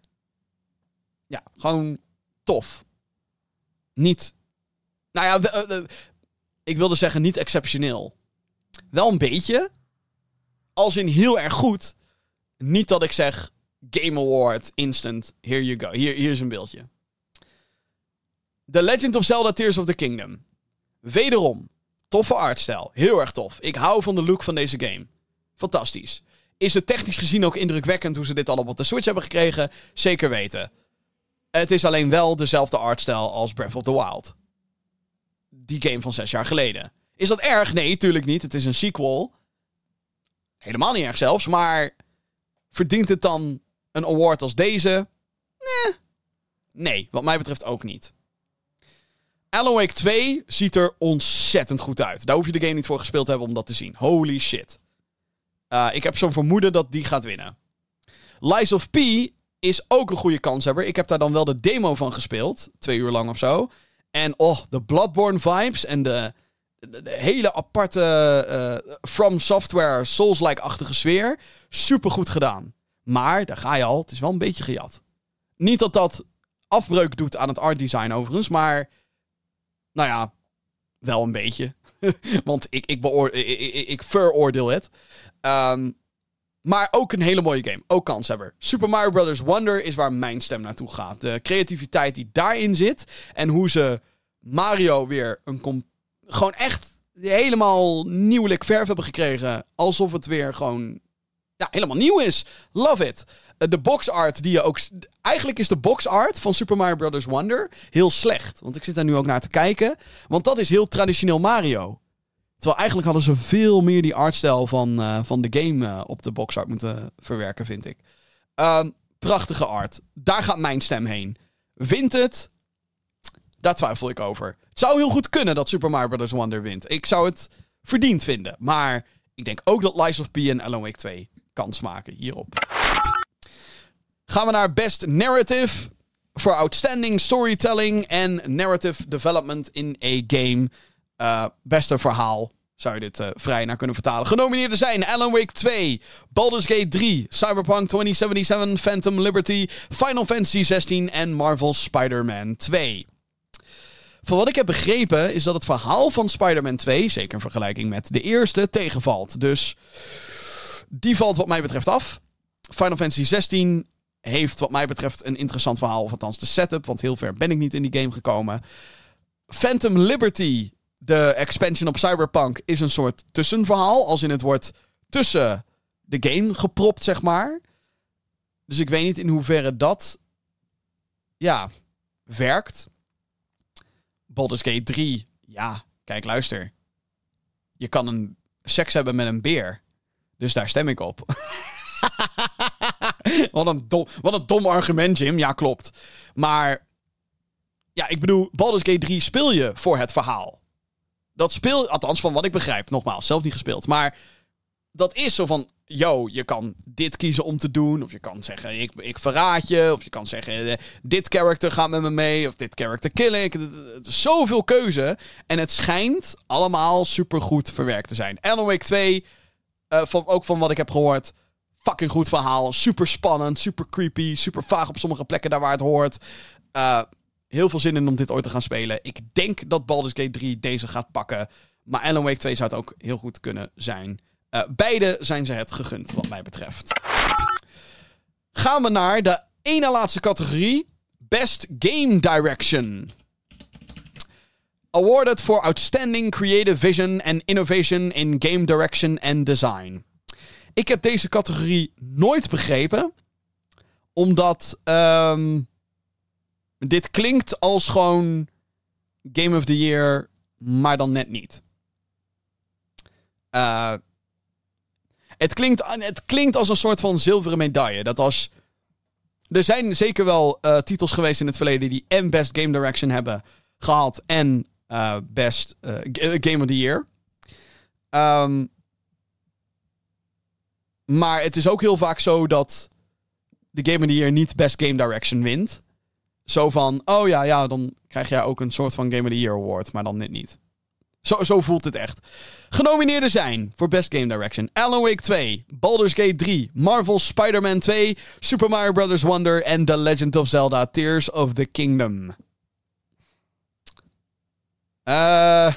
ja, gewoon tof. Niet. Nou ja, de, de, ik wilde zeggen niet exceptioneel. Wel een beetje. Als in heel erg goed. Niet dat ik zeg Game Award, instant, here you go. Hier, hier is een beeldje. The Legend of Zelda Tears of the Kingdom. Wederom, toffe artstijl. Heel erg tof. Ik hou van de look van deze game. Fantastisch. Is het technisch gezien ook indrukwekkend hoe ze dit allemaal op de Switch hebben gekregen? Zeker weten. Het is alleen wel dezelfde artstijl als Breath of the Wild. Die game van zes jaar geleden. Is dat erg? Nee, tuurlijk niet. Het is een sequel. Helemaal niet erg zelfs, maar verdient het dan een award als deze? Nee. Nee, wat mij betreft ook niet. Alan Wake 2 ziet er ontzettend goed uit. Daar hoef je de game niet voor gespeeld te hebben om dat te zien. Holy shit. Uh, ik heb zo'n vermoeden dat die gaat winnen. Lies of P is ook een goede kanshebber. Ik heb daar dan wel de demo van gespeeld. Twee uur lang of zo. En oh, de Bloodborne vibes en de, hele aparte uh, From Software Souls-like-achtige sfeer. Super goed gedaan. Maar, daar ga je al, het is wel een beetje gejat. Niet dat dat afbreuk doet aan het art design overigens, maar nou ja, wel een beetje. Want ik, ik, ik, veroordeel het. Ehm, maar ook een hele mooie game. Ook kanshebber. Super Mario Bros. Wonder is waar mijn stem naartoe gaat. De creativiteit die daarin zit. En hoe ze Mario weer een... Gewoon echt helemaal nieuwelijk verf hebben gekregen. Alsof het weer gewoon... Ja, helemaal nieuw is. Love it. Eh, de box art die je ook... Eigenlijk is de box art van Super Mario Bros. Wonder heel slecht. Want ik zit daar nu ook naar te kijken. Want dat is heel traditioneel Mario. Terwijl eigenlijk hadden ze veel meer die artstijl van, uh, van de game uh, op de box art moeten verwerken, vind ik. Uh, prachtige art. Daar gaat mijn stem heen. Wint het? Daar twijfel ik over. Het zou heel goed kunnen dat Super Mario Bros. Wonder wint. Ik zou het verdiend vinden. Maar ik denk ook dat Lies of P en Alan Wake 2 kans maken hierop. Gaan we naar Best Narrative. Voor Outstanding Storytelling en Narrative Development in a Game. Uh, beste verhaal. Zou je dit uh, vrij naar kunnen vertalen. Genomineerden zijn Alan Wake 2, Baldur's Gate 3, Cyberpunk 2077, Phantom Liberty, Final Fantasy 16 en Marvel's Spider-Man 2. Van wat ik heb begrepen is dat het verhaal van Spider-Man 2, zeker in vergelijking met de eerste, tegenvalt. Dus die valt wat mij betreft af. Final Fantasy 16 heeft wat mij betreft een interessant verhaal, of althans de setup, want heel ver ben ik niet in die game gekomen. Phantom Liberty de expansion op Cyberpunk is een soort tussenverhaal. Als in het wordt tussen de game gepropt, zeg maar. Dus ik weet niet in hoeverre dat. Ja, werkt. Baldur's Gate 3. Ja, kijk, luister. Je kan een seks hebben met een beer. Dus daar stem ik op. wat, een dom, wat een dom argument, Jim. Ja, klopt. Maar. Ja, ik bedoel, Baldur's Gate 3 speel je voor het verhaal dat speelt, althans van wat ik begrijp, nogmaals, zelf niet gespeeld. Maar dat is zo van, yo, je kan dit kiezen om te doen. Of je kan zeggen, ik, ik verraad je. Of je kan zeggen, eh, dit character gaat met me mee. Of dit character kill ik. Zoveel keuze. En het schijnt allemaal supergoed verwerkt te zijn. Alan Wake 2, van, ook van wat ik heb gehoord, fucking goed verhaal. Super spannend, super creepy, super vaag op sommige plekken daar waar het hoort. Uh, heel veel zin in om dit ooit te gaan spelen. Ik denk dat Baldur's Gate 3 deze gaat pakken. Maar Alan Wake 2 zou het ook heel goed kunnen zijn. Uh, beide zijn ze het gegund, wat mij betreft. Gaan we naar de ene laatste categorie. Best Game Direction. Awarded for Outstanding Creative Vision and Innovation in Game Direction and Design. Ik heb deze categorie nooit begrepen. Omdat... Um, dit klinkt als gewoon Game of the Year, maar dan net niet. Uh, het, klinkt, het klinkt als een soort van zilveren medaille. Dat als. Er zijn zeker wel uh, titels geweest in het verleden die en Best Game Direction hebben gehad en uh, Best Game of the Year. Um, maar het is ook heel vaak zo dat de Game of the Year niet Best Game Direction wint. Zo van, oh ja, ja, dan krijg jij ook een soort van Game of the Year Award, maar dan net niet. Zo, zo voelt het echt. Genomineerden zijn voor Best Game Direction Alan Wake 2, Baldur's Gate 3, Marvel's Spider-Man 2, Super Mario Bros. Wonder en The Legend of Zelda Tears of the Kingdom. Uh,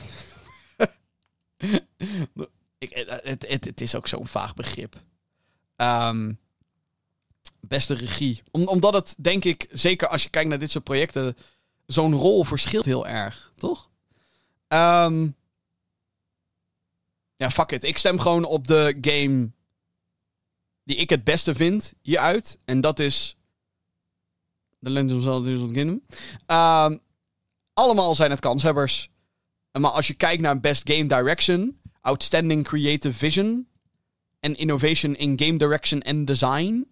het, het, het, is ook zo'n vaag begrip. Um, beste regie. Om, omdat het, denk ik, zeker als je kijkt naar dit soort projecten, zo'n rol verschilt heel erg, toch? Um, ja, fuck it. Ik stem gewoon op de game die ik het beste vind hieruit. En dat is The Legend of Zelda Kingdom. Um, allemaal zijn het kanshebbers. Maar als je kijkt naar Best Game Direction, Outstanding Creative Vision en Innovation in Game Direction and Design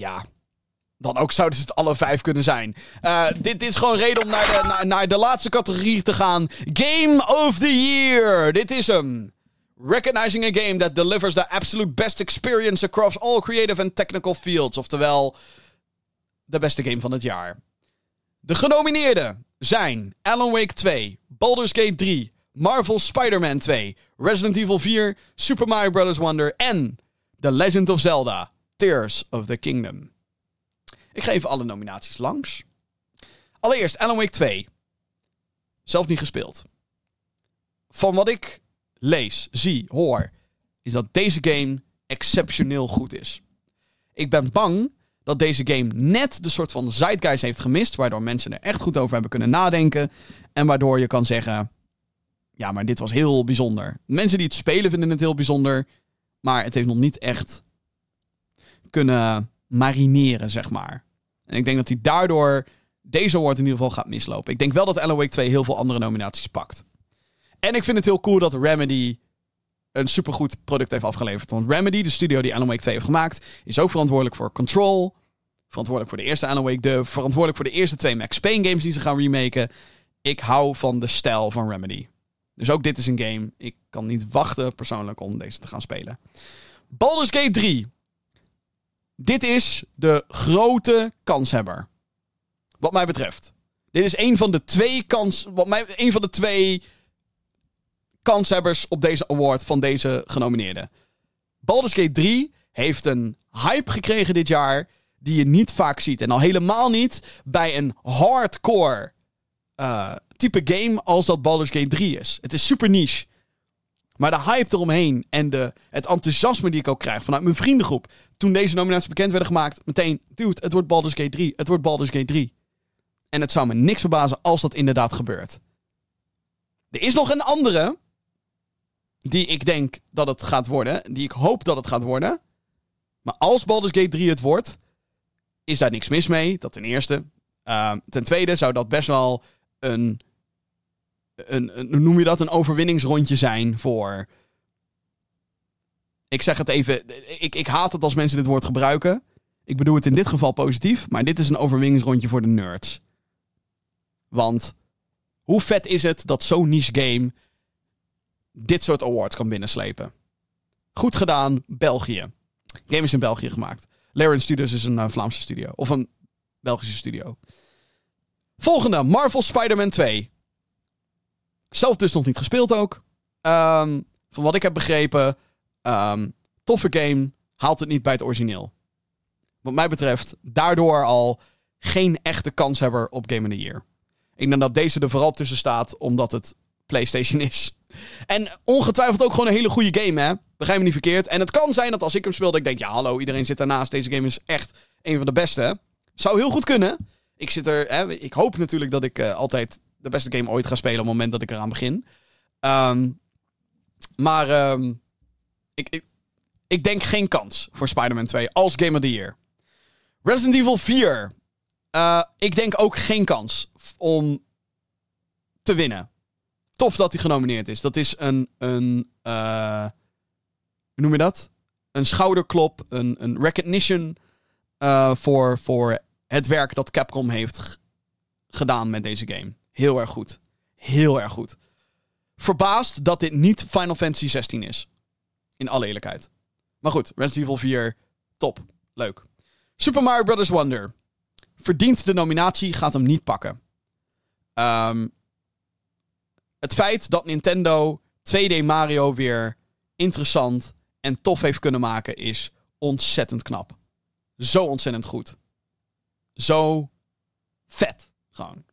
ja, dan ook zouden ze het alle vijf kunnen zijn. Dit, dit, is gewoon reden om naar de, naar, naar de laatste categorie te gaan. Game of the Year. Dit is hem. Recognizing a game that delivers the absolute best experience across all creative and technical fields. Oftewel, de beste game van het jaar. De genomineerden zijn Alan Wake 2, Baldur's Gate 3, Marvel's Spider-Man 2, Resident Evil 4, Super Mario Bros. Wonder en The Legend of Zelda. Tears of the Kingdom. Ik ga even alle nominaties langs. Allereerst Alan Wake 2. Zelf niet gespeeld. Van wat ik lees, zie, hoor, is dat deze game exceptioneel goed is. Ik ben bang dat deze game net de soort van zeitgeist heeft gemist, waardoor mensen er echt goed over hebben kunnen nadenken en waardoor je kan zeggen, ja, maar dit was heel bijzonder. Mensen die het spelen vinden het heel bijzonder, maar het heeft nog niet echt kunnen marineren, zeg maar. En ik denk dat hij daardoor deze award in ieder geval gaat mislopen. Ik denk wel dat Alan Wake 2 heel veel andere nominaties pakt. En ik vind het heel cool dat Remedy een supergoed product heeft afgeleverd. Want Remedy, de studio die Alan Wake 2 heeft gemaakt, is ook verantwoordelijk voor Control. Verantwoordelijk voor de eerste Alan Wake, de, verantwoordelijk voor de eerste twee Max Payne games die ze gaan remaken. Ik hou van de stijl van Remedy. Dus ook dit is een game. Ik kan niet wachten persoonlijk om deze te gaan spelen. Baldur's Gate 3. Dit is de grote kanshebber. Wat mij betreft. Dit is een van de twee kans. Wat mij, een van de twee kanshebbers op deze award van deze genomineerden. Baldur's Gate 3 heeft een hype gekregen dit jaar die je niet vaak ziet. En al helemaal niet bij een hardcore uh, type game als dat Baldur's Gate 3 is. Het is super niche. Maar de hype eromheen en de, het enthousiasme die ik ook krijg vanuit mijn vriendengroep. Toen deze nominaties bekend werden gemaakt, meteen, dude, het wordt Baldur's Gate 3. Het wordt Baldur's Gate 3. En het zou me niks verbazen als dat inderdaad gebeurt. Er is nog een andere. Die ik denk dat het gaat worden. Die ik hoop dat het gaat worden. Maar als Baldur's Gate 3 het wordt. Is daar niks mis mee. Dat ten eerste. Uh, ten tweede zou dat best wel een, een, een. Hoe noem je dat? Een overwinningsrondje zijn voor. Ik zeg het even. Ik, ik haat het als mensen dit woord gebruiken. Ik bedoel het in dit geval positief. Maar dit is een overwinningsrondje voor de nerds. Want hoe vet is het dat zo'n niche game dit soort awards kan binnenslepen? Goed gedaan, België. Game is in België gemaakt. Larian Studios is een uh, Vlaamse studio. Of een Belgische studio. Volgende, Marvel Spider-Man 2. Zelf dus nog niet gespeeld ook. Um, van wat ik heb begrepen, um, toffe game, haalt het niet bij het origineel. Wat mij betreft, daardoor al geen echte kanshebber op Game of the Year. Ik denk dat deze er vooral tussen staat omdat het PlayStation is. En ongetwijfeld ook gewoon een hele goede game, hè? Begrijp me niet verkeerd. En het kan zijn dat als ik hem speel, dat ik denk: ja, hallo, iedereen zit daarnaast. Deze game is echt een van de beste. Zou heel goed kunnen. Ik zit er, hè, ik hoop natuurlijk dat ik uh, altijd de beste game ooit ga spelen op het moment dat ik eraan begin. Um, maar um, ik, ik, ik, denk geen kans voor Spider-Man 2 als Game of the Year. Resident Evil 4. Uh, ik denk ook geen kans om te winnen. Tof dat hij genomineerd is. Dat is een, een uh, hoe noem je dat? Een schouderklop, een, een recognition uh, voor, voor het werk dat Capcom heeft gedaan met deze game. Heel erg goed. Heel erg goed. Verbaasd dat dit niet Final Fantasy 16 is. In alle eerlijkheid. Maar goed, Resident Evil 4, top. Leuk. Super Mario Bros. Wonder. Verdient de nominatie, gaat hem niet pakken. Um, het feit dat Nintendo 2D Mario weer interessant en tof heeft kunnen maken is ontzettend knap. Zo ontzettend goed. Zo vet. Gewoon.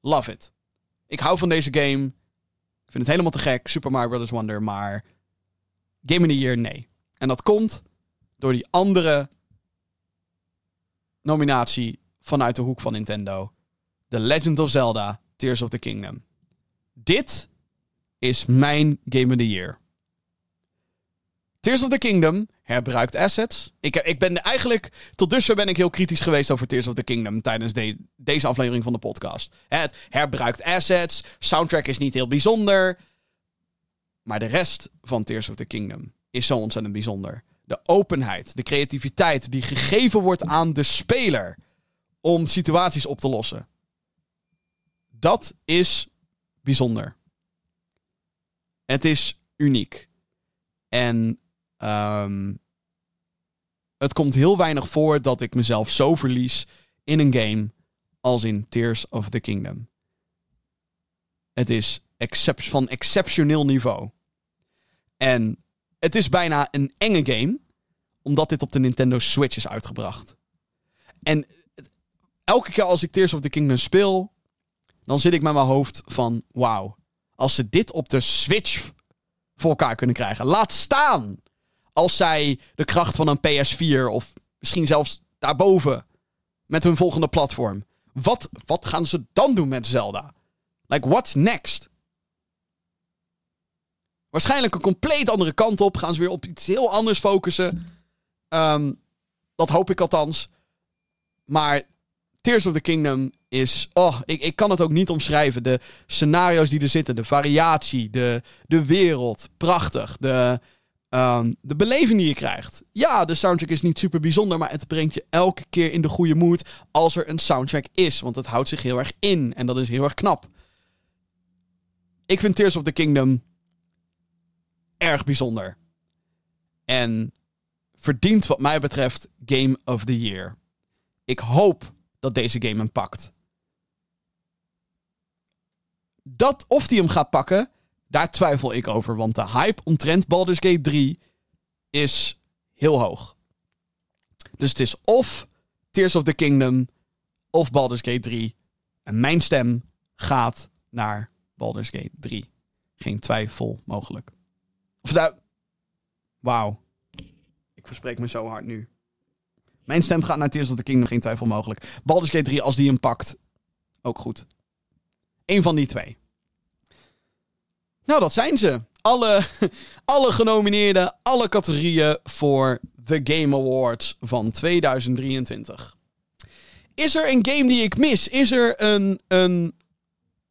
Love it. Ik hou van deze game. Ik vind het helemaal te gek. Super Mario Bros. Wonder. Maar Game of the Year, nee. En dat komt door die andere nominatie vanuit de hoek van Nintendo. The Legend of Zelda Tears of the Kingdom. Dit is mijn Game of the Year. Tears of the Kingdom herbruikt assets. Ik, ik ben eigenlijk, tot dusver ben ik heel kritisch geweest over Tears of the Kingdom tijdens de, deze aflevering van de podcast. Het herbruikt assets, soundtrack is niet heel bijzonder. Maar de rest van Tears of the Kingdom is zo ontzettend bijzonder. De openheid, de creativiteit die gegeven wordt aan de speler om situaties op te lossen. Dat is bijzonder. Het is uniek. En um, het komt heel weinig voor dat ik mezelf zo verlies in een game als in Tears of the Kingdom. Het is van exceptioneel niveau. En het is bijna een enge game, omdat dit op de Nintendo Switch is uitgebracht. En elke keer als ik Tears of the Kingdom speel, dan zit ik met mijn hoofd van, wauw. Als ze dit op de Switch voor elkaar kunnen krijgen. Laat staan als zij de kracht van een PS4 of misschien zelfs daarboven met hun volgende platform. Wat, wat gaan ze dan doen met Zelda? Like, what's next? Waarschijnlijk een compleet andere kant op. Gaan ze weer op iets heel anders focussen. Ehm, dat hoop ik althans. Maar Tears of the Kingdom is. Oh, ik, ik kan het ook niet omschrijven. De scenario's die er zitten, de variatie, de, de wereld. Prachtig. De, ehm, de beleving die je krijgt. Ja, de soundtrack is niet super bijzonder, maar het brengt je elke keer in de goede mood als er een soundtrack is. Want het houdt zich heel erg in en dat is heel erg knap. Ik vind Tears of the Kingdom erg bijzonder. En verdient wat mij betreft Game of the Year. Ik hoop dat deze game hem pakt. Dat of die hem gaat pakken, daar twijfel ik over. Want de hype omtrent Baldur's Gate 3 is heel hoog. Dus het is of Tears of the Kingdom of Baldur's Gate 3. En mijn stem gaat naar Baldur's Gate 3. Geen twijfel mogelijk. Of nou... Wauw. Ik verspreek me zo hard nu. Mijn stem gaat naar Tears of the Kingdom, geen twijfel mogelijk. Baldur's Gate 3, als die hem pakt, ook goed. Eén van die twee. Nou, dat zijn ze. Alle, alle genomineerden, alle categorieën voor de Game Awards van 2023. Is er een game die ik mis? Is er een, een,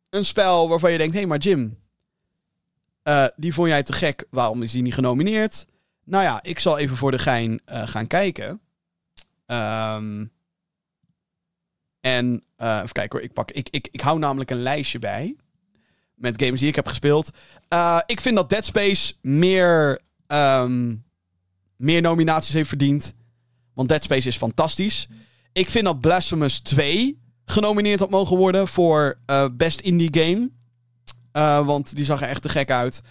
een spel waarvan je denkt: hé, hey, maar Jim, uh, die vond jij te gek. Waarom is die niet genomineerd? Nou ja, ik zal even voor de gein uh, gaan kijken. Um, en uh, even kijken hoor, ik, pak, ik, ik, ik hou namelijk een lijstje bij. Met games die ik heb gespeeld. Uh, ik vind dat Dead Space meer, um, meer nominaties heeft verdiend. Want Dead Space is fantastisch. Ik vind dat Blasphemous 2 genomineerd had mogen worden voor uh, Best Indie Game. Want die zag er echt te gek uit.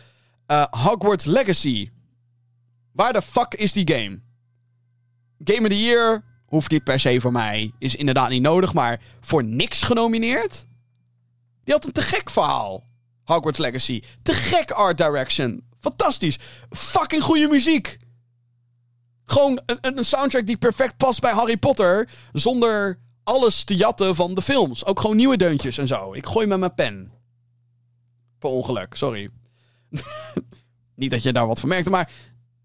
Hogwarts Legacy. Waar de fuck is die game? Game of the Year hoeft niet per se voor mij. Is inderdaad niet nodig, maar voor niks genomineerd? Die had een te gek verhaal. Hogwarts Legacy. Te gek art direction. Fantastisch. Fucking goede muziek. Gewoon een, een soundtrack die perfect past bij Harry Potter. Zonder alles te jatten van de films. Ook gewoon nieuwe deuntjes en zo. Ik gooi met mijn pen. Per ongeluk, sorry. Niet dat je daar wat van merkte, maar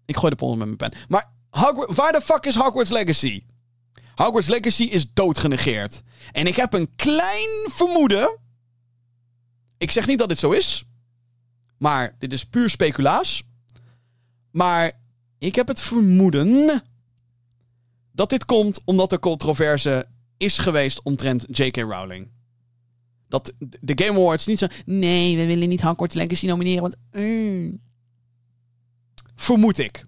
ik gooi de pol met mijn pen. Maar Hogwarts, waar de fuck is Hogwarts Legacy? Hogwarts Legacy is doodgenegeerd. En ik heb een klein vermoeden. Ik zeg niet dat dit zo is. Maar dit is puur speculaas. Maar ik heb het vermoeden. dat dit komt omdat er controverse is geweest omtrent J.K. Rowling. Dat de Game Awards niet zo. Nee, we willen niet Hogwarts Legacy nomineren. Want. Mm. Vermoed ik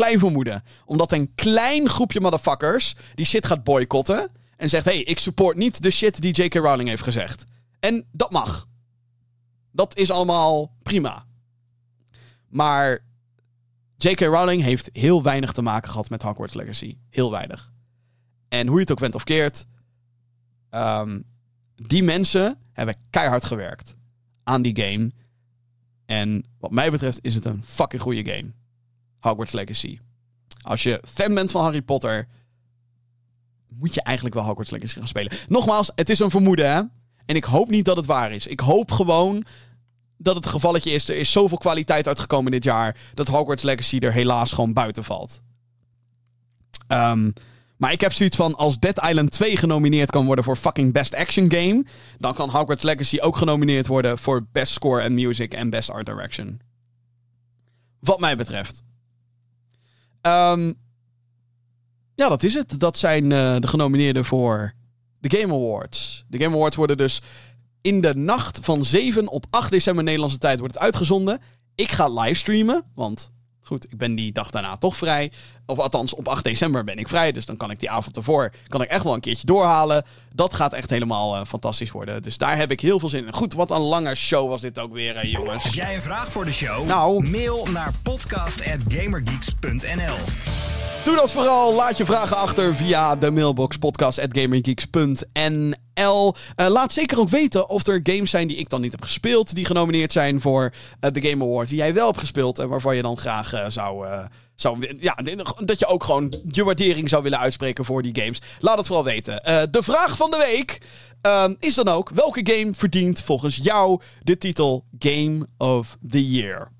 klein vermoeden. Omdat een klein groepje motherfuckers die shit gaat boycotten. En zegt: hey, ik support niet de shit die J.K. Rowling heeft gezegd. En dat mag. Dat is allemaal prima. Maar J.K. Rowling heeft heel weinig te maken gehad met Hogwarts Legacy. Heel weinig. En hoe je het ook went of keert. Um, die mensen hebben keihard gewerkt aan die game. En wat mij betreft is het een fucking goede game. Hogwarts Legacy. Als je fan bent van Harry Potter, moet je eigenlijk wel Hogwarts Legacy gaan spelen. Nogmaals, het is een vermoeden, hè? En ik hoop niet dat het waar is. Ik hoop gewoon dat het gevalletje is. Er is zoveel kwaliteit uitgekomen dit jaar. dat Hogwarts Legacy er helaas gewoon buiten valt. Um, maar ik heb zoiets van: als Dead Island 2 genomineerd kan worden voor fucking Best Action Game. dan kan Hogwarts Legacy ook genomineerd worden voor Best Score and Music en Best Art Direction. Wat mij betreft. Um, ja, dat is het. Dat zijn uh, de genomineerden voor de Game Awards. De Game Awards worden dus in de nacht van 7 op 8 december Nederlandse tijd wordt het uitgezonden. Ik ga livestreamen, want goed, ik ben die dag daarna toch vrij. Of althans, op 8 december ben ik vrij. Dus dan kan ik die avond ervoor kan ik echt wel een keertje doorhalen. Dat gaat echt helemaal uh, fantastisch worden. Dus daar heb ik heel veel zin in. Goed, wat een lange show was dit ook weer, uh, jongens. Heb jij een vraag voor de show? Nou. Mail naar podcast.gamergeeks.nl Doe dat vooral. Laat je vragen achter via de mailbox podcast.gaminggeeks.nl. Uh, laat zeker ook weten of er games zijn die ik dan niet heb gespeeld. Die genomineerd zijn voor uh, de Game Awards. Die jij wel hebt gespeeld en waarvan je dan graag zou... ja, dat je ook gewoon je waardering zou willen uitspreken voor die games. Laat het vooral weten. de vraag van de week is dan ook... Welke game verdient volgens jou de titel Game of the Year?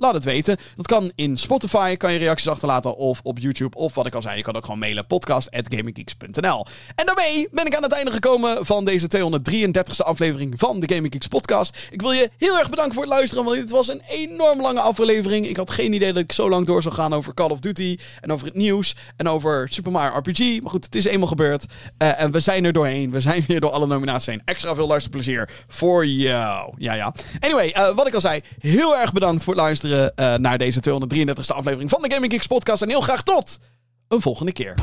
Laat het weten. Dat kan in Spotify, kan je reacties achterlaten. Of op YouTube. Of wat ik al zei, je kan ook gewoon mailen. podcast.gaminggeeks.nl En daarmee ben ik aan het einde gekomen van deze 233ste aflevering van de Gaming Geeks podcast. Ik wil je heel erg bedanken voor het luisteren. Want dit was een enorm lange aflevering. Ik had geen idee dat ik zo lang door zou gaan over Call of Duty. En over het nieuws. En over Super Mario RPG. Maar goed, het is eenmaal gebeurd. Uh, en we zijn er doorheen. We zijn weer door alle nominaties heen. Extra veel luisterplezier voor jou. Ja, ja. Anyway, uh, wat ik al zei. Heel erg bedankt voor het luisteren luisteren uh, naar deze 233ste aflevering van de Gaming Geeks podcast. En heel graag tot een volgende keer.